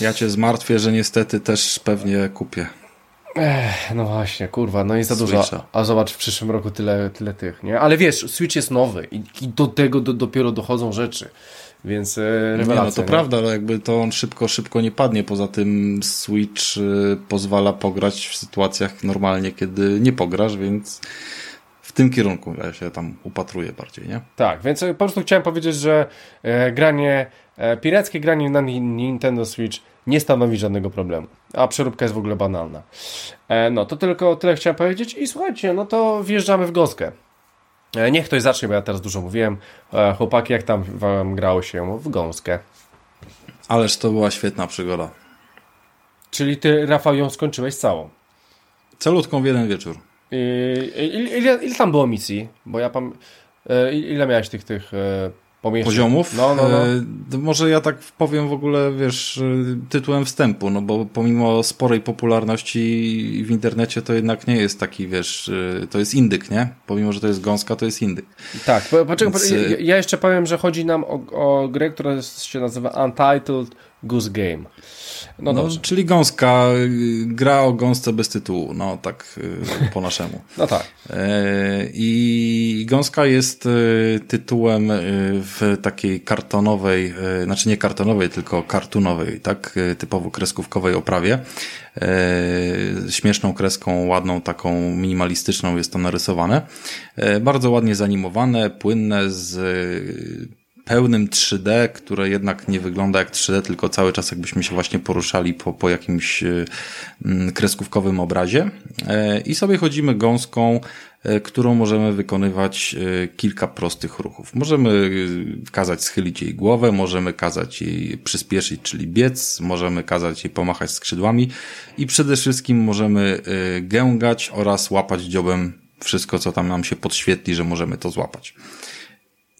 [SPEAKER 6] Ja cię zmartwię, że niestety też pewnie kupię.
[SPEAKER 5] No właśnie, kurwa, no i za dużo. A zobacz, w przyszłym roku tyle, tyle tych, nie? Ale wiesz, Switch jest nowy i, i do tego do, dopiero dochodzą rzeczy, więc e,
[SPEAKER 6] Nie,
[SPEAKER 5] rewelacja.
[SPEAKER 6] no to
[SPEAKER 5] nie?
[SPEAKER 6] prawda, ale jakby to on szybko, szybko nie padnie. Poza tym Switch y, pozwala pograć w sytuacjach normalnie, kiedy nie pograsz, więc w tym kierunku ja się tam upatruję bardziej, nie?
[SPEAKER 5] Tak, więc e, po prostu chciałem powiedzieć, że e, granie, e, pirackie granie na Ni- Nintendo Switch nie stanowi żadnego problemu, a przeróbka jest w ogóle banalna. E, no, to tylko tyle chciałem powiedzieć i słuchajcie, no to wjeżdżamy w gąskę. E, niech ktoś zacznie, bo ja teraz dużo mówiłem. E, chłopaki, jak tam wam grało się w gąskę?
[SPEAKER 6] Ależ to była świetna przygoda.
[SPEAKER 5] Czyli ty, Rafał, ją skończyłeś całą.
[SPEAKER 6] Celutką w jeden wieczór.
[SPEAKER 5] I, ile, ile, tam było misji? Bo ja pam... E, ile miałeś tych, tych e?
[SPEAKER 6] Poziomów?
[SPEAKER 5] No, no, no.
[SPEAKER 6] E, może ja tak powiem w ogóle, wiesz, y, tytułem wstępu, no bo pomimo sporej popularności w internecie to jednak nie jest taki, wiesz, y, to jest indyk, nie? Pomimo, że to jest gąska, to jest indyk.
[SPEAKER 5] Tak, po- poczekaj,
[SPEAKER 6] Więc,
[SPEAKER 5] ja jeszcze powiem, że chodzi nam o, o grę, która się nazywa Untitled Goose Game. No,
[SPEAKER 6] No, czyli gąska, y, gra o gąsce bez tytułu, no tak y, po naszemu.
[SPEAKER 5] No tak.
[SPEAKER 6] E, I Gąska jest e, tytułem w takiej kartonowej, znaczy nie kartonowej, tylko kartunowej, tak, typowo kreskówkowej oprawie. E, Śmieszną kreską, ładną, taką minimalistyczną jest to narysowane. E, Bardzo ładnie zanimowane, płynne, z pełnym 3D, które jednak nie wygląda jak 3D, tylko cały czas jakbyśmy się właśnie poruszali po, po jakimś e, mm, kreskówkowym obrazie. E, I sobie chodzimy gąską, e, którą możemy wykonywać kilka prostych ruchów. Możemy kazać schylić jej głowę, możemy kazać jej przyspieszyć, czyli biec, możemy kazać jej pomachać skrzydłami i przede wszystkim możemy gęgać oraz łapać dziobem wszystko, co tam nam się podświetli, że możemy to złapać.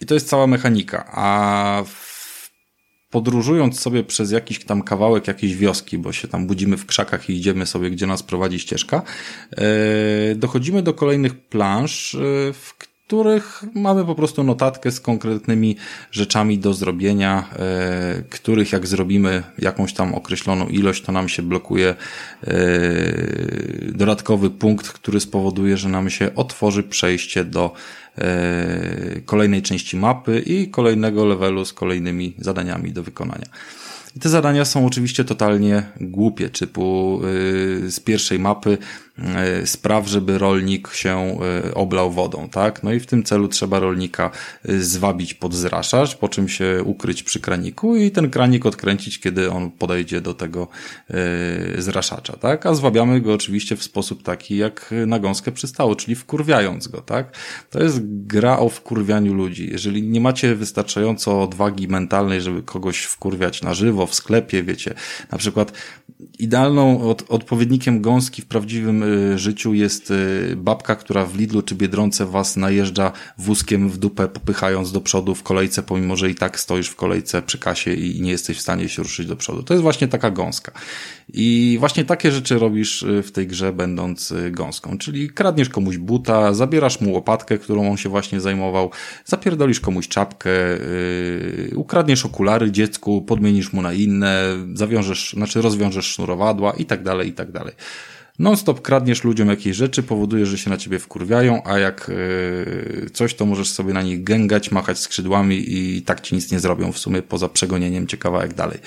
[SPEAKER 6] I to jest cała mechanika. A podróżując sobie przez jakiś tam kawałek jakiejś wioski, bo się tam budzimy w krzakach i idziemy sobie, gdzie nas prowadzi ścieżka, e, dochodzimy do kolejnych plansz, e, w których mamy po prostu notatkę z konkretnymi rzeczami do zrobienia, e, których jak zrobimy jakąś tam określoną ilość, to nam się blokuje dodatkowy punkt, który spowoduje, że nam się otworzy przejście do kolejnej części mapy i kolejnego levelu z kolejnymi zadaniami do wykonania. I te zadania są oczywiście totalnie głupie, typu yy, z pierwszej mapy E, spraw, żeby rolnik się e, oblał wodą, tak? No i w tym celu trzeba rolnika e, zwabić pod zraszacz, po czym się ukryć przy kraniku i ten kranik odkręcić, kiedy on podejdzie do tego zraszacza, tak? A zwabiamy go oczywiście w sposób taki, jak na gąskę przystało, czyli wkurwiając go, tak? To jest gra o wkurwianiu ludzi. Jeżeli nie macie wystarczająco odwagi mentalnej, żeby kogoś wkurwiać na żywo, w sklepie, wiecie, na przykład idealną od, odpowiednikiem gąski w prawdziwym y, życiu jest y, babka, która w Lidlu czy Biedronce was najeżdża wózkiem w dupę, popychając do przodu w kolejce, pomimo, że i tak stoisz w kolejce przy kasie i nie jesteś w stanie się ruszyć do przodu. To jest właśnie taka gąska. I właśnie takie rzeczy robisz y, w tej grze, będąc y, gąską. Czyli kradniesz komuś buta, zabierasz mu łopatkę, którą on się właśnie zajmował, zapierdolisz komuś czapkę, yy, ukradniesz okulary dziecku, podmienisz mu na inne, zawiążesz, znaczy rozwiążesz sznurowadła i tak dalej, i tak dalej non-stop kradniesz ludziom jakieś rzeczy, powoduje, że się na ciebie wkurwiają, a jak yy, coś, to możesz sobie na nich gęgać, machać skrzydłami i tak ci nic nie zrobią w sumie poza przegonieniem cię kawałek dalej.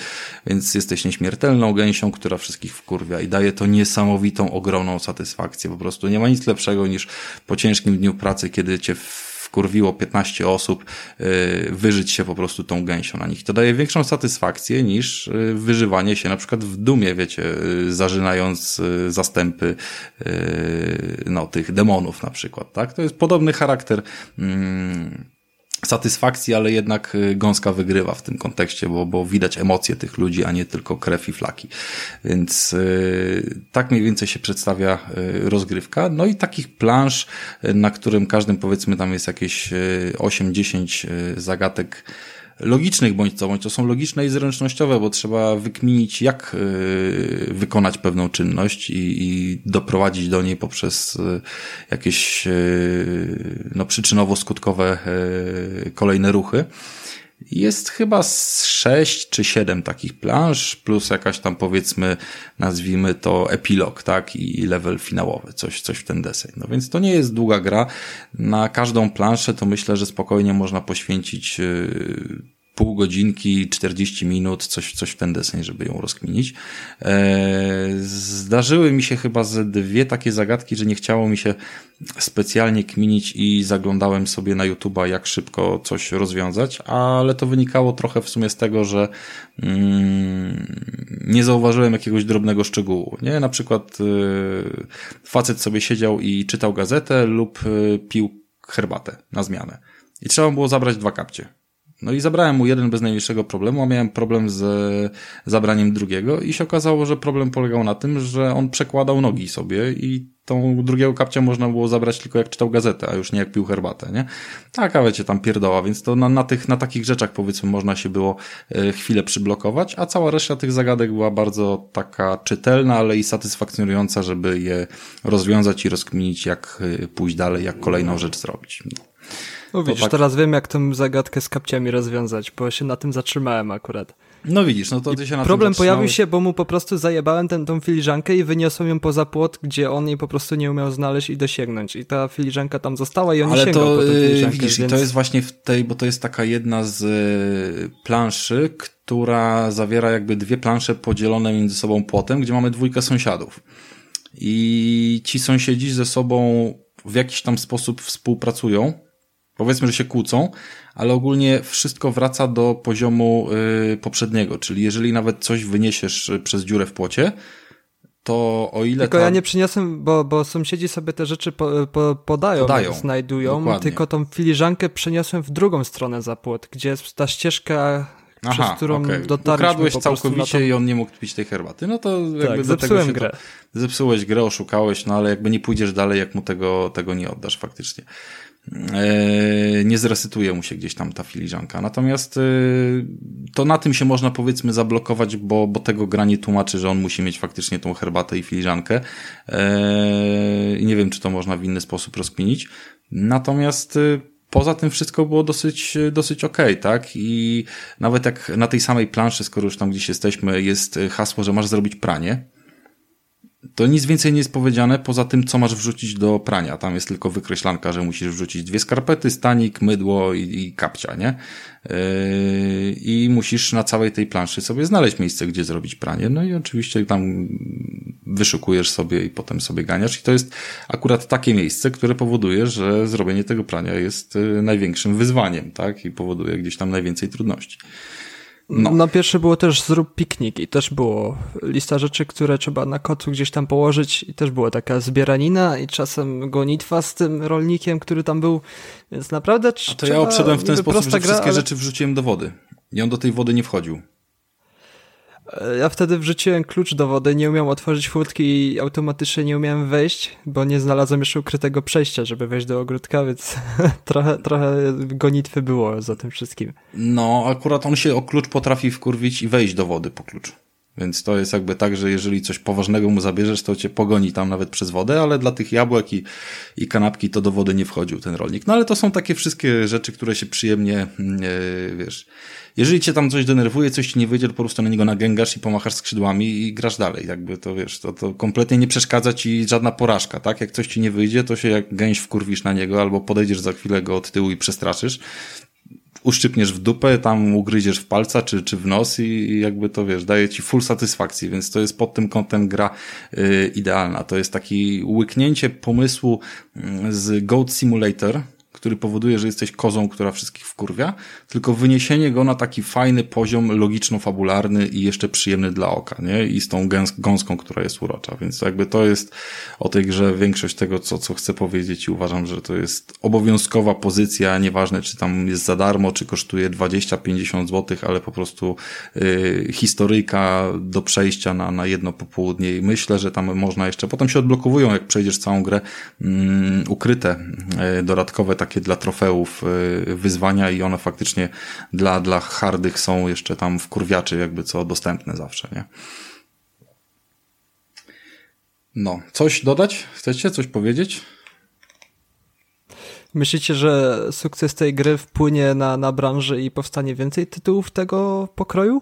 [SPEAKER 6] Więc jesteś nieśmiertelną gęsią, która wszystkich wkurwia i daje to niesamowitą, ogromną satysfakcję. Po prostu nie ma nic lepszego niż po ciężkim dniu pracy, kiedy cię wkurwiło 15 osób, y, wyżyć się po prostu tą gęsią na nich. To daje większą satysfakcję niż y, wyżywanie się na przykład w dumie, wiecie, y, zażynając zastępy no, tych demonów na przykład, tak? To jest podobny charakter mm, satysfakcji, ale jednak y, gąska wygrywa w tym kontekście, bo, bo widać emocje tych ludzi, a nie tylko krew i flaki. Więc yy, tak mniej więcej się przedstawia yy, rozgrywka. No i takich plansz, yy, na którym każdym powiedzmy tam jest jakieś 8-10 y, zagadek logicznych bądź co, bądź to są logiczne i zręcznościowe, bo trzeba wykminić, jak y, wykonać pewną czynność i, i doprowadzić do niej poprzez y, jakieś y, no, przyczynowo-skutkowe kolejne ruchy. Jest chyba z sześć czy siedem takich planż, plus jakaś tam powiedzmy, nazwijmy to epilog, tak, i level finałowy, coś, coś w ten deseń. No więc to nie jest długa gra. Na każdą planszę to myślę, że spokojnie można poświęcić pół godzinki, 40 minut, coś, coś w ten deseń, żeby ją rozkminić. E, zdarzyły mi się chyba ze dwie takie zagadki, że nie chciało mi się specjalnie kminić i zaglądałem sobie na YouTube'a, jak szybko coś rozwiązać, ale to wynikało trochę w sumie z tego, że mm, nie zauważyłem jakiegoś drobnego szczegółu. Nie, na przykład y, facet sobie siedział i czytał gazetę lub y, pił herbatę na zmianę. I trzeba było zabrać dwa kapcie. No i zabrałem mu jeden bez najmniejszego problemu, a miałem problem z zabraniem drugiego i się okazało, że problem polegał na tym, że on przekładał nogi sobie i tą drugiego kapcia można było zabrać tylko jak czytał gazetę, a już nie jak pił herbatę, nie? Taka wiecie, tam pierdoła, więc to na, na tych, na takich rzeczach powiedzmy można się było e, chwilę przyblokować, a cała reszta tych zagadek była bardzo taka czytelna, ale i satysfakcjonująca, żeby je rozwiązać i rozkminić, jak e, pójść dalej, jak kolejną rzecz zrobić.
[SPEAKER 2] No widzisz, tak... teraz wiem, jak tę zagadkę z kapciami rozwiązać, bo się na tym zatrzymałem akurat.
[SPEAKER 6] No widzisz, no to ty się na
[SPEAKER 2] Problem pojawił się, bo mu po prostu zajebałem tę tą filiżankę i wyniosłem ją poza płot, gdzie on jej po prostu nie umiał znaleźć i dosięgnąć. I ta filiżanka tam została i on
[SPEAKER 6] Ale sięgał
[SPEAKER 2] to, po tę
[SPEAKER 6] y,
[SPEAKER 2] filiżankę.
[SPEAKER 6] Widzisz, więc... i to jest właśnie w tej, bo to jest taka jedna z y, planszy, która zawiera jakby dwie plansze podzielone między sobą płotem, gdzie mamy dwójkę sąsiadów. I ci sąsiedzi ze sobą w jakiś tam sposób współpracują, Powiedzmy, że się kłócą, ale ogólnie wszystko wraca do poziomu y, poprzedniego, czyli jeżeli nawet coś wyniesiesz y, przez dziurę w płocie, to o ile.
[SPEAKER 2] Tylko ta... ja nie przyniosłem, bo, bo sąsiedzi sobie te rzeczy po, po, podają, podają. znajdują, dokładnie. tylko tą filiżankę przeniosłem w drugą stronę za płot, gdzie jest ta ścieżka, Aha, przez którą okay. dotarliśmy
[SPEAKER 6] Ukradłeś całkowicie to... i on nie mógł pić tej herbaty. No to jakby tak, się grę. To... Zepsułeś grę, oszukałeś, no ale jakby nie pójdziesz dalej, jak mu tego, tego nie oddasz faktycznie. e, nie zresytuje mu się gdzieś tam ta filiżanka. Natomiast e, to na tym się można powiedzmy zablokować, bo, bo tego gra nie tłumaczy, że on musi mieć faktycznie tą herbatę i filiżankę. E, I nie wiem, czy to można w inny sposób rozkminić. Natomiast poza tym wszystko było dosyć, dosyć okej, okay, tak? I nawet jak na tej samej planszy, skoro już tam gdzieś jesteśmy, jest hasło, że masz zrobić pranie, to nic więcej nie jest powiedziane poza tym, co masz wrzucić do prania. Tam jest tylko wykreślanka, że musisz wrzucić dwie skarpety, stanik, mydło i, i kapcia, nie? Yy, I musisz na całej tej planszy sobie znaleźć miejsce, gdzie zrobić pranie. No i oczywiście tam wyszukujesz sobie i potem sobie ganiasz. I to jest akurat takie miejsce, które powoduje, że zrobienie tego prania jest yy, największym wyzwaniem, tak? I powoduje gdzieś tam najwięcej trudności.
[SPEAKER 2] No. Na pierwsze było też zrób piknik i też było lista rzeczy, które trzeba na kocu gdzieś tam położyć i też była taka zbieranina i czasem gonitwa z tym rolnikiem, który tam był, więc naprawdę
[SPEAKER 6] A to ja obszedłem w ten sposób, że wszystkie ale... rzeczy wrzuciłem do wody i on do tej wody nie wchodził.
[SPEAKER 2] Ja wtedy wrzuciłem klucz do wody, nie umiałem otworzyć furtki i automatycznie nie umiałem wejść, bo nie znalazłem jeszcze ukrytego przejścia, żeby wejść do ogródka, więc trochę, trochę gonitwy było za tym wszystkim.
[SPEAKER 6] No, akurat on się o klucz potrafi wkurwić i wejść do wody po klucz. Więc to jest jakby tak, że jeżeli coś poważnego mu zabierzesz, to cię pogoni tam nawet przez wodę, ale dla tych jabłek i, i kanapki to do wody nie wchodził ten rolnik. No ale to są takie wszystkie rzeczy, które się przyjemnie, yy, wiesz, jeżeli cię tam coś denerwuje, coś ci nie wyjdzie, to po prostu na niego nagęgasz i pomachasz skrzydłami i grasz dalej. Jakby to wiesz, to, to kompletnie nie przeszkadza ci żadna porażka, tak? Jak coś ci nie wyjdzie, to się jak gęś wkurwisz na niego albo podejdziesz za chwilę go od tyłu i przestraszysz uszczypniesz w dupę, tam ugryziesz w palca czy, czy w nos i, jakby to wiesz, daje ci full satysfakcji, więc to jest pod tym kątem gra y, idealna. To jest taki łyknięcie pomysłu y, z Goat Simulator, który powoduje, że jesteś kozą, która wszystkich wkurwia, tylko wyniesienie go na taki fajny poziom logiczno-fabularny i jeszcze przyjemny dla oka, nie? I z tą gęs gąską, która jest urocza. Więc jakby to jest o tej grze większość tego, co, co chcę powiedzieć i uważam, że to jest obowiązkowa pozycja, nieważne czy tam jest za darmo, czy kosztuje 20-50 zł, ale po prostu yy, historyjka do przejścia na, na jedno popołudnie i myślę, że tam można jeszcze, potem się odblokowują, jak przejdziesz całą grę, yy, ukryte yy, dodatkowe takie takie dla trofeów y, wyzwania i one faktycznie dla, dla hardych są jeszcze tam w kurwiaczy jakby co dostępne zawsze, nie? No, coś dodać? Chcecie coś powiedzieć?
[SPEAKER 2] Myślicie, że sukces tej gry wpłynie na, na branżę i powstanie więcej tytułów tego pokroju?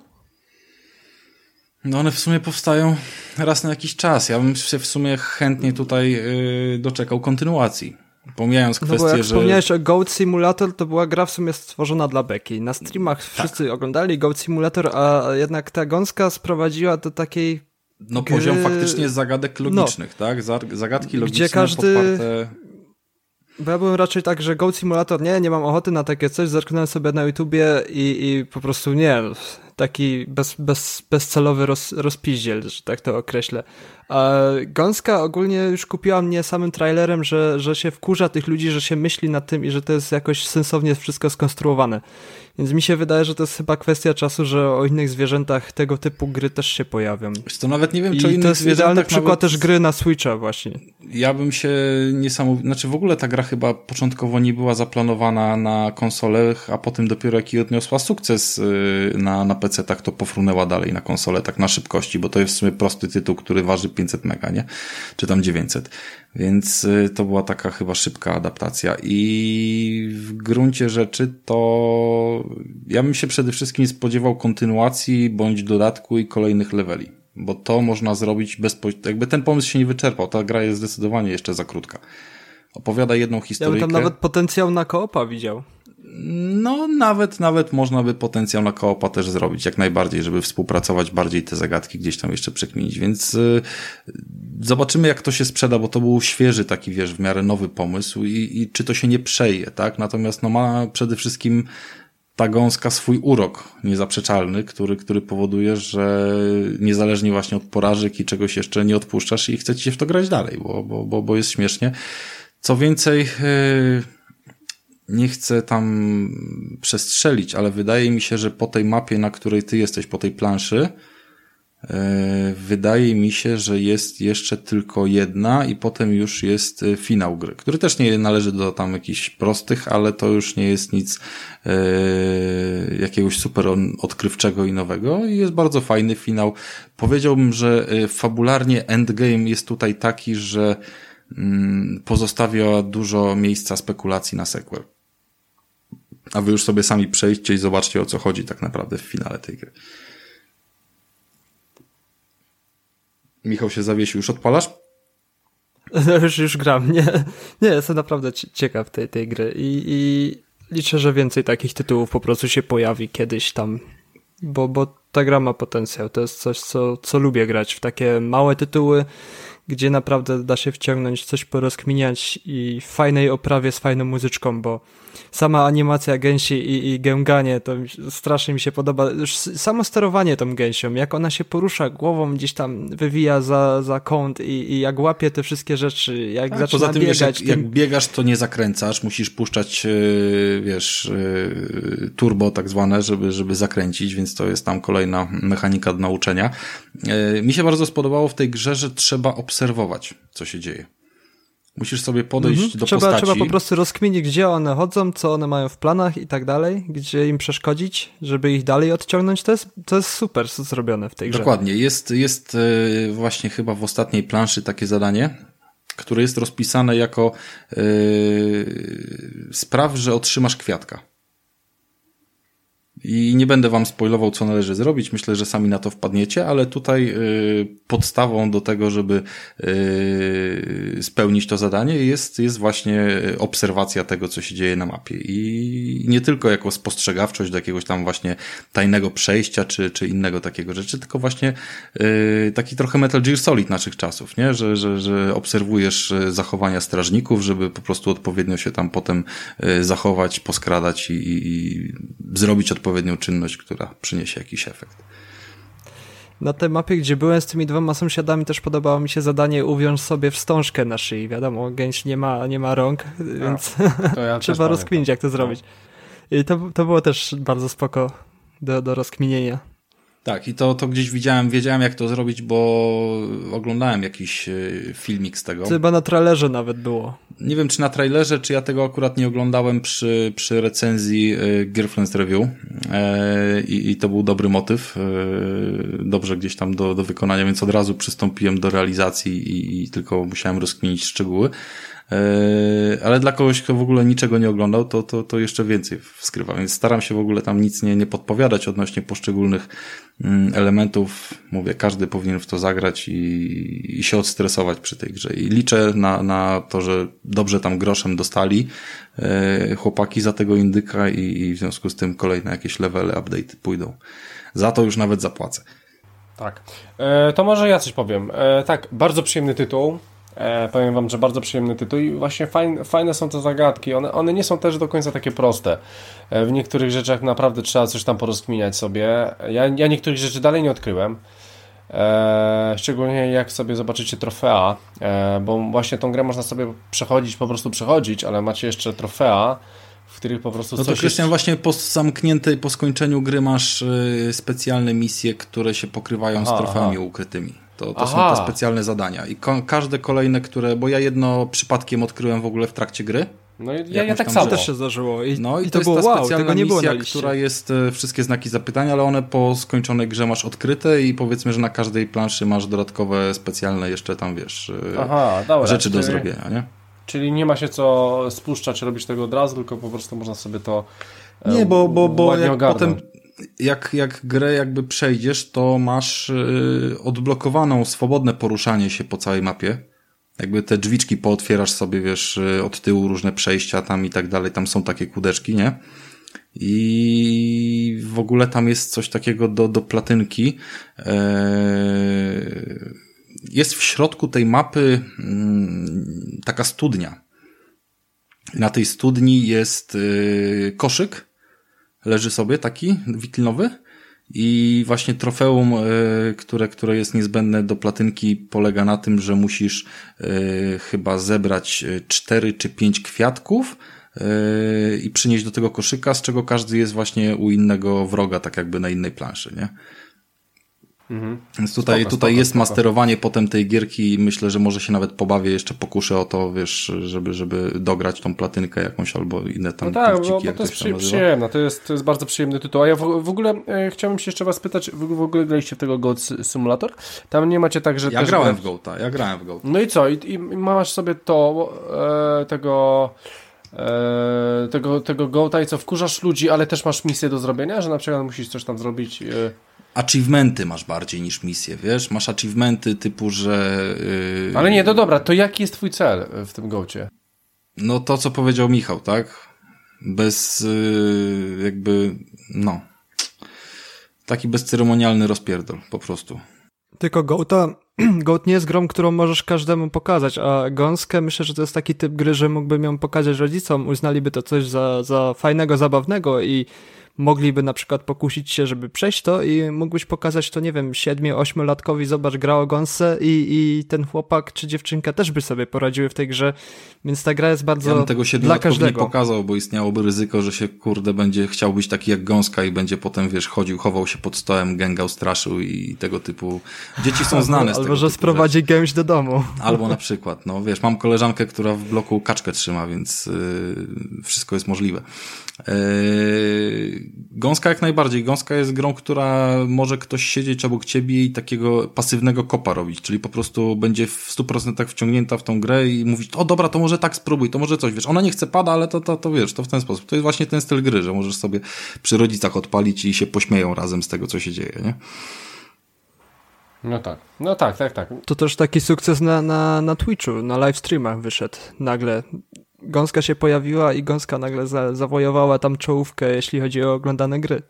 [SPEAKER 6] No one w sumie powstają raz na jakiś czas. Ja bym się w sumie chętnie tutaj yy, doczekał kontynuacji. Pomijając kwestię, no bo jak
[SPEAKER 2] że... wspomniałeś o Goat Simulator, to była gra w sumie stworzona dla beki. Na streamach tak. wszyscy oglądali Goat Simulator, a jednak ta gąska sprowadziła do takiej
[SPEAKER 6] No gry... poziom faktycznie zagadek no. logicznych, no. tak? Zagadki logiczne Gdzie każdy... podparte...
[SPEAKER 2] Bo ja byłem raczej tak, że Goat Simulator, nie, nie mam ochoty na takie coś, zerknąłem sobie na YouTubie i, i po prostu nie, taki bez, bez, bezcelowy roz, rozpiździel, że tak to określę. Gąska ogólnie już kupiła mnie samym trailerem, że, że się wkurza tych ludzi, że się myśli nad tym i że to jest jakoś sensownie wszystko skonstruowane. Więc mi się wydaje, że to jest chyba kwestia czasu, że o innych zwierzętach tego typu gry też się pojawią.
[SPEAKER 6] To nawet nie wiem, czy I
[SPEAKER 2] to jest idealny przykład nawet... też gry na Switcha właśnie.
[SPEAKER 6] Ja bym się niesamowicie... Znaczy w ogóle ta gra chyba początkowo nie była zaplanowana na konsolę, a potem dopiero jak odniosła sukces y, na, na PC, tak to pofrunęła dalej na konsolę, tak na szybkości, bo to jest w sumie prosty tytuł, który waży 500 mega, nie? Czy tam 900. Więc y, to była taka chyba szybka adaptacja. I w gruncie rzeczy to ja bym się przede wszystkim spodziewał kontynuacji bądź dodatku i kolejnych leveli. Bo to można zrobić bezpośrednio. Jakby ten pomysł się nie wyczerpał. Ta gra jest zdecydowanie jeszcze za krótka. Opowiada jedną historię. Ja
[SPEAKER 2] bym tam nawet potencjał na koopa widział.
[SPEAKER 6] No, nawet, nawet można by potencjał na koopa też zrobić, jak najbardziej, żeby współpracować bardziej te zagadki gdzieś tam jeszcze przekminić, więc y, zobaczymy jak to się sprzeda, bo to był świeży taki, wiesz, w miarę nowy pomysł i, i czy to się nie przeje, tak? Natomiast no ma przede wszystkim ta gąska swój urok niezaprzeczalny, który, który powoduje, że niezależnie właśnie od porażek i czegoś jeszcze nie odpuszczasz i chcecie się w to grać dalej, bo, bo, bo, bo jest śmiesznie. Co więcej, yy, nie chcę tam przestrzelić, ale wydaje mi się, że po tej mapie, na której ty jesteś, po tej planszy, E, wydaje mi się, że jest jeszcze tylko jedna i potem już jest e, finał gry, który też nie należy do tam jakichś prostych, ale to już nie jest nic e, jakiegoś super odkrywczego i nowego i jest bardzo fajny finał. Powiedziałbym, że fabularnie endgame jest tutaj taki, że mm, pozostawia dużo miejsca spekulacji na sequel. A wy już sobie sami przejdźcie i zobaczcie o co chodzi tak naprawdę w finale tej gry. Michał się zawiesił. Już odpalasz?
[SPEAKER 2] No już, już gram. Nie, nie jestem naprawdę ciekaw tej, tej gry i, i liczę, że więcej takich tytułów po prostu się pojawi kiedyś tam, bo, bo ta gra ma potencjał. To jest coś, co, co lubię grać w takie małe tytuły, gdzie naprawdę da się wciągnąć, coś porozkminiać i w fajnej oprawie z fajną muzyczką, bo sama animacja gęsi i, i gęganie, to strasznie mi się podoba. Już samo sterowanie tą gęsią, jak ona się porusza głową, gdzieś tam wywija za, za kąt i, i jak łapie te wszystkie rzeczy, jak tak, zaczyna poza tym, biegać.
[SPEAKER 6] Wiesz, jak, tym... jak biegasz, to nie zakręcasz, musisz puszczać, e, wiesz, e, turbo tak zwane, żeby, żeby zakręcić, więc to jest tam kolejna mechanika do nauczenia. E, mi się bardzo spodobało w tej grze, że trzeba obserwować, co się dzieje. Musisz sobie podejść mhm. do
[SPEAKER 2] trzeba,
[SPEAKER 6] postaci.
[SPEAKER 2] Trzeba po prostu rozkminić, gdzie one chodzą, co one mają w planach i tak dalej, gdzie im przeszkodzić, żeby ich dalej odciągnąć. To jest, to jest super zrobione w tej grze.
[SPEAKER 6] Dokładnie. Jest, jest e, właśnie chyba w ostatniej planszy takie zadanie, które jest rozpisane jako yy, spraw, że otrzymasz kwiatka. I nie będę wam spoilował, co należy zrobić. Myślę, że sami na to wpadniecie, ale tutaj y, podstawą do tego, żeby y, spełnić to zadanie jest, jest właśnie obserwacja tego, co się dzieje na mapie. I nie tylko jako spostrzegawczość do jakiegoś tam właśnie tajnego przejścia, czy, czy innego takiego rzeczy, tylko właśnie y, taki trochę Metal Gear Solid naszych czasów, nie? Że, że, że obserwujesz zachowania strażników, żeby po prostu odpowiednio się tam potem zachować, poskradać i, i zrobić odpowiednio odpowiednią czynność, która przyniesie jakiś efekt.
[SPEAKER 2] Na tej mapie, gdzie byłem z tymi dwoma sąsiadami, też podobało mi się zadanie uwiąż sobie wstążkę na szyi. Wiadomo, gęś nie ma, nie ma rąk, więc ja trzeba rozkminić, jak to zrobić. I to, to było też bardzo spoko do, do rozkminienia.
[SPEAKER 6] Tak, i to, to gdzieś widziałem, wiedziałem jak to zrobić, bo oglądałem jakiś e, filmik z tego.
[SPEAKER 2] Chyba na trailerze nawet było.
[SPEAKER 6] Nie wiem, czy na trailerze, czy ja tego akurat nie oglądałem przy, przy recenzji e, Girlfriend's Review e, i, i to był dobry motyw, dobrze gdzieś tam do, do wykonania, więc od razu przystąpiłem do realizacji i, i tylko musiałem rozkminić szczegóły. E, ale dla kogoś, kto w ogóle niczego nie oglądał, to, to, to jeszcze więcej wskrywa, więc staram się w ogóle tam nic nie, nie podpowiadać odnośnie poszczególnych mm, elementów. Mówię, każdy powinien w to zagrać i, i się odstresować przy tej grze. I liczę na, na to, że dobrze tam groszem dostali e, chłopaki za tego indyka i, i w związku z tym kolejne jakieś levely, update pójdą. Za to już nawet zapłacę.
[SPEAKER 5] Tak. E, to może ja coś powiem. E, tak, bardzo przyjemny tytuł. E, powiem wam, że bardzo przyjemny tytuł i właśnie fajne, fajne są te zagadki. One, one nie są też do końca takie proste. E, w niektórych rzeczach naprawdę trzeba coś tam porozkminiać sobie. Ja, ja niektórych rzeczy dalej nie odkryłem. E, szczególnie jak sobie zobaczycie trofea, e, bo właśnie tą grę można sobie przechodzić, po prostu przechodzić, ale macie jeszcze trofea, w których po prostu
[SPEAKER 6] No to Krystian, jest... właśnie po zamkniętej, po skończeniu gry masz y, specjalne misje, które się pokrywają aha, z trofeami aha. ukrytymi. To, to są te specjalne zadania. I ko każde kolejne, które. Bo ja jedno przypadkiem odkryłem w ogóle w trakcie gry.
[SPEAKER 2] No ja, ja tak samo. też się zdarzyło. I,
[SPEAKER 6] no i, i to, to jest ta specjalna wow, misja, która jest e, wszystkie znaki zapytania, ale one po skończonej grze masz odkryte i powiedzmy, że na każdej planszy masz dodatkowe, specjalne jeszcze tam, wiesz, e, Aha, dobra, rzeczy czyli, do zrobienia, nie?
[SPEAKER 5] Czyli nie ma się co spuszczać, robić tego od razu, tylko po prostu można sobie to
[SPEAKER 6] e, Nie, bo, bo, bo jak potem jak, jak grę jakby przejdziesz, to masz yy, odblokowaną swobodne poruszanie się po całej mapie. Jakby te drzwiczki pootwierasz sobie, wiesz, y, od tyłu różne przejścia tam i tak dalej, tam są takie kudeczki, nie? I w ogóle tam jest coś takiego do, do platynki. Eee, jest w środku tej mapy mm, taka studnia. Na tej studni jest y, koszyk, leży sobie taki wiklinowy i właśnie trofeum, e, które, które jest niezbędne do platynki polega na tym, że musisz e, chyba zebrać e, cztery czy pięć kwiatków i przynieść do tego koszyka, z czego każdy jest właśnie u innego wroga, tak jakby na innej planszy, nie? Więc tutaj,
[SPEAKER 5] Spoko,
[SPEAKER 6] tutaj
[SPEAKER 5] spoko,
[SPEAKER 6] jest
[SPEAKER 5] spoko.
[SPEAKER 6] masterowanie potem tej gierki i myślę, że może się nawet pobawię, jeszcze pokuszę o to, wiesz, żeby, żeby dograć tą platynkę jakąś albo inne tam
[SPEAKER 5] No tak, bo,
[SPEAKER 6] punkciki,
[SPEAKER 5] bo
[SPEAKER 6] jak
[SPEAKER 5] to jest przy, przyjemne, to jest, to jest bardzo przyjemny tytuł. A ja w, w ogóle e, chciałbym się jeszcze was pytać, w, w ogóle graliście w tego Goat Simulator? Tam nie macie tak, że
[SPEAKER 6] Ja grałem
[SPEAKER 5] gra-
[SPEAKER 6] w Goata, ja grałem w Goata.
[SPEAKER 5] No i co? I, i masz sobie to, e, tego, e, tego, tego Goata i co, wkurzasz ludzi, ale też masz misję do zrobienia, że na przykład musisz coś tam zrobić.
[SPEAKER 6] Achievementy masz bardziej niż misje, wiesz? Masz achievementy typu, że... Yy,
[SPEAKER 5] ale nie, no dobra, to jaki jest twój cel w tym Goacie?
[SPEAKER 6] No to, co powiedział Michał, tak? Bez yy, jakby, no... Taki bezceremonialny rozpierdol, po prostu.
[SPEAKER 2] Tylko Goata, Goat nie jest grą, którą możesz każdemu pokazać, a Gąskę myślę, że to jest taki typ gry, że mógłbym ją pokazać rodzicom, uznaliby to coś za, za fajnego, zabawnego i mogliby na przykład pokusić się, żeby przejść to i mógłbyś pokazać to, nie wiem, siedmiu, ośmiolatkowi, zobacz, gra o Gąsce i, i ten chłopak czy dziewczynka też by sobie poradziły w tej grze, więc ta gra jest bardzo
[SPEAKER 6] Ja bym tego
[SPEAKER 2] dla
[SPEAKER 6] siedmiolatkowi nie
[SPEAKER 2] każdego.
[SPEAKER 6] pokazał, bo istniałoby ryzyko, że się kurde będzie chciał być taki jak gąska i będzie potem, wiesz, chodził, chował się pod stołem, gęgał, straszył i tego typu. Dzieci są znane z
[SPEAKER 2] Albo,
[SPEAKER 6] tego
[SPEAKER 2] że sprowadzi gęś do domu.
[SPEAKER 6] Albo na przykład, no wiesz, mam koleżankę, która w bloku kaczkę trzyma, więc yy, wszystko jest możliwe. Yy, gąska jak najbardziej. Gąska jest grą, która może ktoś siedzieć obok ciebie i takiego pasywnego kopa robić, czyli po prostu będzie w 100% wciągnięta w tą grę i mówić, o dobra, to może tak spróbuj, to może coś, wiesz, ona nie chce pada, ale to, to, to wiesz, to w ten sposób. To jest właśnie ten styl gry, że możesz sobie przy rodzicach odpalić i się pośmieją razem z tego, co się dzieje, nie?
[SPEAKER 5] No tak, no tak, tak, tak.
[SPEAKER 2] To też taki sukces na, na, na Twitchu, na live streamach wyszedł nagle. Gąska się pojawiła i Gąska nagle za, zawojowała tam czołówkę, jeśli chodzi o oglądane gry.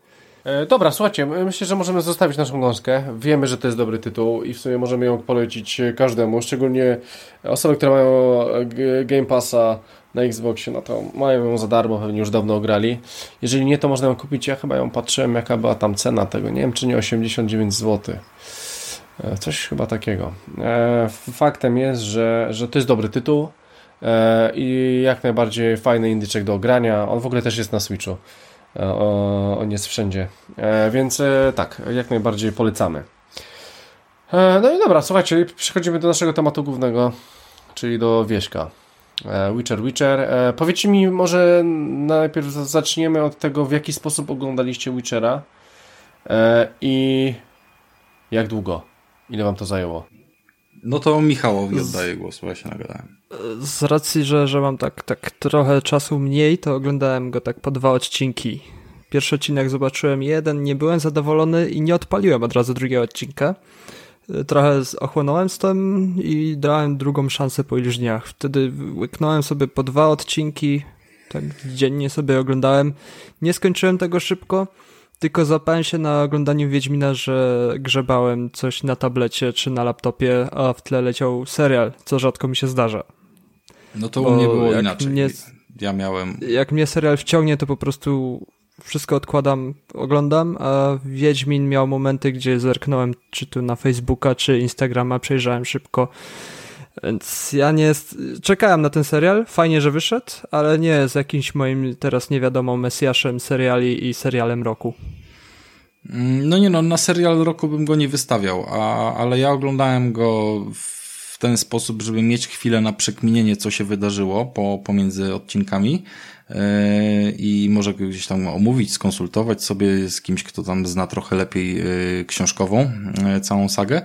[SPEAKER 5] E, dobra, słuchajcie, myślę, że możemy zostawić naszą gąskę. Wiemy, że to jest dobry tytuł i w sumie możemy ją polecić każdemu, szczególnie osoby, które mają e, Game Passa na Xboxie, no to mają ją za darmo, pewnie już dawno grali. Jeżeli nie, to można ją kupić. Ja chyba ją patrzyłem, jaka była tam cena tego. Nie wiem, czy nie 89 zł. E, Coś chyba takiego. E, Faktem jest, że, że to jest dobry tytuł i jak najbardziej fajny indyczek do grania. On w ogóle też jest na Switchu. E, On jest wszędzie. E, Więc e, tak, jak najbardziej polecamy. E, No i dobra, słuchajcie, przechodzimy do naszego tematu głównego, czyli do Wieśka. E, Witcher, Witcher. E, Powiedzcie mi, może najpierw zaczniemy od tego, w jaki sposób oglądaliście Witchera e, i jak długo? Ile wam to zajęło?
[SPEAKER 6] No to Michałowi oddaję głos, bo ja się nagadałem.
[SPEAKER 2] Z racji, że, że mam tak, tak trochę czasu mniej, to oglądałem go tak po dwa odcinki. Pierwszy odcinek zobaczyłem jeden, nie byłem zadowolony i nie odpaliłem od razu drugiego odcinka. Trochę ochłonąłem z tym i dałem drugą szansę po iluś dniach. Wtedy łyknąłem sobie po dwa odcinki, tak dziennie sobie oglądałem. Nie skończyłem tego szybko, tylko zapałem się na oglądaniu Wiedźmina, że grzebałem coś na tablecie czy na laptopie, a w tle leciał serial, co rzadko mi się zdarza.
[SPEAKER 6] No to
[SPEAKER 2] Bo
[SPEAKER 6] u mnie było inaczej.
[SPEAKER 2] mnie-
[SPEAKER 6] Ja miałem.
[SPEAKER 2] Jak mnie serial wciągnie, to po prostu wszystko odkładam, oglądam, a Wiedźmin miał momenty, gdzie zerknąłem czy tu na Facebooka, czy Instagrama, przejrzałem szybko. Więc ja nie jest... czekałem na ten serial, fajnie, że wyszedł, ale nie jest jakimś moim teraz nie wiadomo mesjaszem seriali i serialem roku.
[SPEAKER 6] Mm, No nie no, na serial roku bym go nie wystawiał, a, ale ja oglądałem go w ten sposób, żeby mieć chwilę na przekminienie, co się wydarzyło po, pomiędzy odcinkami yy, i może gdzieś tam omówić, skonsultować sobie z kimś, kto tam zna trochę lepiej yy, książkową yy, całą sagę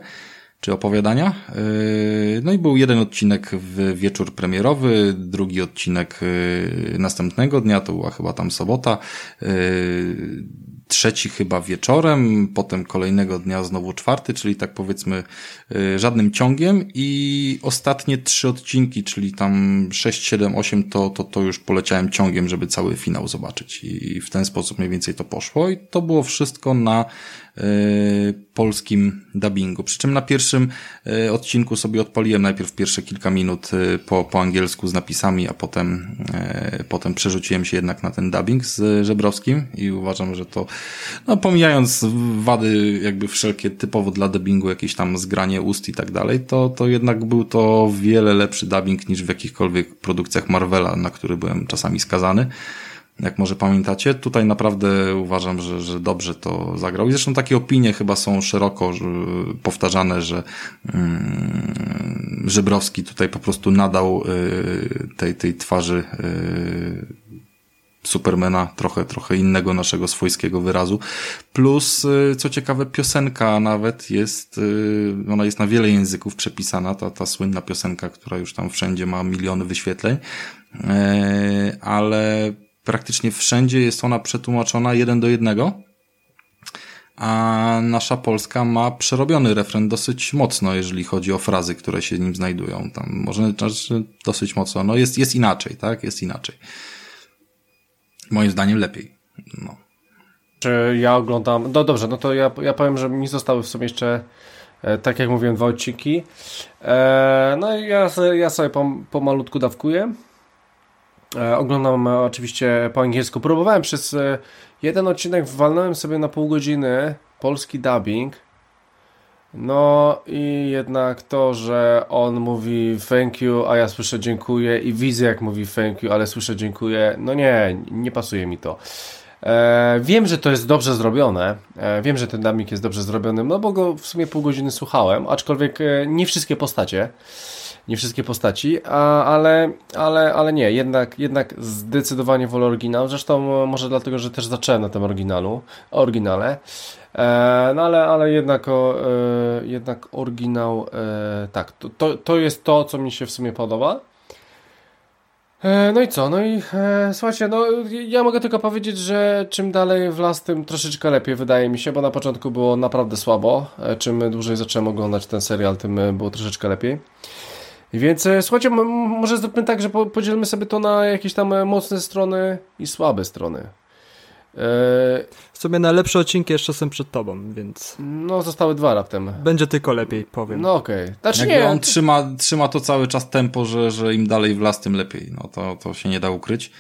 [SPEAKER 6] czy opowiadania. Yy, No i był jeden odcinek w wieczór premierowy, drugi odcinek yy, następnego dnia, to była chyba tam sobota, yy, trzeci chyba wieczorem, potem kolejnego dnia znowu czwarty, czyli tak powiedzmy żadnym ciągiem. I ostatnie trzy odcinki, czyli tam 6, 7, 8 to, to, to już poleciałem ciągiem, żeby cały finał zobaczyć. I w ten sposób mniej więcej to poszło. I to było wszystko na polskim dubbingu. Przy czym na pierwszym yy, odcinku sobie odpaliłem najpierw pierwsze kilka minut yy, po, po angielsku z napisami, a potem, potem przerzuciłem się jednak na ten dubbing z Żebrowskim i uważam, że to, no pomijając wady jakby wszelkie typowo dla dubbingu, jakieś tam zgranie ust i tak dalej, to, to jednak był to wiele lepszy dubbing niż w jakichkolwiek produkcjach Marvela, na który byłem czasami skazany. Jak może pamiętacie. Tutaj naprawdę uważam, że, że dobrze to zagrał. I zresztą takie opinie chyba są szeroko powtarzane, że mm, Żebrowski tutaj po prostu nadał y, tej, tej twarzy y, Supermana, trochę, trochę innego naszego swojskiego wyrazu. Plus, y, co ciekawe, piosenka nawet jest, ona jest na wiele języków przepisana, ta, ta słynna piosenka, która już tam wszędzie ma miliony wyświetleń, e, ale praktycznie wszędzie jest ona przetłumaczona jeden do jednego, a nasza Polska ma przerobiony refren dosyć mocno, jeżeli chodzi o frazy, które się nim znajdują. Tam może znaczy dosyć mocno, no jest, jest inaczej, tak? Jest inaczej. Moim zdaniem lepiej. No.
[SPEAKER 5] Czy ja oglądam. No dobrze, no to ja, ja powiem, że mi zostały w sumie jeszcze, e, tak jak mówiłem, dwa odcinki. E, no i ja, ja sobie pomalutku dawkuję. E, oglądam e, oczywiście po angielsku. Próbowałem przez e, jeden odcinek, walnąłem sobie na pół godziny polski dubbing. No i jednak to, że on mówi thank you, a ja słyszę dziękuję i widzę jak mówi thank you, ale słyszę dziękuję, no nie, nie pasuje mi to. E, wiem, że to jest dobrze zrobione, e, wiem, że ten dubbing jest dobrze zrobiony, no bo go w sumie pół godziny słuchałem, aczkolwiek e, nie wszystkie postacie nie wszystkie postaci, a, ale, ale, ale nie, jednak, jednak zdecydowanie wolę oryginał, zresztą może dlatego, że też zacząłem na tym oryginalu, oryginale, e, no ale, ale jednak, o, e, jednak oryginał, e, tak, to, to, to jest to, co mi się w sumie podoba. E, no i co? No i e, słuchajcie, no ja mogę tylko powiedzieć, że czym dalej w las, tym troszeczkę lepiej wydaje mi się, bo na początku było naprawdę słabo. E, czym dłużej zacząłem oglądać ten serial, tym e, było troszeczkę lepiej. Więc e, słuchajcie, może zróbmy tak, że podzielmy sobie to na jakieś tam e, mocne strony i słabe strony. E,
[SPEAKER 2] w sumie najlepsze odcinki jeszcze są przed tobą, więc.
[SPEAKER 5] No, zostały dwa raptem.
[SPEAKER 2] Będzie tylko lepiej, powiem.
[SPEAKER 5] No okej. Okay.
[SPEAKER 6] Znaczy nie. on trzyma, trzyma to cały czas tempo, że, że im dalej w las, tym lepiej. No to, to się nie da ukryć.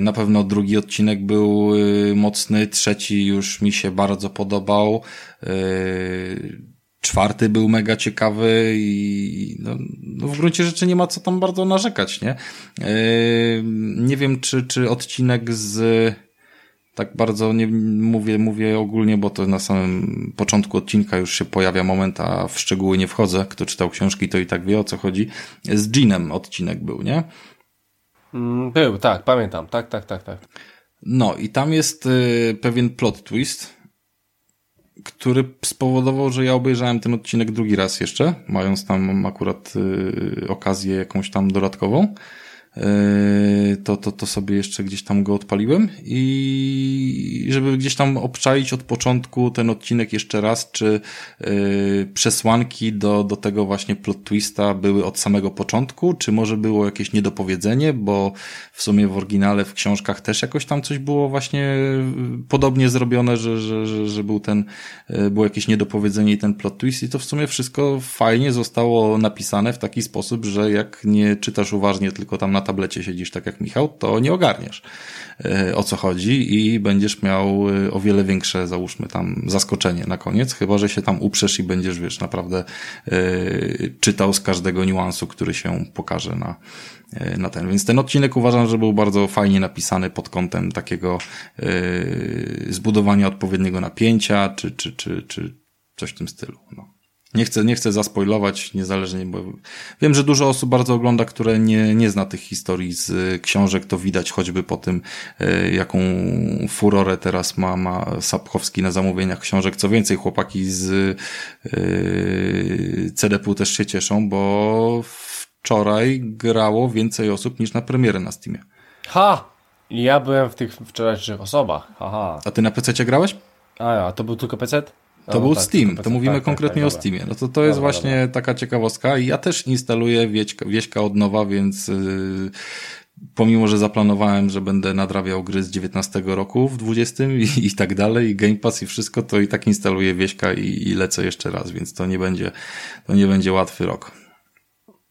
[SPEAKER 6] Na pewno drugi odcinek był mocny, trzeci już mi się bardzo podobał. Czwarty był mega ciekawy i no, no w gruncie rzeczy nie ma co tam bardzo narzekać, nie? Yy, nie wiem, czy, czy odcinek z tak bardzo nie mówię, mówię ogólnie, bo to na samym początku odcinka już się pojawia moment, a w szczegóły nie wchodzę. Kto czytał książki, to i tak wie o co chodzi. Z Jeanem odcinek był, nie?
[SPEAKER 5] Mm, był, tak, pamiętam. Tak, tak, tak, tak.
[SPEAKER 6] No i tam jest y, pewien plot twist, który spowodował, że ja obejrzałem ten odcinek drugi raz jeszcze, mając tam akurat y, okazję jakąś tam dodatkową. Yy, to, to, to sobie jeszcze gdzieś tam go odpaliłem i żeby gdzieś tam obczaić od początku ten odcinek jeszcze raz, czy yy, przesłanki do, do tego właśnie plot twista były od samego początku, czy może było jakieś niedopowiedzenie, bo w sumie w oryginale, w książkach też jakoś tam coś było właśnie yy, podobnie zrobione, że, że, że, że był ten, było jakieś niedopowiedzenie i ten plot twist i to w sumie wszystko fajnie zostało napisane w taki sposób, że jak nie czytasz uważnie tylko tam na tablecie siedzisz tak jak Michał, to nie ogarniesz e, o co chodzi i będziesz miał e, o wiele większe, załóżmy tam, zaskoczenie na koniec, chyba, że się tam uprzesz i będziesz, wiesz, naprawdę yy, czytał z każdego niuansu, który się pokaże na, na ten. Więc ten odcinek uważam, że był bardzo fajnie napisany pod kątem takiego zbudowania odpowiedniego napięcia, czy, czy, czy, czy coś w tym stylu. No. Nie chcę, nie chcę zaspoilować, niezależnie, bo wiem, że dużo osób bardzo ogląda, które nie, nie zna tych historii z y, książek, to widać choćby po tym, y, jaką furorę teraz ma, ma Sapkowski na zamówieniach książek. Co więcej, chłopaki z yy, CDP też się cieszą, bo wczoraj grało więcej osób niż na premierę na Steamie.
[SPEAKER 5] Ha! Ja byłem w tych wczorajszych osobach. Aha.
[SPEAKER 6] A ty na PC grałeś?
[SPEAKER 5] A ja, to był tylko PC?
[SPEAKER 6] To no, był tak, Steam, to mówimy tak, tak konkretnie tak, o Steamie. No to to jest dobra, właśnie dobra. taka ciekawostka i ja też instaluję wieśka, wieśka od nowa, więc yy, pomimo, że zaplanowałem, że będę nadrabiał gry z 19 roku w 20 i, i tak dalej, i Game Pass i wszystko, to i tak instaluję wieśka i, i lecę jeszcze raz, więc to nie będzie, to nie będzie łatwy rok.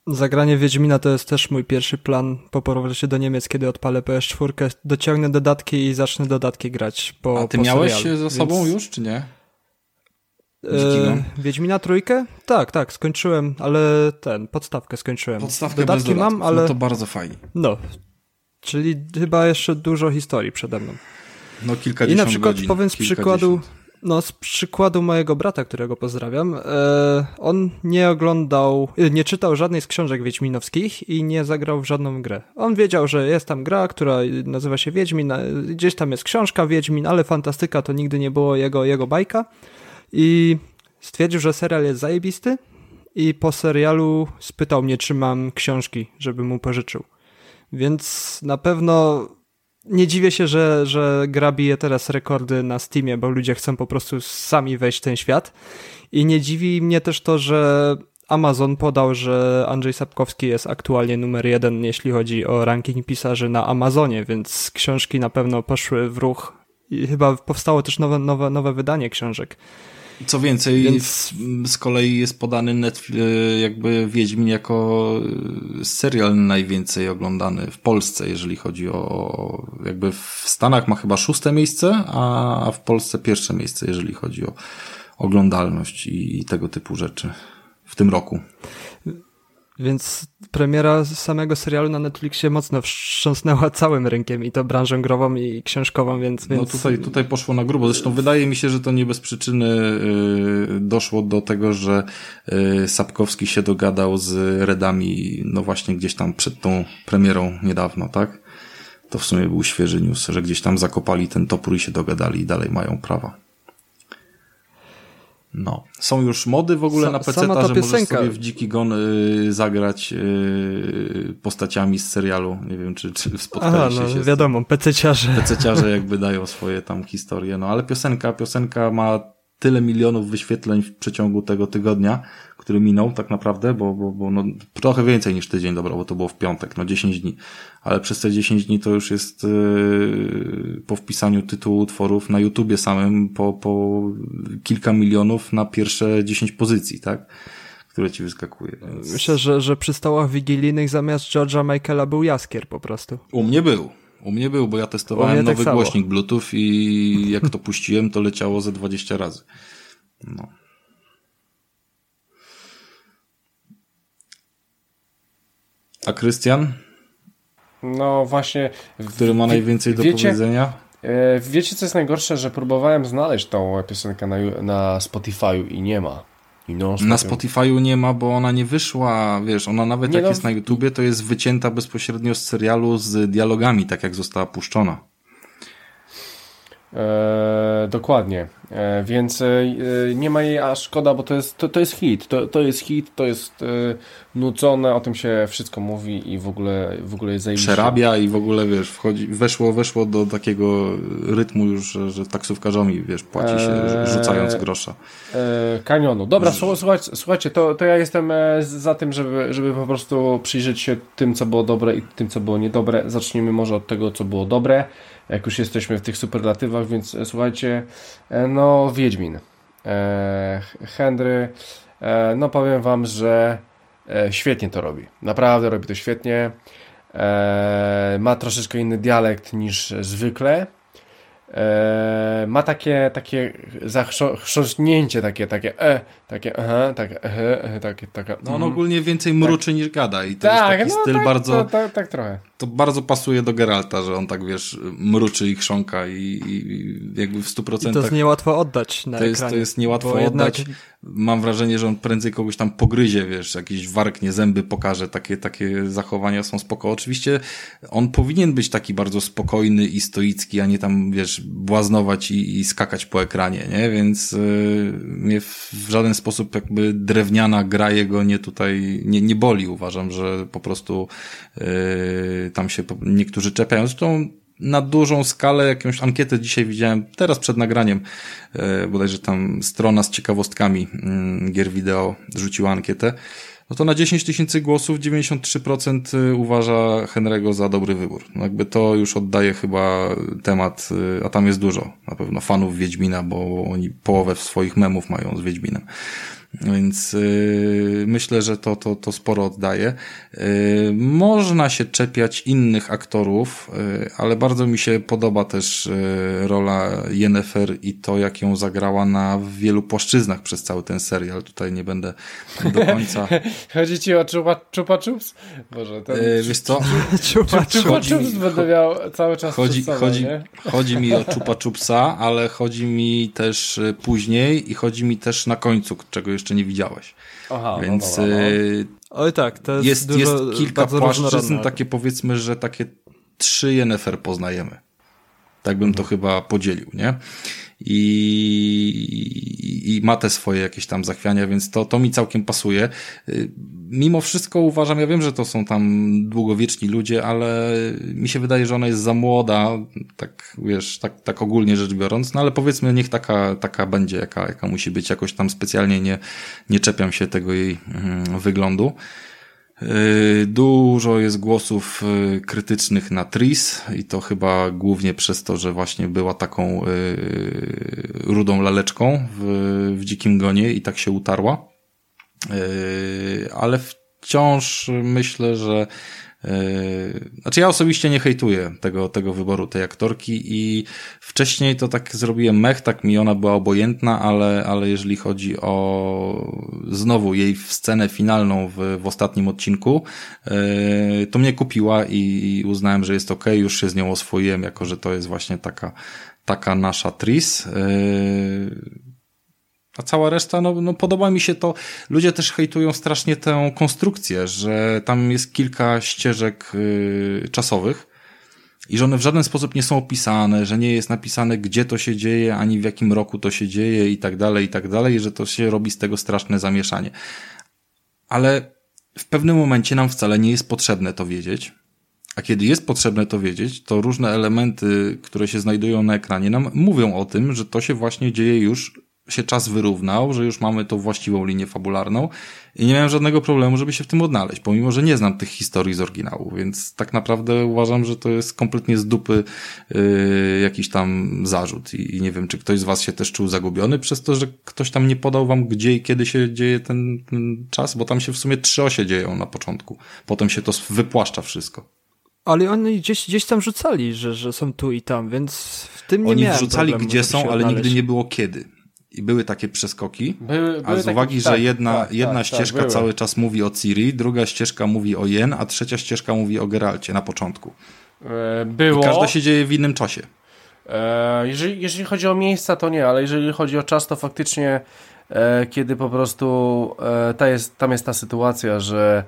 [SPEAKER 2] Zagranie Wiedźmina to jest też mój pierwszy plan po powrocie do Niemiec, kiedy odpalę PS4, dociągnę dodatki i zacznę dodatki grać po
[SPEAKER 6] A ty
[SPEAKER 2] po
[SPEAKER 6] miałeś
[SPEAKER 2] serialu,
[SPEAKER 6] za sobą więc... już, czy nie?
[SPEAKER 2] E, Wiedźmina trójkę? Tak, tak, skończyłem, ale ten, podstawkę skończyłem.
[SPEAKER 6] Podstawkę Dodatki bez mam, ale... No to bardzo fajnie.
[SPEAKER 2] No. Czyli chyba jeszcze dużo historii przede mną.
[SPEAKER 6] No kilkadziesiąt
[SPEAKER 2] I na przykład
[SPEAKER 6] godzin,
[SPEAKER 2] powiem z przykładu, no z przykładu mojego brata, którego pozdrawiam, e, on nie oglądał, e, nie czytał żadnej z książek wiedźminowskich i nie zagrał w żadną grę. On wiedział, że jest tam gra, która nazywa się Wiedźmin, gdzieś tam jest książka Wiedźmin, ale fantastyka to nigdy nie było jego, jego bajka i stwierdził, że serial jest zajebisty i po serialu spytał mnie, czy mam książki, żeby mu pożyczył. Więc na pewno nie dziwię się, że, że gra bije teraz rekordy na Steamie, bo ludzie chcą po prostu sami wejść w ten świat. I nie dziwi mnie też to, że Amazon podał, że Andrzej Sapkowski jest aktualnie numer jeden, jeśli chodzi o ranking pisarzy na Amazonie, więc książki na pewno poszły w ruch. I chyba powstało też nowe, nowe, nowe wydanie książek.
[SPEAKER 6] Co więcej,
[SPEAKER 2] Więc-
[SPEAKER 6] z kolei jest podany Netflix, jakby Wiedźmin jako y, serial najwięcej oglądany w Polsce, jeżeli chodzi o, jakby w Stanach ma chyba szóste miejsce, a w Polsce pierwsze miejsce, jeżeli chodzi o oglądalność i tego typu rzeczy w tym roku.
[SPEAKER 2] Więc premiera samego serialu na Netflixie mocno wstrząsnęła całym rynkiem i to branżą grową i książkową, więc... więc...
[SPEAKER 6] No tutaj, tutaj poszło na grubo. Zresztą wydaje mi się, że to nie bez przyczyny y, doszło do tego, że y, Sapkowski się dogadał z Redami, no właśnie gdzieś tam przed tą premierą niedawno, tak? To w sumie był świeży news, że gdzieś tam zakopali ten topór i się dogadali i dalej mają prawa. No. Są już mody w ogóle
[SPEAKER 2] Sa-
[SPEAKER 6] na PC,
[SPEAKER 2] ta
[SPEAKER 6] że możesz
[SPEAKER 2] piosenka.
[SPEAKER 6] sobie w Dziki Gon y, zagrać y, postaciami z serialu. Nie wiem, czy, czy
[SPEAKER 2] Aha,
[SPEAKER 6] spotkaliście
[SPEAKER 2] no
[SPEAKER 6] się
[SPEAKER 2] wiadomo, pececiarze.
[SPEAKER 6] pececiarze jakby dają swoje tam historie, no ale piosenka, piosenka ma tyle milionów wyświetleń w przeciągu tego tygodnia, który minął tak naprawdę, bo, bo, bo no, trochę więcej niż tydzień, dobra, bo to było w piątek, no 10 dni, ale przez te 10 dni to już jest yy, po wpisaniu tytułu utworów na YouTubie samym po, po kilka milionów na pierwsze 10 pozycji, tak? Które ci wyskakuje. Więc...
[SPEAKER 2] Myślę, że, że przy stołach wigilijnych zamiast George'a Michaela był Jaskier po prostu.
[SPEAKER 6] U mnie był. U mnie był, bo ja testowałem
[SPEAKER 2] tak
[SPEAKER 6] nowy
[SPEAKER 2] samo.
[SPEAKER 6] głośnik Bluetooth i jak to puściłem, to leciało ze 20 razy. No. A Krystian,
[SPEAKER 5] No właśnie.
[SPEAKER 6] który ma
[SPEAKER 5] wie-
[SPEAKER 6] najwięcej do
[SPEAKER 5] wiecie,
[SPEAKER 6] powiedzenia?
[SPEAKER 5] E, wiecie, co jest najgorsze? Że próbowałem znaleźć tą piosenkę na, na Spotify'u i nie ma. I non
[SPEAKER 6] Na Spotify'u nie ma, bo ona nie wyszła, wiesz, ona nawet
[SPEAKER 5] Nie
[SPEAKER 6] jak
[SPEAKER 5] no,
[SPEAKER 6] jest na YouTubie, to jest wycięta bezpośrednio z serialu z dialogami, tak jak została puszczona.
[SPEAKER 5] E, dokładnie. E, więc e, e, nie ma jej, a szkoda, bo to jest, to, to jest hit. To, to jest hit, to jest e, nucone, o tym się wszystko mówi i w ogóle, w ogóle jest zajebiście.
[SPEAKER 6] Przerabia i w ogóle, wiesz, wchodzi, weszło, weszło do takiego rytmu już, że, że taksówkarzami, wiesz, płaci się
[SPEAKER 5] Eee.
[SPEAKER 6] rzucając grosza.
[SPEAKER 5] E, kanionu. Dobra, słu- słuchajcie, słuchajcie to, to ja jestem e, za tym, żeby, żeby po prostu przyjrzeć się tym, co było dobre i tym, co było niedobre. Zacznijmy może od tego, co było dobre, jak już jesteśmy w tych superlatywach, więc e, słuchajcie, e, no Wiedźmin. E, Henry, no powiem wam, że świetnie to robi. Naprawdę robi to świetnie. Ma troszeczkę inny dialekt niż zwykle. Ma takie, takie zachrząśnięcie, takie, takie e, takie aha, takie e, takie, taka.
[SPEAKER 6] No on
[SPEAKER 5] mhm.
[SPEAKER 6] ogólnie więcej mruczy niż gada i to
[SPEAKER 5] tak,
[SPEAKER 6] jest taki
[SPEAKER 5] no,
[SPEAKER 6] styl
[SPEAKER 5] tak,
[SPEAKER 6] bardzo,
[SPEAKER 5] tak, tak trochę.
[SPEAKER 6] Bardzo pasuje do Geralta, że on tak, wiesz, mruczy i chrząka i, i jakby w 100%
[SPEAKER 2] I to jest niełatwo oddać na
[SPEAKER 6] to jest,
[SPEAKER 2] ekranie.
[SPEAKER 6] to jest niełatwo
[SPEAKER 2] bo jednak-
[SPEAKER 6] oddać. Mam wrażenie, że on prędzej kogoś tam pogryzie, wiesz, jakiś warknie, zęby pokaże, takie, takie zachowania są spoko. Oczywiście on powinien być taki bardzo spokojny i stoicki, a nie tam, wiesz, błaznować i, i skakać po ekranie, nie? Więc yy, mnie w, w żaden sposób jakby drewniana gra jego nie tutaj, nie, nie boli. Uważam, że po prostu yy, tam się niektórzy czepiają. Zresztą na dużą skalę jakąś ankietę dzisiaj widziałem, teraz przed nagraniem, e, bodajże tam strona z ciekawostkami mm, gier wideo rzuciła ankietę, no to na 10 tysięcy głosów 93% uważa Henry'ego za dobry wybór. No jakby to już oddaje chyba temat, y, a tam jest dużo na pewno fanów Wiedźmina, bo oni połowę swoich memów mają z Wiedźminem. Więc yy, myślę, że to, to, to sporo oddaje. Yy, można się czepiać innych aktorów, yy, ale bardzo mi się podoba też yy, rola Yennefer i to, jak ją zagrała na wielu płaszczyznach przez cały ten serial. Tutaj nie będę do końca.
[SPEAKER 5] Chodzi ci o Chupa, chupa Chups? Boże, ten...
[SPEAKER 6] Yy, wiesz co?
[SPEAKER 2] Czupa,
[SPEAKER 5] Chupa
[SPEAKER 6] chodzi
[SPEAKER 5] Chups
[SPEAKER 6] mi-
[SPEAKER 5] będę miał cały czas
[SPEAKER 6] Chodzi,
[SPEAKER 5] sobą,
[SPEAKER 6] chodzi,
[SPEAKER 5] nie?
[SPEAKER 6] chodzi mi o Chupa Chupsa, ale chodzi mi też y, później i chodzi mi też na końcu, czego jeszcze nie widziałeś.
[SPEAKER 5] Aha,
[SPEAKER 6] Więc
[SPEAKER 5] no dobra, no.
[SPEAKER 6] y,
[SPEAKER 2] Oj tak, to jest,
[SPEAKER 6] jest,
[SPEAKER 2] dużo,
[SPEAKER 6] jest kilka płaszczyzn, takie powiedzmy, że takie trzy Yennefer poznajemy. Tak bym to chyba podzielił, nie? I, I ma te swoje jakieś tam zachwiania, więc to, to mi całkiem pasuje. Y, Mimo wszystko uważam, ja wiem, że to są tam długowieczni ludzie, ale mi się wydaje, że ona jest za młoda, tak wiesz, tak, tak ogólnie rzecz biorąc, no ale powiedzmy, niech taka, taka będzie, jaka, jaka musi być. Jakoś tam specjalnie nie, nie czepiam się tego jej mm, wyglądu. Yy, Dużo jest głosów yy, krytycznych na Tris i to chyba głównie przez to, że właśnie była taką yy, rudą laleczką w, w Dzikim Gonie i tak się utarła. Ale wciąż myślę, że Znaczy ja osobiście nie hejtuję tego, tego wyboru tej aktorki i wcześniej to tak zrobiłem mech, tak mi ona była obojętna, ale, ale jeżeli chodzi o znowu jej scenę finalną w, w ostatnim odcinku, yy, to mnie kupiła i, uznałem, że jest ok, już się z nią oswoiłem, jako że to jest właśnie taka, taka nasza Tris. Yy, a cała reszta, no, no podoba mi się to. Ludzie też hejtują strasznie tę konstrukcję, że tam jest kilka ścieżek y, czasowych i że one w żaden sposób nie są opisane, że nie jest napisane, gdzie to się dzieje, ani w jakim roku to się dzieje i tak dalej, i tak dalej, że to się robi z tego straszne zamieszanie. Ale w pewnym momencie nam wcale nie jest potrzebne to wiedzieć. A kiedy jest potrzebne to wiedzieć, to różne elementy, które się znajdują na ekranie, nam mówią o tym, że to się właśnie dzieje już się czas wyrównał, że już mamy tą właściwą linię fabularną i nie miałem żadnego problemu, żeby się w tym odnaleźć, pomimo, że nie znam tych historii z oryginału, więc tak naprawdę uważam, że to jest kompletnie z dupy yy, jakiś tam zarzut I, i nie wiem, czy ktoś z was się też czuł zagubiony przez to, że ktoś tam nie podał wam gdzie i kiedy się dzieje ten, ten czas, bo tam się w sumie trzy osie dzieją na początku, potem się to wypłaszcza wszystko.
[SPEAKER 2] Ale oni gdzieś, gdzieś tam rzucali, że, że są tu i tam, więc w tym nie
[SPEAKER 6] Oni
[SPEAKER 2] miałem
[SPEAKER 6] wrzucali
[SPEAKER 2] problemu,
[SPEAKER 6] gdzie są, ale nigdy nie było kiedy. I były takie przeskoki.
[SPEAKER 5] Były,
[SPEAKER 6] A
[SPEAKER 5] były
[SPEAKER 6] z
[SPEAKER 5] takie-
[SPEAKER 6] uwagi, że
[SPEAKER 5] tak,
[SPEAKER 6] jedna,
[SPEAKER 5] tak,
[SPEAKER 6] jedna
[SPEAKER 5] tak,
[SPEAKER 6] ścieżka
[SPEAKER 5] tak,
[SPEAKER 6] cały czas mówi o Ciri, druga ścieżka mówi o Jen, a trzecia ścieżka mówi o Geralcie na początku.
[SPEAKER 5] E,
[SPEAKER 6] I
[SPEAKER 5] Było.
[SPEAKER 6] każda się dzieje w innym czasie.
[SPEAKER 5] E, jeżeli, jeżeli chodzi o miejsca, to nie, ale jeżeli chodzi o czas, to faktycznie e, kiedy po prostu ta jest, tam jest ta sytuacja, że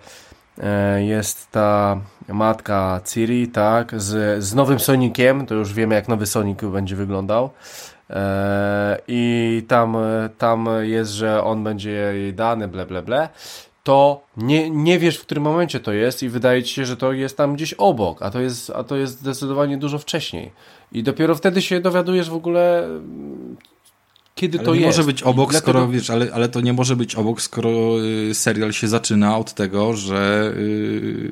[SPEAKER 5] jest ta matka Ciri, tak, z, z nowym Sonikiem, to już wiemy jak nowy Sonic będzie wyglądał. E, I tam, tam jest, że on będzie jej dany, ble, ble, ble. To nie, nie wiesz, w którym momencie to jest, i wydaje ci się, że to jest tam gdzieś obok, a to jest, a to jest zdecydowanie dużo wcześniej. I dopiero wtedy się dowiadujesz w ogóle, kiedy
[SPEAKER 6] Ale
[SPEAKER 5] to
[SPEAKER 6] nie
[SPEAKER 5] jest.
[SPEAKER 6] może być obok,
[SPEAKER 5] dlatego-
[SPEAKER 6] skoro wiesz, ale, ale to nie może być obok, skoro y, serial się zaczyna od tego, że y,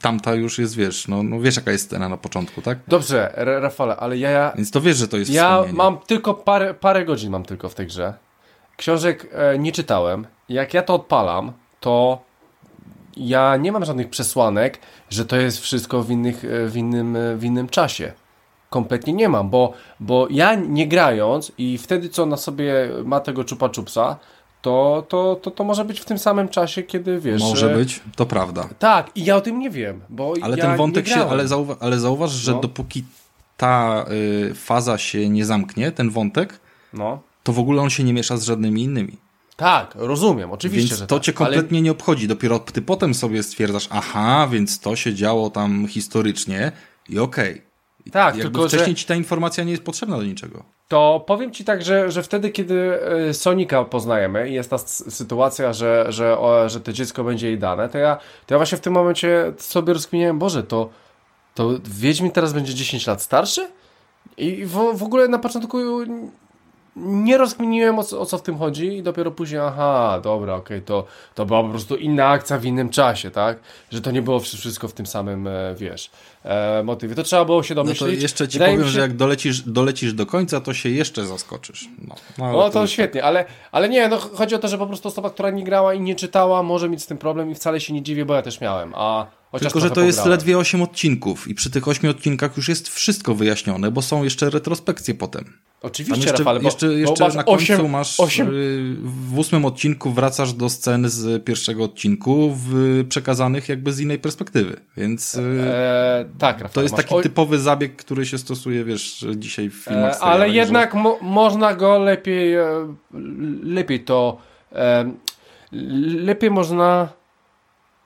[SPEAKER 6] tamta już jest, wiesz, no, no wiesz jaka jest scena na początku, tak?
[SPEAKER 5] Dobrze, Ra- Rafale, ale ja, ja,
[SPEAKER 6] Więc to wiesz, że to jest
[SPEAKER 5] ja
[SPEAKER 6] wspomnienie.
[SPEAKER 5] mam tylko parę, parę godzin mam tylko w tej grze. Książek e, nie czytałem. Jak ja to odpalam, to ja nie mam żadnych przesłanek, że to jest wszystko w, innych, e, w, innym, e, w innym czasie. Kompletnie nie mam, bo, bo ja nie grając i wtedy co na sobie ma tego czupa czupsa, to, to, to, to może być w tym samym czasie, kiedy wiesz.
[SPEAKER 6] Może
[SPEAKER 5] że-
[SPEAKER 6] być, to prawda.
[SPEAKER 5] Tak, i ja o tym nie wiem, bo
[SPEAKER 6] Ale
[SPEAKER 5] ja
[SPEAKER 6] ten wątek
[SPEAKER 5] nie
[SPEAKER 6] się, ale, zauwa ale zauważ, że
[SPEAKER 5] No.
[SPEAKER 6] dopóki ta y, faza się nie zamknie, ten wątek,
[SPEAKER 5] No.
[SPEAKER 6] to w ogóle on się nie miesza z żadnymi innymi.
[SPEAKER 5] Tak, rozumiem, oczywiście,
[SPEAKER 6] Więc
[SPEAKER 5] że
[SPEAKER 6] to
[SPEAKER 5] tak,
[SPEAKER 6] cię kompletnie nie obchodzi. Dopiero ty potem sobie stwierdzasz, aha, więc to się działo tam historycznie i okej. I
[SPEAKER 5] Tak,
[SPEAKER 6] jakby
[SPEAKER 5] tylko że-
[SPEAKER 6] wcześniej ci ta informacja nie jest potrzebna do niczego.
[SPEAKER 5] To powiem ci tak, że, że wtedy, kiedy e, Sonika poznajemy i jest ta sytuacja, że, że, o, że to dziecko będzie jej dane, to ja, to ja właśnie w tym momencie sobie rozkminiałem, Boże, to, to Wiedźmin teraz będzie 10 lat starszy? I w, w ogóle na początku nie rozkminiłem o, co- o co w tym chodzi i dopiero później, aha, dobra, okej, to, to była po prostu inna akcja w innym czasie, tak? Że to nie było wszy- wszystko w tym samym, e, wiesz, e, motywy. To trzeba było się
[SPEAKER 6] No
[SPEAKER 5] domyślić.
[SPEAKER 6] to jeszcze ci
[SPEAKER 5] Wydaje
[SPEAKER 6] powiem,
[SPEAKER 5] się-
[SPEAKER 6] że jak dolecisz, dolecisz do końca, to się jeszcze zaskoczysz. No, no,
[SPEAKER 5] No to
[SPEAKER 6] już
[SPEAKER 5] świetnie, ale, ale nie, no chodzi o to, że po prostu osoba, która nie grała i nie czytała, może mieć z tym problem i wcale się nie dziwię, bo ja też miałem, a chociaż
[SPEAKER 6] Tylko, że to jest ledwie 8 odcinków i przy tych 8 odcinkach już jest wszystko wyjaśnione, bo są jeszcze retrospekcje potem. Tam
[SPEAKER 5] Oczywiście,
[SPEAKER 6] jeszcze,
[SPEAKER 5] Rafale, bo,
[SPEAKER 6] jeszcze,
[SPEAKER 5] bo
[SPEAKER 6] jeszcze
[SPEAKER 5] masz
[SPEAKER 6] na końcu
[SPEAKER 5] osiem-
[SPEAKER 6] masz
[SPEAKER 5] osiem-
[SPEAKER 6] y, w ósmym odcinku wracasz do scen z pierwszego odcinku w, przekazanych jakby z innej perspektywy, więc y,
[SPEAKER 5] E, tak, Rafale,
[SPEAKER 6] to jest taki
[SPEAKER 5] o-
[SPEAKER 6] typowy zabieg, który się stosuje, wiesz, dzisiaj w filmach.
[SPEAKER 5] E,
[SPEAKER 6] serialowych,
[SPEAKER 5] ale
[SPEAKER 6] że-
[SPEAKER 5] jednak mo można go lepiej, e, lepiej to, e, lepiej można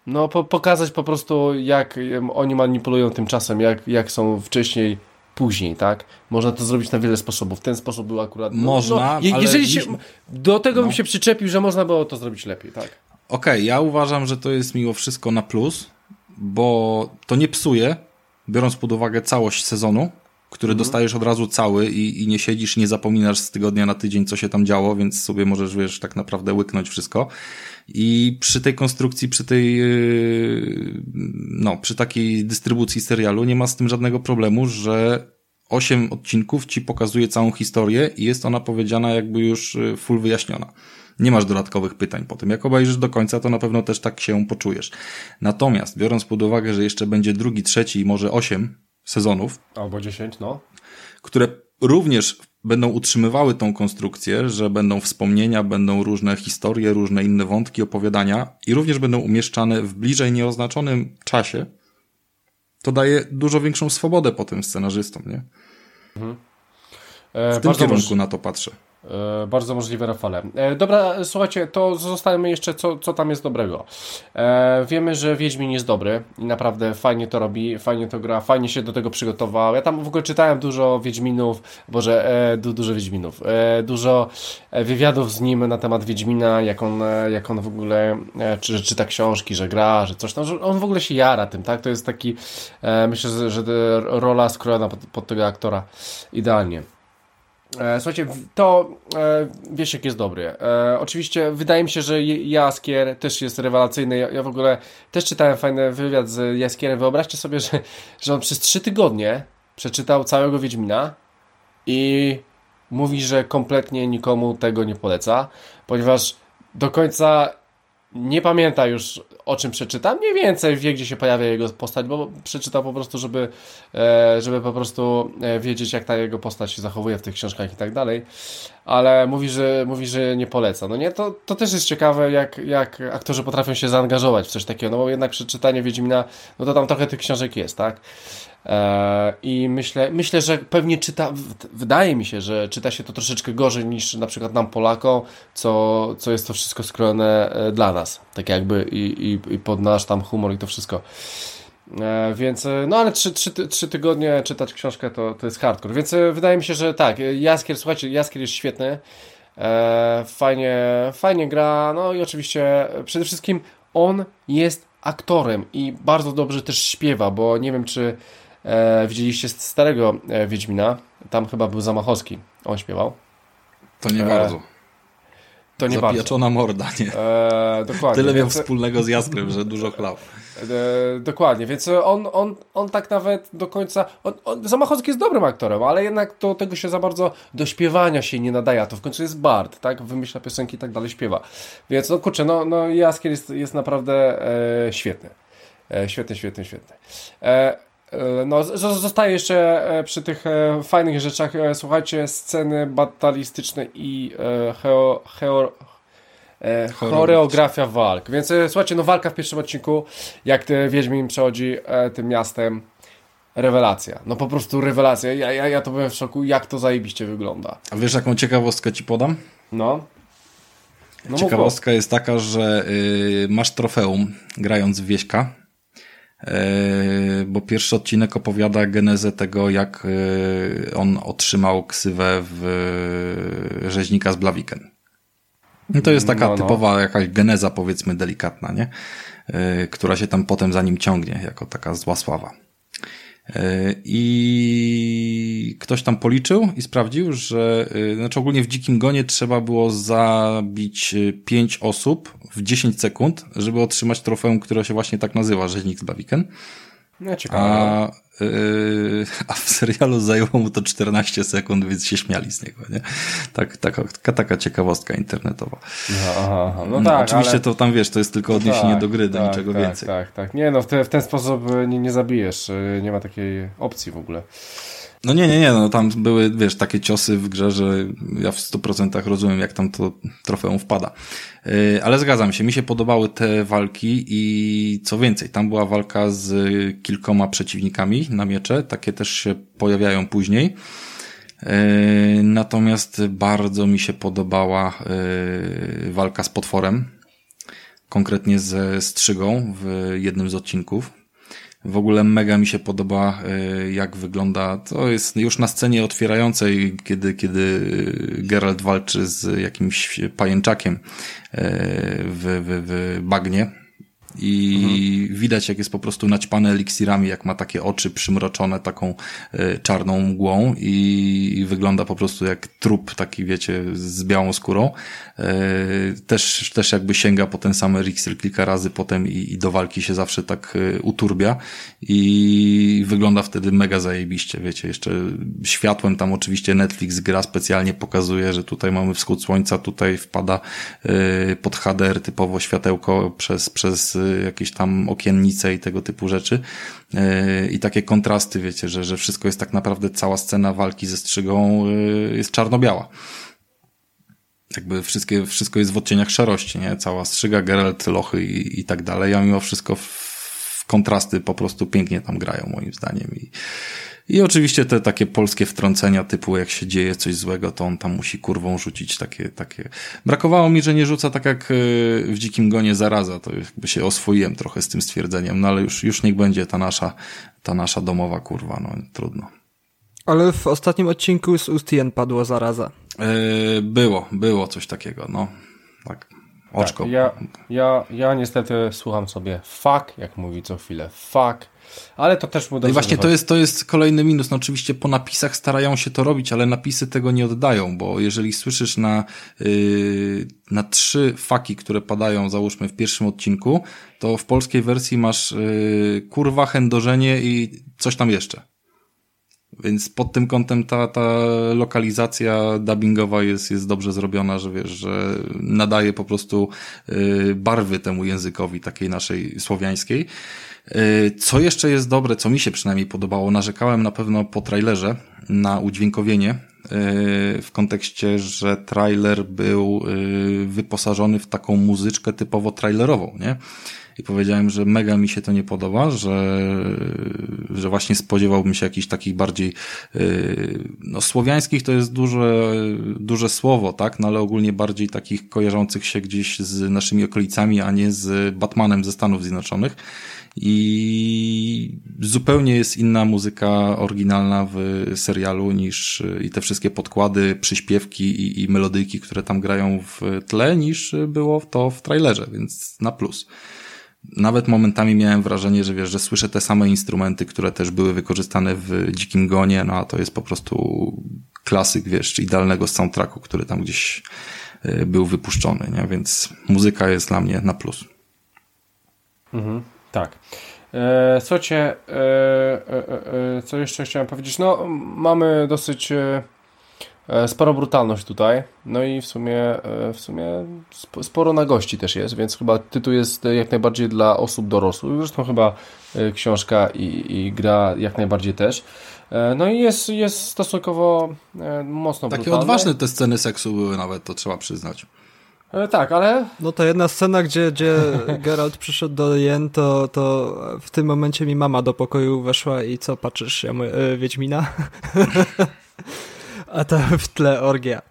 [SPEAKER 5] no, po pokazać po prostu, jak oni manipulują tym czasem, jak, jak są wcześniej, później, tak? Można to zrobić na wiele sposobów. Ten sposób był akurat... No,
[SPEAKER 6] Można,
[SPEAKER 5] no, Jeżeli się, do tego
[SPEAKER 6] no.
[SPEAKER 5] bym się przyczepił, że można było to zrobić lepiej, tak?
[SPEAKER 6] Okej, ja uważam, że to jest mimo wszystko na plus, bo to nie psuje, biorąc pod uwagę całość sezonu, który
[SPEAKER 5] Mhm.
[SPEAKER 6] dostajesz od razu cały i, i nie siedzisz, nie zapominasz z tygodnia na tydzień, co się tam działo, więc sobie możesz, wiesz, tak naprawdę łyknąć wszystko. I przy tej konstrukcji, przy tej, yy, no, przy takiej dystrybucji serialu nie ma z tym żadnego problemu, że osiem odcinków ci pokazuje całą historię i jest ona powiedziana jakby już y, full wyjaśniona. Nie masz dodatkowych pytań po tym. Jak obejrzysz do końca, to na pewno też tak się poczujesz. Natomiast, biorąc pod uwagę, że jeszcze będzie drugi, trzeci i może osiem sezonów,
[SPEAKER 5] Albo 10, no.
[SPEAKER 6] które również będą utrzymywały tą konstrukcję, że będą wspomnienia, będą różne historie, różne inne wątki, opowiadania i również będą umieszczane w bliżej nieoznaczonym czasie, to daje dużo większą swobodę potem scenarzystom, nie?
[SPEAKER 5] E,
[SPEAKER 6] W tym kierunku na to patrzę.
[SPEAKER 5] E, bardzo możliwe, Rafale. E, dobra, słuchajcie, to zostajemy jeszcze, co, co tam jest dobrego. E, wiemy, że Wiedźmin jest dobry i naprawdę fajnie to robi, fajnie to gra, fajnie się do tego przygotował. Ja tam w ogóle czytałem dużo Wiedźminów, boże, e, du, dużo Wiedźminów, e, dużo wywiadów z nim na temat Wiedźmina, jak on, jak on w ogóle, czy, czyta książki, że gra, że coś tam, że on w ogóle się jara tym, tak? To jest taki, myślę, że, że rola skrojona pod, pod tego aktora idealnie. E, Słuchajcie, to e, Wiesiek jest dobry. E, oczywiście wydaje mi się, że Jaskier też jest rewelacyjny. Ja, ja w ogóle też czytałem fajny wywiad z Jaskierem. Wyobraźcie sobie, że, że on przez trzy tygodnie przeczytał całego Wiedźmina i mówi, że kompletnie nikomu tego nie poleca, ponieważ do końca nie pamięta już o czym przeczyta. Mniej więcej wie, gdzie się pojawia jego postać, bo przeczytał po prostu, żeby, e, żeby po prostu e, wiedzieć, jak ta jego postać się zachowuje w tych książkach i tak dalej. Ale mówi, że, mówi, że nie poleca. No nie, to, to też jest ciekawe, jak, jak aktorzy potrafią się zaangażować w coś takiego, no bo jednak przeczytanie Wiedźmina, no to tam trochę tych książek jest, tak? E, I myślę, myślę, że pewnie czyta, wydaje mi się, że czyta się to troszeczkę gorzej niż na przykład nam Polakom, co, co jest to wszystko skrojone e, dla nas, tak jakby i, i, i pod nasz tam humor i to wszystko. E, więc, no ale trzy, trzy, trzy tygodnie czytać książkę to, to jest hardcore, więc wydaje mi się, że tak, Jaskier, słuchajcie, Jaskier jest świetny, fajnie, fajnie gra, no i oczywiście przede wszystkim on jest aktorem i bardzo dobrze też śpiewa, bo nie wiem, czy e, widzieliście starego e, Wiedźmina, tam chyba był Zamachowski, on śpiewał,
[SPEAKER 6] To nie
[SPEAKER 5] E,
[SPEAKER 6] bardzo.
[SPEAKER 5] to nie bardzo.
[SPEAKER 6] Zapieczona morda, nie?
[SPEAKER 5] E, dokładnie.
[SPEAKER 6] Tyle miał
[SPEAKER 5] Więc-
[SPEAKER 6] wspólnego z Jaskrem, że dużo chlał.
[SPEAKER 5] E, dokładnie, więc on, on, on tak nawet do końca. On, on, Zamachowski jest dobrym aktorem, ale jednak do tego się za bardzo do śpiewania się nie nadaje. A to w końcu jest Bard, tak? Wymyśla piosenki i tak dalej, śpiewa. Więc no kurczę, no, no Jaskier jest, jest naprawdę e, świetny. E, świetny, świetny, świetny. E, no, z- z- zostaję jeszcze e, przy tych e, fajnych rzeczach. E, słuchajcie, sceny batalistyczne i e, heo, heo, e, choreografia walk. Więc e, słuchajcie, no walka w pierwszym odcinku, jak ty Wiedźmin przechodzi e, tym miastem, rewelacja. No po prostu rewelacja. Ja, ja, ja to byłem w szoku, jak to zajebiście wygląda.
[SPEAKER 6] A wiesz, jaką ciekawostkę ci podam?
[SPEAKER 5] No. no
[SPEAKER 6] Ciekawostka jest taka, że y, masz trofeum grając w Wieśka, bo pierwszy odcinek opowiada genezę tego, jak y, on otrzymał ksywę w y, rzeźnika z Blaviken. I to jest taka
[SPEAKER 5] No, no.
[SPEAKER 6] typowa jakaś geneza, powiedzmy, delikatna, nie? Która się tam potem za nim ciągnie, jako taka zła sława. I ktoś tam policzył i sprawdził, że y, znaczy ogólnie w dzikim gonie trzeba było zabić y, pięć osób w 10 sekund, żeby otrzymać trofeum, które się właśnie tak nazywa, rzeźnik z Blaviken.
[SPEAKER 5] No, ciekawe.
[SPEAKER 6] A, a w serialu zajęło mu to 14 sekund, więc się śmiali z niego, nie? Tak, taka, taka, ciekawostka internetowa.
[SPEAKER 5] Aha, aha. No
[SPEAKER 6] No,
[SPEAKER 5] tak,
[SPEAKER 6] oczywiście
[SPEAKER 5] ale...
[SPEAKER 6] to tam, wiesz, to jest tylko odniesienie
[SPEAKER 5] tak,
[SPEAKER 6] do gry, do
[SPEAKER 5] tak,
[SPEAKER 6] niczego
[SPEAKER 5] tak,
[SPEAKER 6] więcej.
[SPEAKER 5] Tak, tak. Nie no, w, te, w ten sposób y, nie, nie zabijesz. y, Nie ma takiej opcji w ogóle.
[SPEAKER 6] No nie, nie, nie, no tam były, wiesz, takie ciosy w grze, że ja w 100% rozumiem, jak tam to trofeum wpada. Yy, ale zgadzam się, mi się podobały te walki i co więcej, tam była walka z kilkoma przeciwnikami na miecze, takie też się pojawiają później. Yy, Natomiast bardzo mi się podobała yy, walka z potworem, konkretnie ze strzygą w jednym z odcinków. W ogóle mega mi się podoba, y, jak wygląda. To jest już na scenie otwierającej, kiedy, kiedy Geralt walczy z jakimś pajęczakiem y, w, w, w bagnie. I widać, jak jest po prostu naćpane eliksirami, jak ma takie oczy przymroczone taką y, czarną mgłą i, i wygląda po prostu jak trup taki, wiecie, z białą skórą. Y, też, też jakby sięga po ten sam eliksir kilka razy potem i, i do walki się zawsze tak y, uturbia i wygląda wtedy mega zajebiście, wiecie, jeszcze światłem tam oczywiście Netflix gra specjalnie pokazuje, że tutaj mamy wschód słońca, tutaj wpada pod HDR typowo światełko przez, przez jakieś tam okiennice i tego typu rzeczy Y, i takie kontrasty, wiecie, że, że wszystko jest tak naprawdę, cała scena walki ze strzygą y, jest czarno-biała jakby wszystkie, wszystko jest w odcieniach szarości, nie? Cała strzyga, Geralt, lochy i, i tak dalej, a mimo wszystko w, w kontrasty po prostu pięknie tam grają, moim zdaniem. I, I oczywiście te takie polskie wtrącenia typu jak się dzieje coś złego, to on tam musi kurwą rzucić takie, takie. Brakowało mi, że nie rzuca tak jak y, w Dzikim Gonie zaraza, to jakby się oswoiłem trochę z tym stwierdzeniem, no ale już, już niech będzie ta nasza, ta nasza domowa kurwa, no trudno.
[SPEAKER 2] Ale w ostatnim odcinku z Ustien padło zaraza.
[SPEAKER 6] Yy, było, było coś takiego, no. Tak. Oczko.
[SPEAKER 5] Tak, ja, ja, ja niestety słucham sobie fuck, jak mówi co chwilę fuck, ale to też mu
[SPEAKER 6] No i
[SPEAKER 5] dobrze
[SPEAKER 6] właśnie to jest, to jest kolejny minus. No oczywiście po napisach starają się to robić, ale napisy tego nie oddają, bo jeżeli słyszysz na, yy, na trzy faki, które padają, załóżmy w pierwszym odcinku, to w polskiej wersji masz yy, kurwa, chędożenie i coś tam jeszcze. Więc pod tym kątem ta, ta lokalizacja dubbingowa jest, jest dobrze zrobiona, że wiesz, że nadaje po prostu y, barwy temu językowi takiej naszej słowiańskiej. Y, Co jeszcze jest dobre, co mi się przynajmniej podobało, narzekałem na pewno po trailerze na udźwiękowienie y, w kontekście, że trailer był y, wyposażony w taką muzyczkę typowo trailerową, nie? I powiedziałem, że mega mi się to nie podoba, że, że właśnie spodziewałbym się jakichś takich bardziej, yy, no słowiańskich to jest duże, duże słowo, tak, no ale ogólnie bardziej takich kojarzących się gdzieś z naszymi okolicami, a nie z Batmanem ze Stanów Zjednoczonych. I zupełnie jest inna muzyka oryginalna w serialu niż i te wszystkie podkłady, przyśpiewki i, i melodyjki, które tam grają w tle, niż było to w trailerze, więc na plus nawet momentami miałem wrażenie, że wiesz, że słyszę te same instrumenty, które też były wykorzystane w Dzikim Gonie, no a to jest po prostu klasyk, wiesz, idealnego soundtracku, który tam gdzieś y, był wypuszczony, nie? Więc muzyka jest dla mnie na plus.
[SPEAKER 5] Tak. E, słuchajcie, e, e, e, co jeszcze chciałem powiedzieć? No, mamy dosyć sporo brutalność tutaj. No i w sumie, e, w sumie sp- sporo nagości też jest, więc chyba tytuł jest e, jak najbardziej dla osób dorosłych. Zresztą chyba e, książka i, i gra jak najbardziej też. E, no i jest, jest stosunkowo e, mocno
[SPEAKER 6] Takie
[SPEAKER 5] brutalny.
[SPEAKER 6] odważne te sceny seksu były nawet, to trzeba przyznać.
[SPEAKER 5] E, tak, ale
[SPEAKER 2] No to jedna scena, gdzie, gdzie Geralt przyszedł do Jen, to, to w tym momencie mi mama do pokoju weszła i co, patrzysz się, y, Wiedźmina? A to w tle orgia.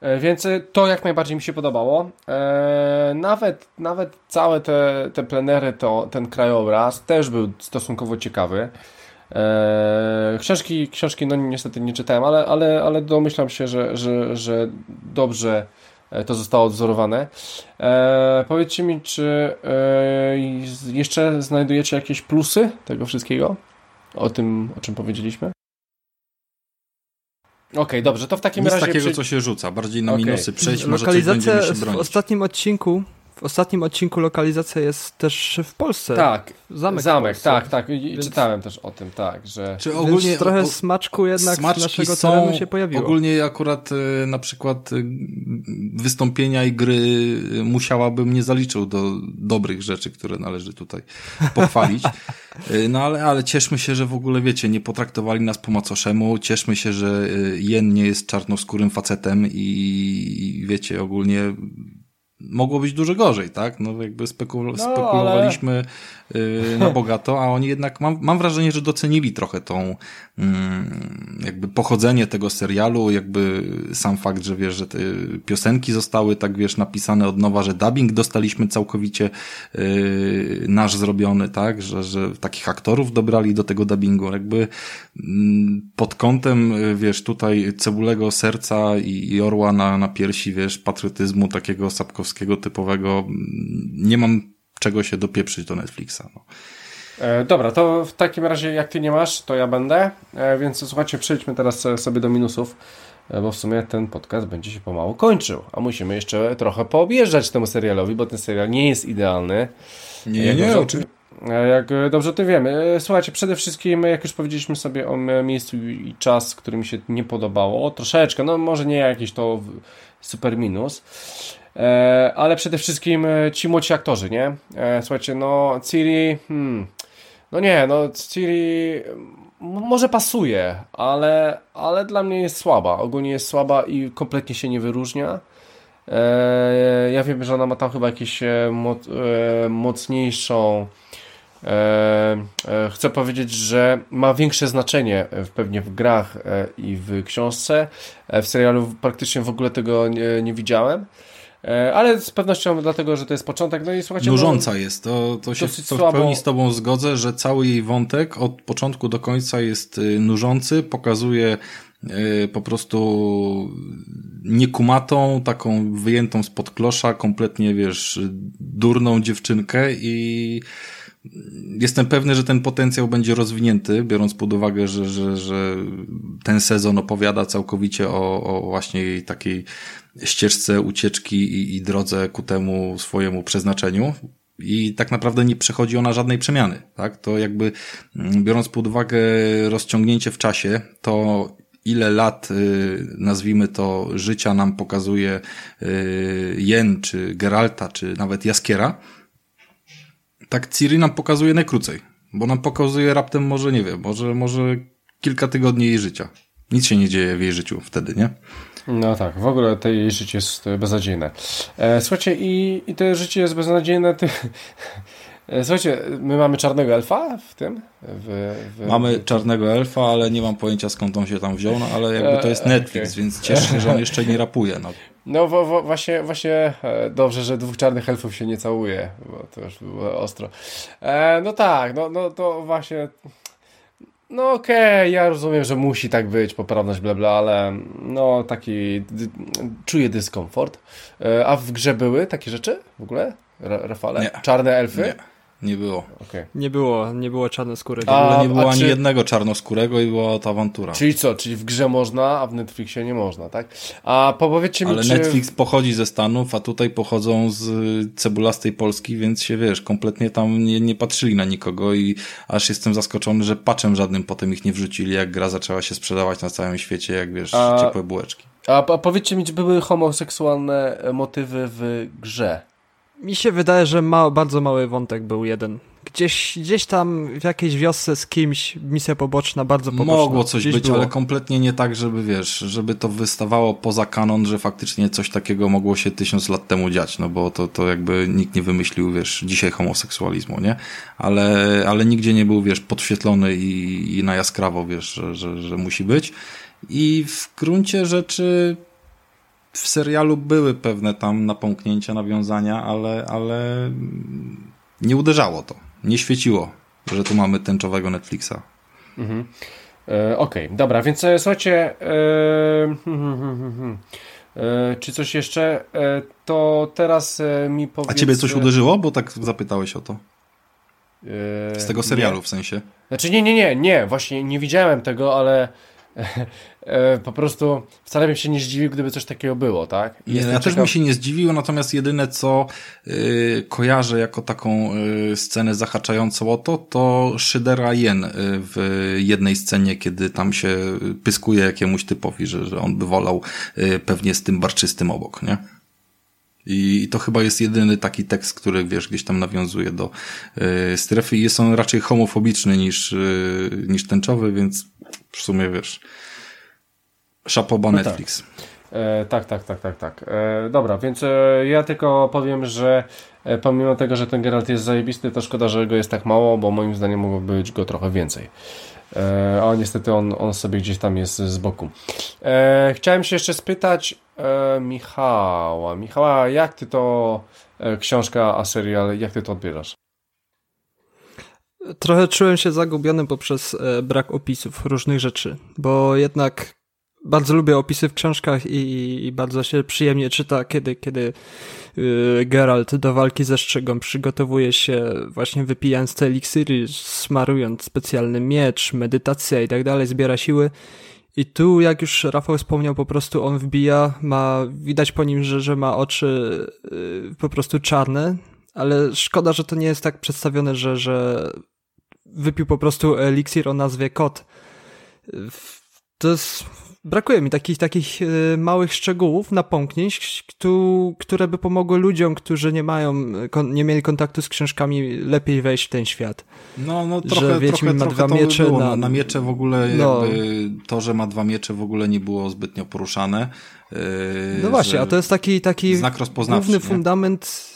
[SPEAKER 5] E, Więc e, to jak najbardziej mi się podobało. E, nawet, nawet całe te, te plenery, to, ten krajobraz też był stosunkowo ciekawy. Książki, książki no niestety nie czytałem, ale, ale, ale domyślam się, że, że, że dobrze to zostało odzorowane. Powiedzcie mi, czy jeszcze znajdujecie jakieś plusy tego wszystkiego? O tym, o czym powiedzieliśmy? Okej, dobrze, to w takim
[SPEAKER 6] Nic
[SPEAKER 5] razie...
[SPEAKER 6] takiego,
[SPEAKER 5] przy-
[SPEAKER 6] co się rzuca, bardziej na
[SPEAKER 5] Okej.
[SPEAKER 6] minusy przejść, może coś
[SPEAKER 2] Lokalizacja
[SPEAKER 6] będziemy się
[SPEAKER 2] w
[SPEAKER 6] bronić.
[SPEAKER 2] ostatnim odcinku w ostatnim odcinku lokalizacja jest też w Polsce.
[SPEAKER 5] Tak,
[SPEAKER 2] Zamek,
[SPEAKER 5] zamek,
[SPEAKER 2] Polsce.
[SPEAKER 5] tak, tak. I
[SPEAKER 2] Więc-
[SPEAKER 5] czytałem też o tym, tak, że.
[SPEAKER 6] Czy
[SPEAKER 2] Więc
[SPEAKER 6] ogólnie
[SPEAKER 2] trochę
[SPEAKER 6] o-
[SPEAKER 2] smaczku jednak naszego
[SPEAKER 6] są,
[SPEAKER 2] terenu się pojawiło.
[SPEAKER 6] Ogólnie akurat e, na przykład e, wystąpienia i gry e, musiałabym nie zaliczył do dobrych rzeczy, które należy tutaj pochwalić. No ale, ale cieszmy się, że w ogóle wiecie, nie potraktowali nas po macoszemu, cieszmy się, że Jen nie jest czarnoskórym facetem i wiecie, ogólnie mogło być dużo gorzej, tak? No jakby spekul
[SPEAKER 5] No,
[SPEAKER 6] spekulowaliśmy y, na bogato, a oni jednak, mam, mam wrażenie, że docenili trochę tą jakby pochodzenie tego serialu, jakby sam fakt, że wiesz, że te piosenki zostały tak wiesz napisane od nowa, że dubbing dostaliśmy całkowicie y, nasz zrobiony, tak? Że, że takich aktorów dobrali do tego dubbingu, jakby mm, pod kątem, y, wiesz, tutaj cebulego serca i, i orła na, na piersi, wiesz, patriotyzmu takiego sapkowskiego typowego, mm, nie mam czego się dopieprzyć do Netflixa. No.
[SPEAKER 5] E, dobra, to w takim razie jak ty nie masz, to ja będę. E, więc słuchajcie, przejdźmy teraz e, sobie do minusów, bo w sumie ten podcast będzie się pomału kończył. A musimy jeszcze trochę poobjeżdżać temu serialowi, bo ten serial nie jest idealny.
[SPEAKER 6] Nie,
[SPEAKER 5] Jak
[SPEAKER 6] nie,
[SPEAKER 5] dobrze-
[SPEAKER 6] oczywiście.
[SPEAKER 5] Jak dobrze to wiemy. Słuchajcie, przede wszystkim, jak już powiedzieliśmy sobie o miejscu i czas, który mi się nie podobało, troszeczkę, no może nie jakiś to super minus, ale przede wszystkim ci młodzi aktorzy, nie? Słuchajcie, no Ciri, hmm, no nie, no Ciri może pasuje, ale, ale dla mnie jest słaba. Ogólnie jest słaba i kompletnie się nie wyróżnia. E, ja wiem, że ona ma tam chyba jakieś e, moc, e, mocniejszą. E, e, chcę powiedzieć, że ma większe znaczenie w- pewnie w grach e, i w książce. E, w serialu praktycznie w ogóle tego nie, nie widziałem. E, ale z pewnością dlatego, że to jest początek. No i słuchajcie.
[SPEAKER 6] Nużąca jest, to, to się to w pełni z tobą zgodzę, że cały jej wątek od początku do końca jest y, nużący, pokazuje y, po prostu niekumatą, taką wyjętą spod klosza, kompletnie, wiesz, durną dziewczynkę i jestem pewny, że ten potencjał będzie rozwinięty, biorąc pod uwagę, że, że, że ten sezon opowiada całkowicie o, o właśnie takiej ścieżce ucieczki i, i drodze ku temu swojemu przeznaczeniu. I tak naprawdę nie przechodzi ona żadnej przemiany, tak? To jakby, mm, biorąc pod uwagę rozciągnięcie w czasie, to ile lat, y, nazwijmy to, życia nam pokazuje y, Jen, czy Geralta, czy nawet Jaskiera, tak Ciri nam pokazuje najkrócej, bo nam pokazuje raptem może, nie wiem, może, może kilka tygodni jej życia. Nic się nie dzieje w jej życiu wtedy, nie?
[SPEAKER 5] No tak, w ogóle to jej życie jest e, beznadziejne. E, słuchajcie, i, i to życie jest beznadziejne. Ty... E, słuchajcie, my mamy czarnego elfa w tym? W, w...
[SPEAKER 6] Mamy czarnego elfa, ale nie mam pojęcia skąd on się tam wziął, no ale jakby to jest
[SPEAKER 5] Eee,
[SPEAKER 6] Netflix,
[SPEAKER 5] okej.
[SPEAKER 6] więc cieszę się, że on jeszcze nie rapuje. No.
[SPEAKER 5] No wo, wo, właśnie, właśnie e, dobrze, że dwóch czarnych elfów się nie całuje, bo to już było ostro. E, no tak, no, no to właśnie... No okej, ja rozumiem, że musi tak być, poprawność bla bla, ale no taki... Czuję dyskomfort. E, a w grze były takie rzeczy w ogóle? Ra, Rafale?
[SPEAKER 6] Nie.
[SPEAKER 5] Czarne elfy?
[SPEAKER 6] Nie, nie było.
[SPEAKER 5] Okej.
[SPEAKER 2] Nie było, nie było czarnoskórych.
[SPEAKER 5] A-
[SPEAKER 6] nie było ani
[SPEAKER 5] czy-
[SPEAKER 6] jednego czarnoskórego i była to awantura.
[SPEAKER 5] Czyli co? Czyli w grze można, a w Netflixie nie można, tak? A powiedzcie mi,
[SPEAKER 6] Ale
[SPEAKER 5] czy...
[SPEAKER 6] Netflix pochodzi ze Stanów, a tutaj pochodzą z cebulastej Polski, więc się wiesz, kompletnie tam nie, nie patrzyli na nikogo i aż jestem zaskoczony, że patchem żadnym potem ich nie wrzucili, jak gra zaczęła się sprzedawać na całym świecie, jak wiesz,
[SPEAKER 5] A-
[SPEAKER 6] ciepłe bułeczki.
[SPEAKER 5] A, a powiedzcie mi, czy były homoseksualne motywy w grze?
[SPEAKER 2] Mi się wydaje, że ma, bardzo mały wątek był jeden. Gdzieś, gdzieś tam w jakiejś wiosce z kimś, misja poboczna, bardzo poboczna.
[SPEAKER 6] Mogło coś
[SPEAKER 2] Gdzieś
[SPEAKER 6] być,
[SPEAKER 2] było.
[SPEAKER 6] ale kompletnie nie tak, żeby wiesz, żeby to wystawało poza kanon, że faktycznie coś takiego mogło się tysiąc lat temu dziać, no bo to, to jakby nikt nie wymyślił, wiesz, dzisiaj homoseksualizmu, nie? Ale, ale nigdzie nie był, wiesz, podświetlony i, i na jaskrawo, wiesz, że, że, że musi być. I w gruncie rzeczy w serialu były pewne tam napomknięcia, nawiązania, ale, ale nie uderzało to. Nie świeciło, że tu mamy tęczowego Netflixa.
[SPEAKER 5] E, Okej, dobra, więc e, słuchajcie, e, hmm, hmm, hmm. E, czy coś jeszcze? E, to teraz e, mi powiedz...
[SPEAKER 6] A ciebie coś uderzyło? Bo tak zapytałeś o to. Z tego serialu w sensie.
[SPEAKER 5] Nie. Znaczy nie, nie, nie, nie, właśnie nie widziałem tego, ale po prostu wcale bym się nie zdziwił, gdyby coś takiego było, tak?
[SPEAKER 6] Nie, ja też bym się nie zdziwił, natomiast jedyne co y, kojarzę jako taką y, scenę zahaczającą o to, to Szydera Jen y, w jednej scenie, kiedy tam się pyskuje jakiemuś typowi, że, że on by wolał y, pewnie z tym barczystym obok, nie? I to chyba jest jedyny taki tekst, który, wiesz, gdzieś tam nawiązuje do y, strefy i jest on raczej homofobiczny niż, y, niż tęczowy, więc w sumie, wiesz, szapoba
[SPEAKER 5] No tak.
[SPEAKER 6] Netflix.
[SPEAKER 5] E, tak, tak, tak, tak, tak. E, dobra, więc e, ja tylko powiem, że e, pomimo tego, że ten Geralt jest zajebisty, to szkoda, że go jest tak mało, bo moim zdaniem mogłoby być go trochę więcej. E, a niestety on, on sobie gdzieś tam jest z boku. E, chciałem się jeszcze spytać e, Michała. Michała, jak ty to e, książka, a serial, jak ty to odbierasz?
[SPEAKER 2] Trochę czułem się zagubiony poprzez e, brak opisów różnych rzeczy, bo jednak bardzo lubię opisy w książkach i, i bardzo się przyjemnie czyta, kiedy, kiedy y, Geralt do walki ze Szczygą przygotowuje się właśnie wypijając te eliksiry, smarując specjalny miecz, medytacja i tak dalej, zbiera siły. I tu, jak już Rafał wspomniał, po prostu on wbija, ma, widać po nim, że, że ma oczy y, po prostu czarne, ale szkoda, że to nie jest tak przedstawione, że, że wypił po prostu eliksir o nazwie kot. W- To jest, brakuje mi takich, takich e, małych szczegółów, napomknięć, któ- które by pomogły ludziom, którzy nie mają, nie mieli kontaktu z książkami, lepiej wejść w ten świat.
[SPEAKER 6] No, no
[SPEAKER 2] że
[SPEAKER 6] trochę,
[SPEAKER 2] Wiedźmin
[SPEAKER 6] trochę,
[SPEAKER 2] ma
[SPEAKER 6] trochę
[SPEAKER 2] dwa
[SPEAKER 6] to by
[SPEAKER 2] miecze
[SPEAKER 6] było.
[SPEAKER 2] na-
[SPEAKER 6] Na, miecze w ogóle
[SPEAKER 2] No.
[SPEAKER 6] to, że ma dwa miecze w ogóle nie było zbytnio poruszane. Yy,
[SPEAKER 2] No właśnie,
[SPEAKER 6] że
[SPEAKER 2] a to jest taki, taki
[SPEAKER 6] znak rozpoznawczy,
[SPEAKER 2] główny
[SPEAKER 6] nie?
[SPEAKER 2] fundament,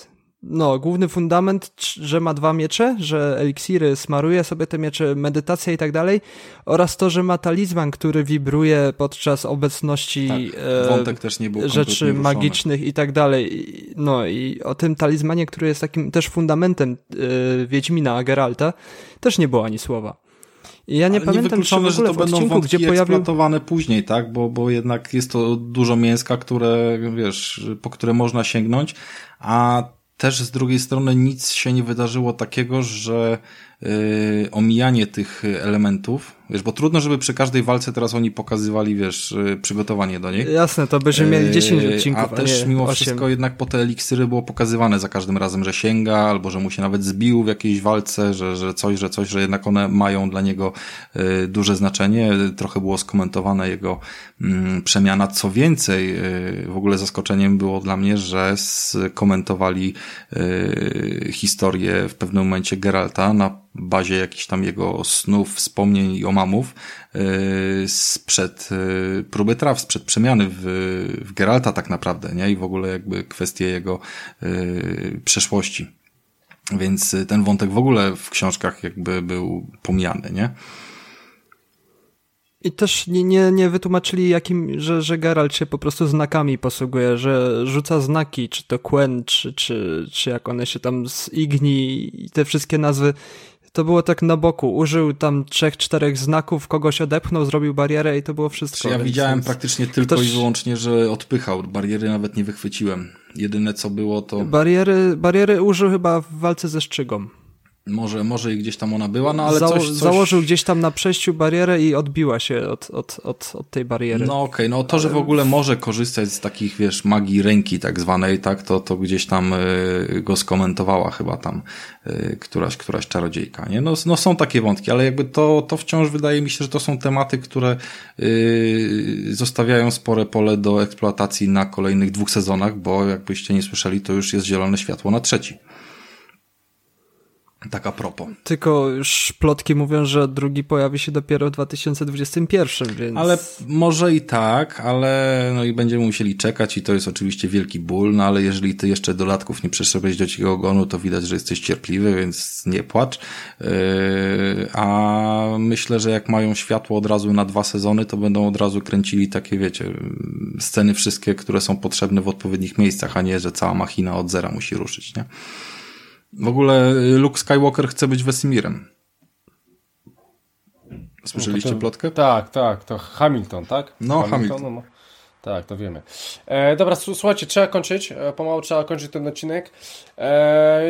[SPEAKER 2] no, główny fundament, że ma dwa miecze, że eliksiry smaruje sobie te miecze, medytacja i tak dalej, oraz to, że ma talizman, który wibruje podczas obecności
[SPEAKER 6] Tak,
[SPEAKER 2] e, rzeczy magicznych i tak dalej. No i o tym talizmanie, który jest takim też fundamentem e, Wiedźmina Geralta, też nie było ani słowa. I ja nie
[SPEAKER 6] Ale
[SPEAKER 2] pamiętam, czy w
[SPEAKER 6] że to
[SPEAKER 2] w
[SPEAKER 6] będą
[SPEAKER 2] odcinku, gdzie pojawił...
[SPEAKER 6] później, tak? Bo, bo jednak jest to dużo mięska, które, wiesz, po które można sięgnąć, a też z drugiej strony nic się nie wydarzyło takiego, że yy, omijanie tych elementów, wiesz, bo trudno, żeby przy każdej walce teraz oni pokazywali, wiesz, yy, przygotowanie do niej.
[SPEAKER 2] Jasne, to byśmy mieli 10
[SPEAKER 6] Yy,
[SPEAKER 2] odcinków,
[SPEAKER 6] A też
[SPEAKER 2] nie
[SPEAKER 6] mimo
[SPEAKER 2] 8.
[SPEAKER 6] wszystko jednak po te eliksiry było pokazywane za każdym razem, że sięga, albo że mu się nawet zbił w jakiejś walce, że, że coś, że coś, że jednak one mają dla niego y, duże znaczenie. Trochę było skomentowane jego mm, przemiana. Co więcej, y, w ogóle zaskoczeniem było dla mnie, że skomentowali y, historię w pewnym momencie Geralta na bazie jakichś tam jego snów, wspomnień i omamów sprzed yy, próby traw, sprzed przemiany w, w Geralta tak naprawdę, nie? I w ogóle jakby kwestie jego yy, przeszłości. Więc y, ten wątek w ogóle w książkach jakby był pomijany, nie?
[SPEAKER 2] I też nie, nie, nie wytłumaczyli, jakim, że, że Geralt się po prostu znakami posługuje, że rzuca znaki, czy to Quen, czy, czy, czy jak one się tam z Igni i te wszystkie nazwy. To było tak na boku. Użył tam trzech, czterech znaków, kogoś odepchnął, zrobił barierę i to było wszystko.
[SPEAKER 6] Ja widziałem
[SPEAKER 2] więc
[SPEAKER 6] praktycznie tylko
[SPEAKER 2] ktoś-
[SPEAKER 6] i wyłącznie, że odpychał. Bariery nawet nie wychwyciłem. Jedyne co było to
[SPEAKER 2] Bariery, bariery użył chyba w walce ze Szczygą.
[SPEAKER 6] Może, może i gdzieś tam ona była, no ale
[SPEAKER 2] Zało-
[SPEAKER 6] coś, coś...
[SPEAKER 2] Założył gdzieś tam na przejściu barierę i odbiła się od, od, od, od tej bariery.
[SPEAKER 6] No okej, no to, że w ogóle może korzystać z takich, wiesz, magii ręki tak zwanej, tak, to, to gdzieś tam y, go skomentowała chyba tam y, któraś, któraś czarodziejka, nie? No, no są takie wątki, ale jakby to, to wciąż wydaje mi się, że to są tematy, które y, zostawiają spore pole do eksploatacji na kolejnych dwóch sezonach, bo jakbyście nie słyszeli, to już jest zielone światło na trzeci. Tak a propos.
[SPEAKER 2] Tylko już plotki mówią, że drugi pojawi się dopiero w 2021, więc...
[SPEAKER 6] Ale może i tak, ale no i będziemy musieli czekać i to jest oczywiście wielki ból, no ale jeżeli ty jeszcze dodatków nie przeszedłeś do ciego ogonu, to widać, że jesteś cierpliwy, więc nie płacz. Yy, a myślę, że jak mają światło od razu na dwa sezony, to będą od razu kręcili takie, wiecie, sceny wszystkie, które są potrzebne w odpowiednich miejscach, a nie, że cała machina od zera musi ruszyć, nie? W ogóle Luke Skywalker chce być Wesimirem. Słyszeliście
[SPEAKER 5] To-
[SPEAKER 6] plotkę?
[SPEAKER 5] Tak, tak, to Hamilton, tak?
[SPEAKER 6] No, Hamilton.
[SPEAKER 5] no. Tak, to wiemy. E, dobra, słuchajcie, trzeba kończyć. E, pomału trzeba kończyć ten odcinek. E,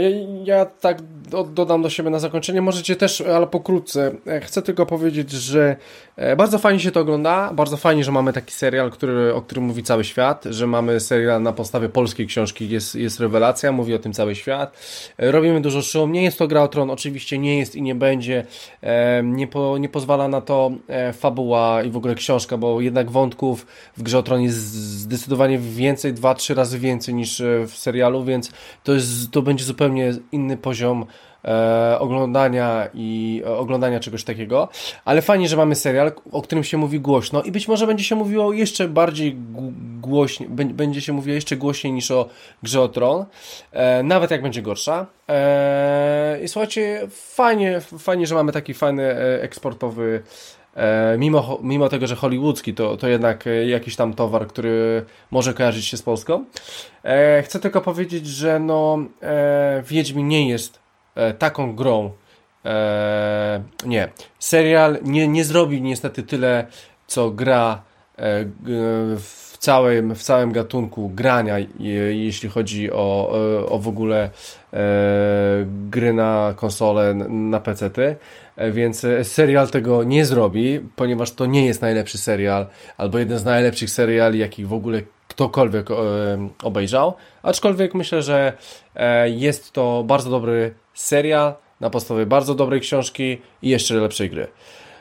[SPEAKER 5] ja tak do, dodam do siebie na zakończenie. Możecie też, ale pokrótce. E, chcę tylko powiedzieć, że e, bardzo fajnie się to ogląda. Bardzo fajnie, że mamy taki serial, który, o którym mówi cały świat. Że mamy serial na podstawie polskiej książki. Jest, jest rewelacja, mówi o tym cały świat. E, robimy dużo szum. Nie jest to gra o tron, oczywiście nie jest i nie będzie. E, nie, po, nie pozwala na to e, fabuła i w ogóle książka, bo jednak wątków w grze o tron jest zdecydowanie więcej, dwa, trzy razy więcej niż e, w serialu, więc to, jest, to będzie zupełnie inny poziom e, oglądania i e, oglądania czegoś takiego, ale fajnie, że mamy serial, o którym się mówi głośno i być może będzie się mówiło jeszcze bardziej głośniej, bę- będzie się mówiło jeszcze głośniej niż o grze o tron, e, nawet jak będzie gorsza. E, I słuchajcie, fajnie, fajnie, że mamy taki fajny e, eksportowy E, mimo, mimo tego, że hollywoodzki to, to jednak jakiś tam towar, który może kojarzyć się z Polską. E, chcę tylko powiedzieć, że no, e, Wiedźmin nie jest e, taką grą. E, nie. Serial nie, nie zrobi niestety tyle, co gra e, w całym, w całym gatunku grania, je- jeśli chodzi o, e, o w ogóle e, gry na konsole, na PC-ty. E, Więc serial tego nie zrobi, ponieważ to nie jest najlepszy serial, albo jeden z najlepszych seriali, jakich w ogóle ktokolwiek obejrzał. Aczkolwiek myślę, że jest to bardzo dobry serial na podstawie bardzo dobrej książki i jeszcze lepszej gry.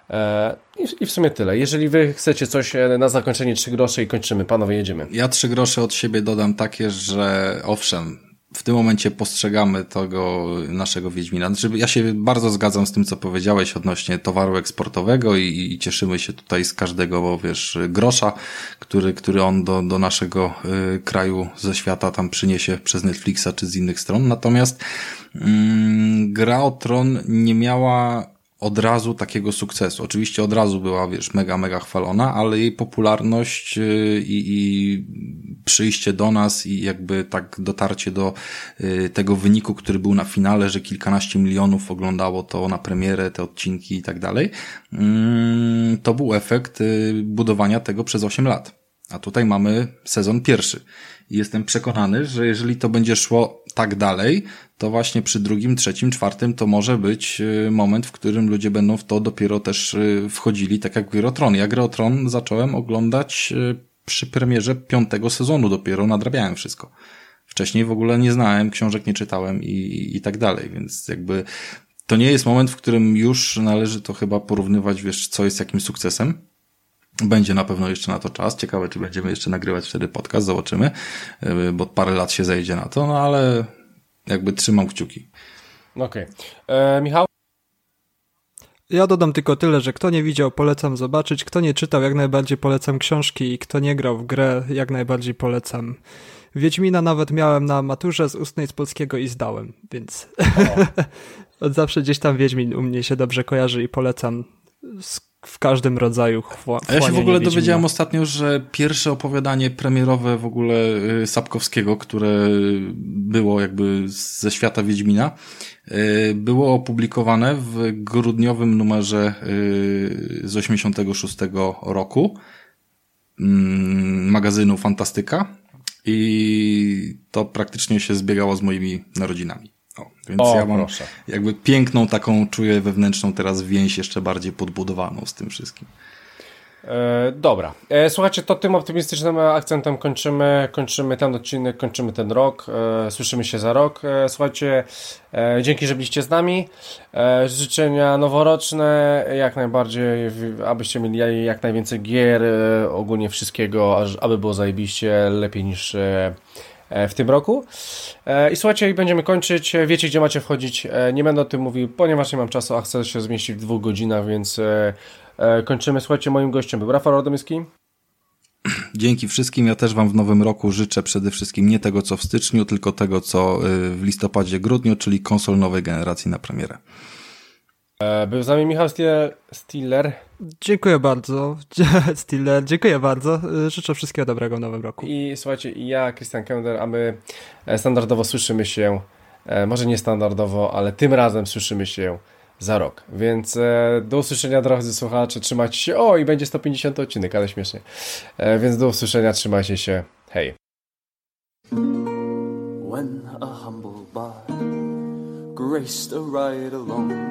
[SPEAKER 5] E, I, w sumie tyle. Jeżeli wy chcecie coś e, na zakończenie trzy grosze i kończymy, panowie, jedziemy.
[SPEAKER 6] Ja trzy grosze od siebie dodam takie, że owszem, w tym momencie postrzegamy tego naszego Wiedźmina. Znaczy, ja się bardzo zgadzam z tym, co powiedziałeś odnośnie towaru eksportowego i, i cieszymy się tutaj z każdego, bo wiesz, grosza, który, który on do, do naszego y, kraju ze świata tam przyniesie przez Netflixa czy z innych stron. Natomiast mm, gra o tron nie miała od razu takiego sukcesu. Oczywiście od razu była, wiesz, mega, mega chwalona, ale jej popularność yy, i, i przyjście do nas i jakby tak dotarcie do yy, tego wyniku, który był na finale, że kilkanaście milionów oglądało to na premierę, te odcinki i tak dalej, mm, to był efekt yy, budowania tego przez 8 lat. A tutaj mamy sezon pierwszy. I jestem przekonany, że jeżeli to będzie szło tak dalej, to właśnie przy drugim, trzecim, czwartym to może być y, moment, w którym ludzie będą w to dopiero też y, wchodzili, tak jak Grę o Tron. Ja Grę o Tron zacząłem oglądać y, przy premierze piątego sezonu dopiero, nadrabiałem wszystko. Wcześniej w ogóle nie znałem, książek nie czytałem i, i tak dalej, więc jakby to nie jest moment, w którym już należy to chyba porównywać, wiesz, co jest jakim sukcesem, będzie na pewno jeszcze na to czas. Ciekawe, czy będziemy jeszcze nagrywać wtedy podcast, zobaczymy, bo parę lat się zejdzie na to, no ale jakby trzymam kciuki.
[SPEAKER 5] Okej. E, Michał?
[SPEAKER 2] Ja dodam tylko tyle, że kto nie widział, polecam zobaczyć. Kto nie czytał, jak najbardziej polecam książki i kto nie grał w grę, jak najbardziej polecam. Wiedźmina nawet miałem na maturze z ustnej z polskiego i zdałem, więc od zawsze gdzieś tam Wiedźmin u mnie się dobrze kojarzy i polecam z, w każdym rodzaju chła,
[SPEAKER 6] A ja się w ogóle dowiedziałem ostatnio, że pierwsze opowiadanie premierowe w ogóle y, Sapkowskiego, które było jakby ze świata Wiedźmina, y, było opublikowane w grudniowym numerze y, z 86 roku mm, magazynu Fantastyka i to praktycznie się zbiegało z moimi narodzinami. O, więc
[SPEAKER 5] O,
[SPEAKER 6] ja mam
[SPEAKER 5] proszę.
[SPEAKER 6] jakby piękną taką czuję wewnętrzną teraz więź jeszcze bardziej podbudowaną z tym wszystkim.
[SPEAKER 5] E, dobra. E, słuchajcie, to tym optymistycznym akcentem kończymy, kończymy ten odcinek, kończymy ten rok. E, słyszymy się za rok. E, słuchajcie, e, dzięki, że byliście z nami. E, życzenia noworoczne, jak najbardziej, abyście mieli jak najwięcej gier, ogólnie wszystkiego, aż, aby było zajebiście, lepiej niż w tym roku. E, I słuchajcie, będziemy kończyć. E, Wiecie, gdzie macie wchodzić. E, Nie będę o tym mówił, ponieważ nie mam czasu, a chcę się zmieścić w dwóch godzinach, więc e, e, kończymy. Słuchajcie, moim gościem był Rafał Radomyski.
[SPEAKER 6] Dzięki wszystkim. Ja też Wam w nowym roku życzę przede wszystkim nie tego, co w styczniu, tylko tego, co y, w listopadzie, grudniu, czyli konsol nowej generacji na premierę.
[SPEAKER 5] E, Był z nami Michał Stiller. Stiller.
[SPEAKER 2] Dziękuję bardzo, Stiller, dziękuję bardzo. Życzę wszystkiego dobrego w nowym roku.
[SPEAKER 5] I słuchajcie, i ja, Christian Kender, a my e, standardowo słyszymy się, e, może nie standardowo, ale tym razem słyszymy się za rok. Więc do usłyszenia, drodzy słuchacze, trzymajcie się. O, i będzie 150 odcinek, ale śmiesznie. Więc do usłyszenia, trzymajcie się. Hej.
[SPEAKER 1] When a humble bard graced a ride along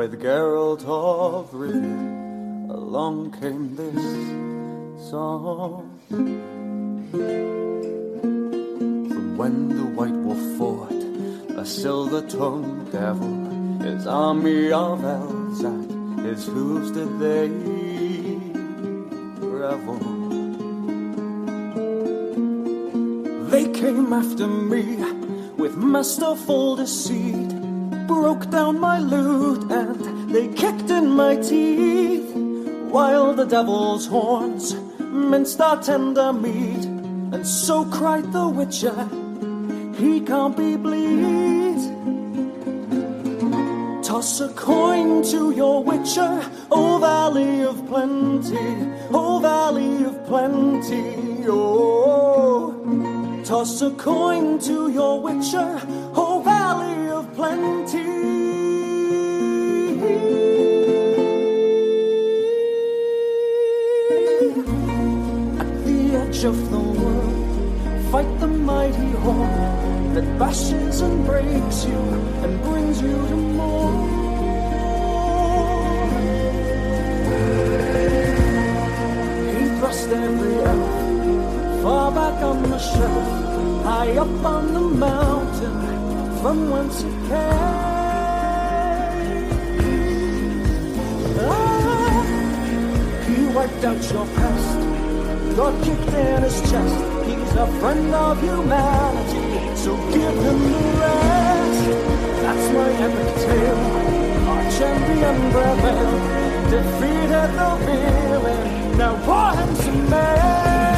[SPEAKER 1] with Geralt of Rivia, along came this song. From when the White Wolf fought a silver-tongued devil, his army of elves at his hooves did they revel. They came after me with masterful deceit, broke down my lute and they kicked in my teeth, while the devil's horns minced our tender meat, and so cried the witcher, he can't be bleed. Toss a coin to your witcher, O Valley of Plenty, O Valley of Plenty, oh. Toss a coin to your witcher, O Valley of Plenty. Edge of the world, fight the mighty horn that bashes and breaks you and brings you to more. He thrust every elf far back on the shelf, high up on the mountain from whence it came. Ah, he wiped out your past, got kicked in his chest. He's a friend of humanity, so give him the rest. That's my epic tale. Our champion brethren defeated the villain. Now war him man.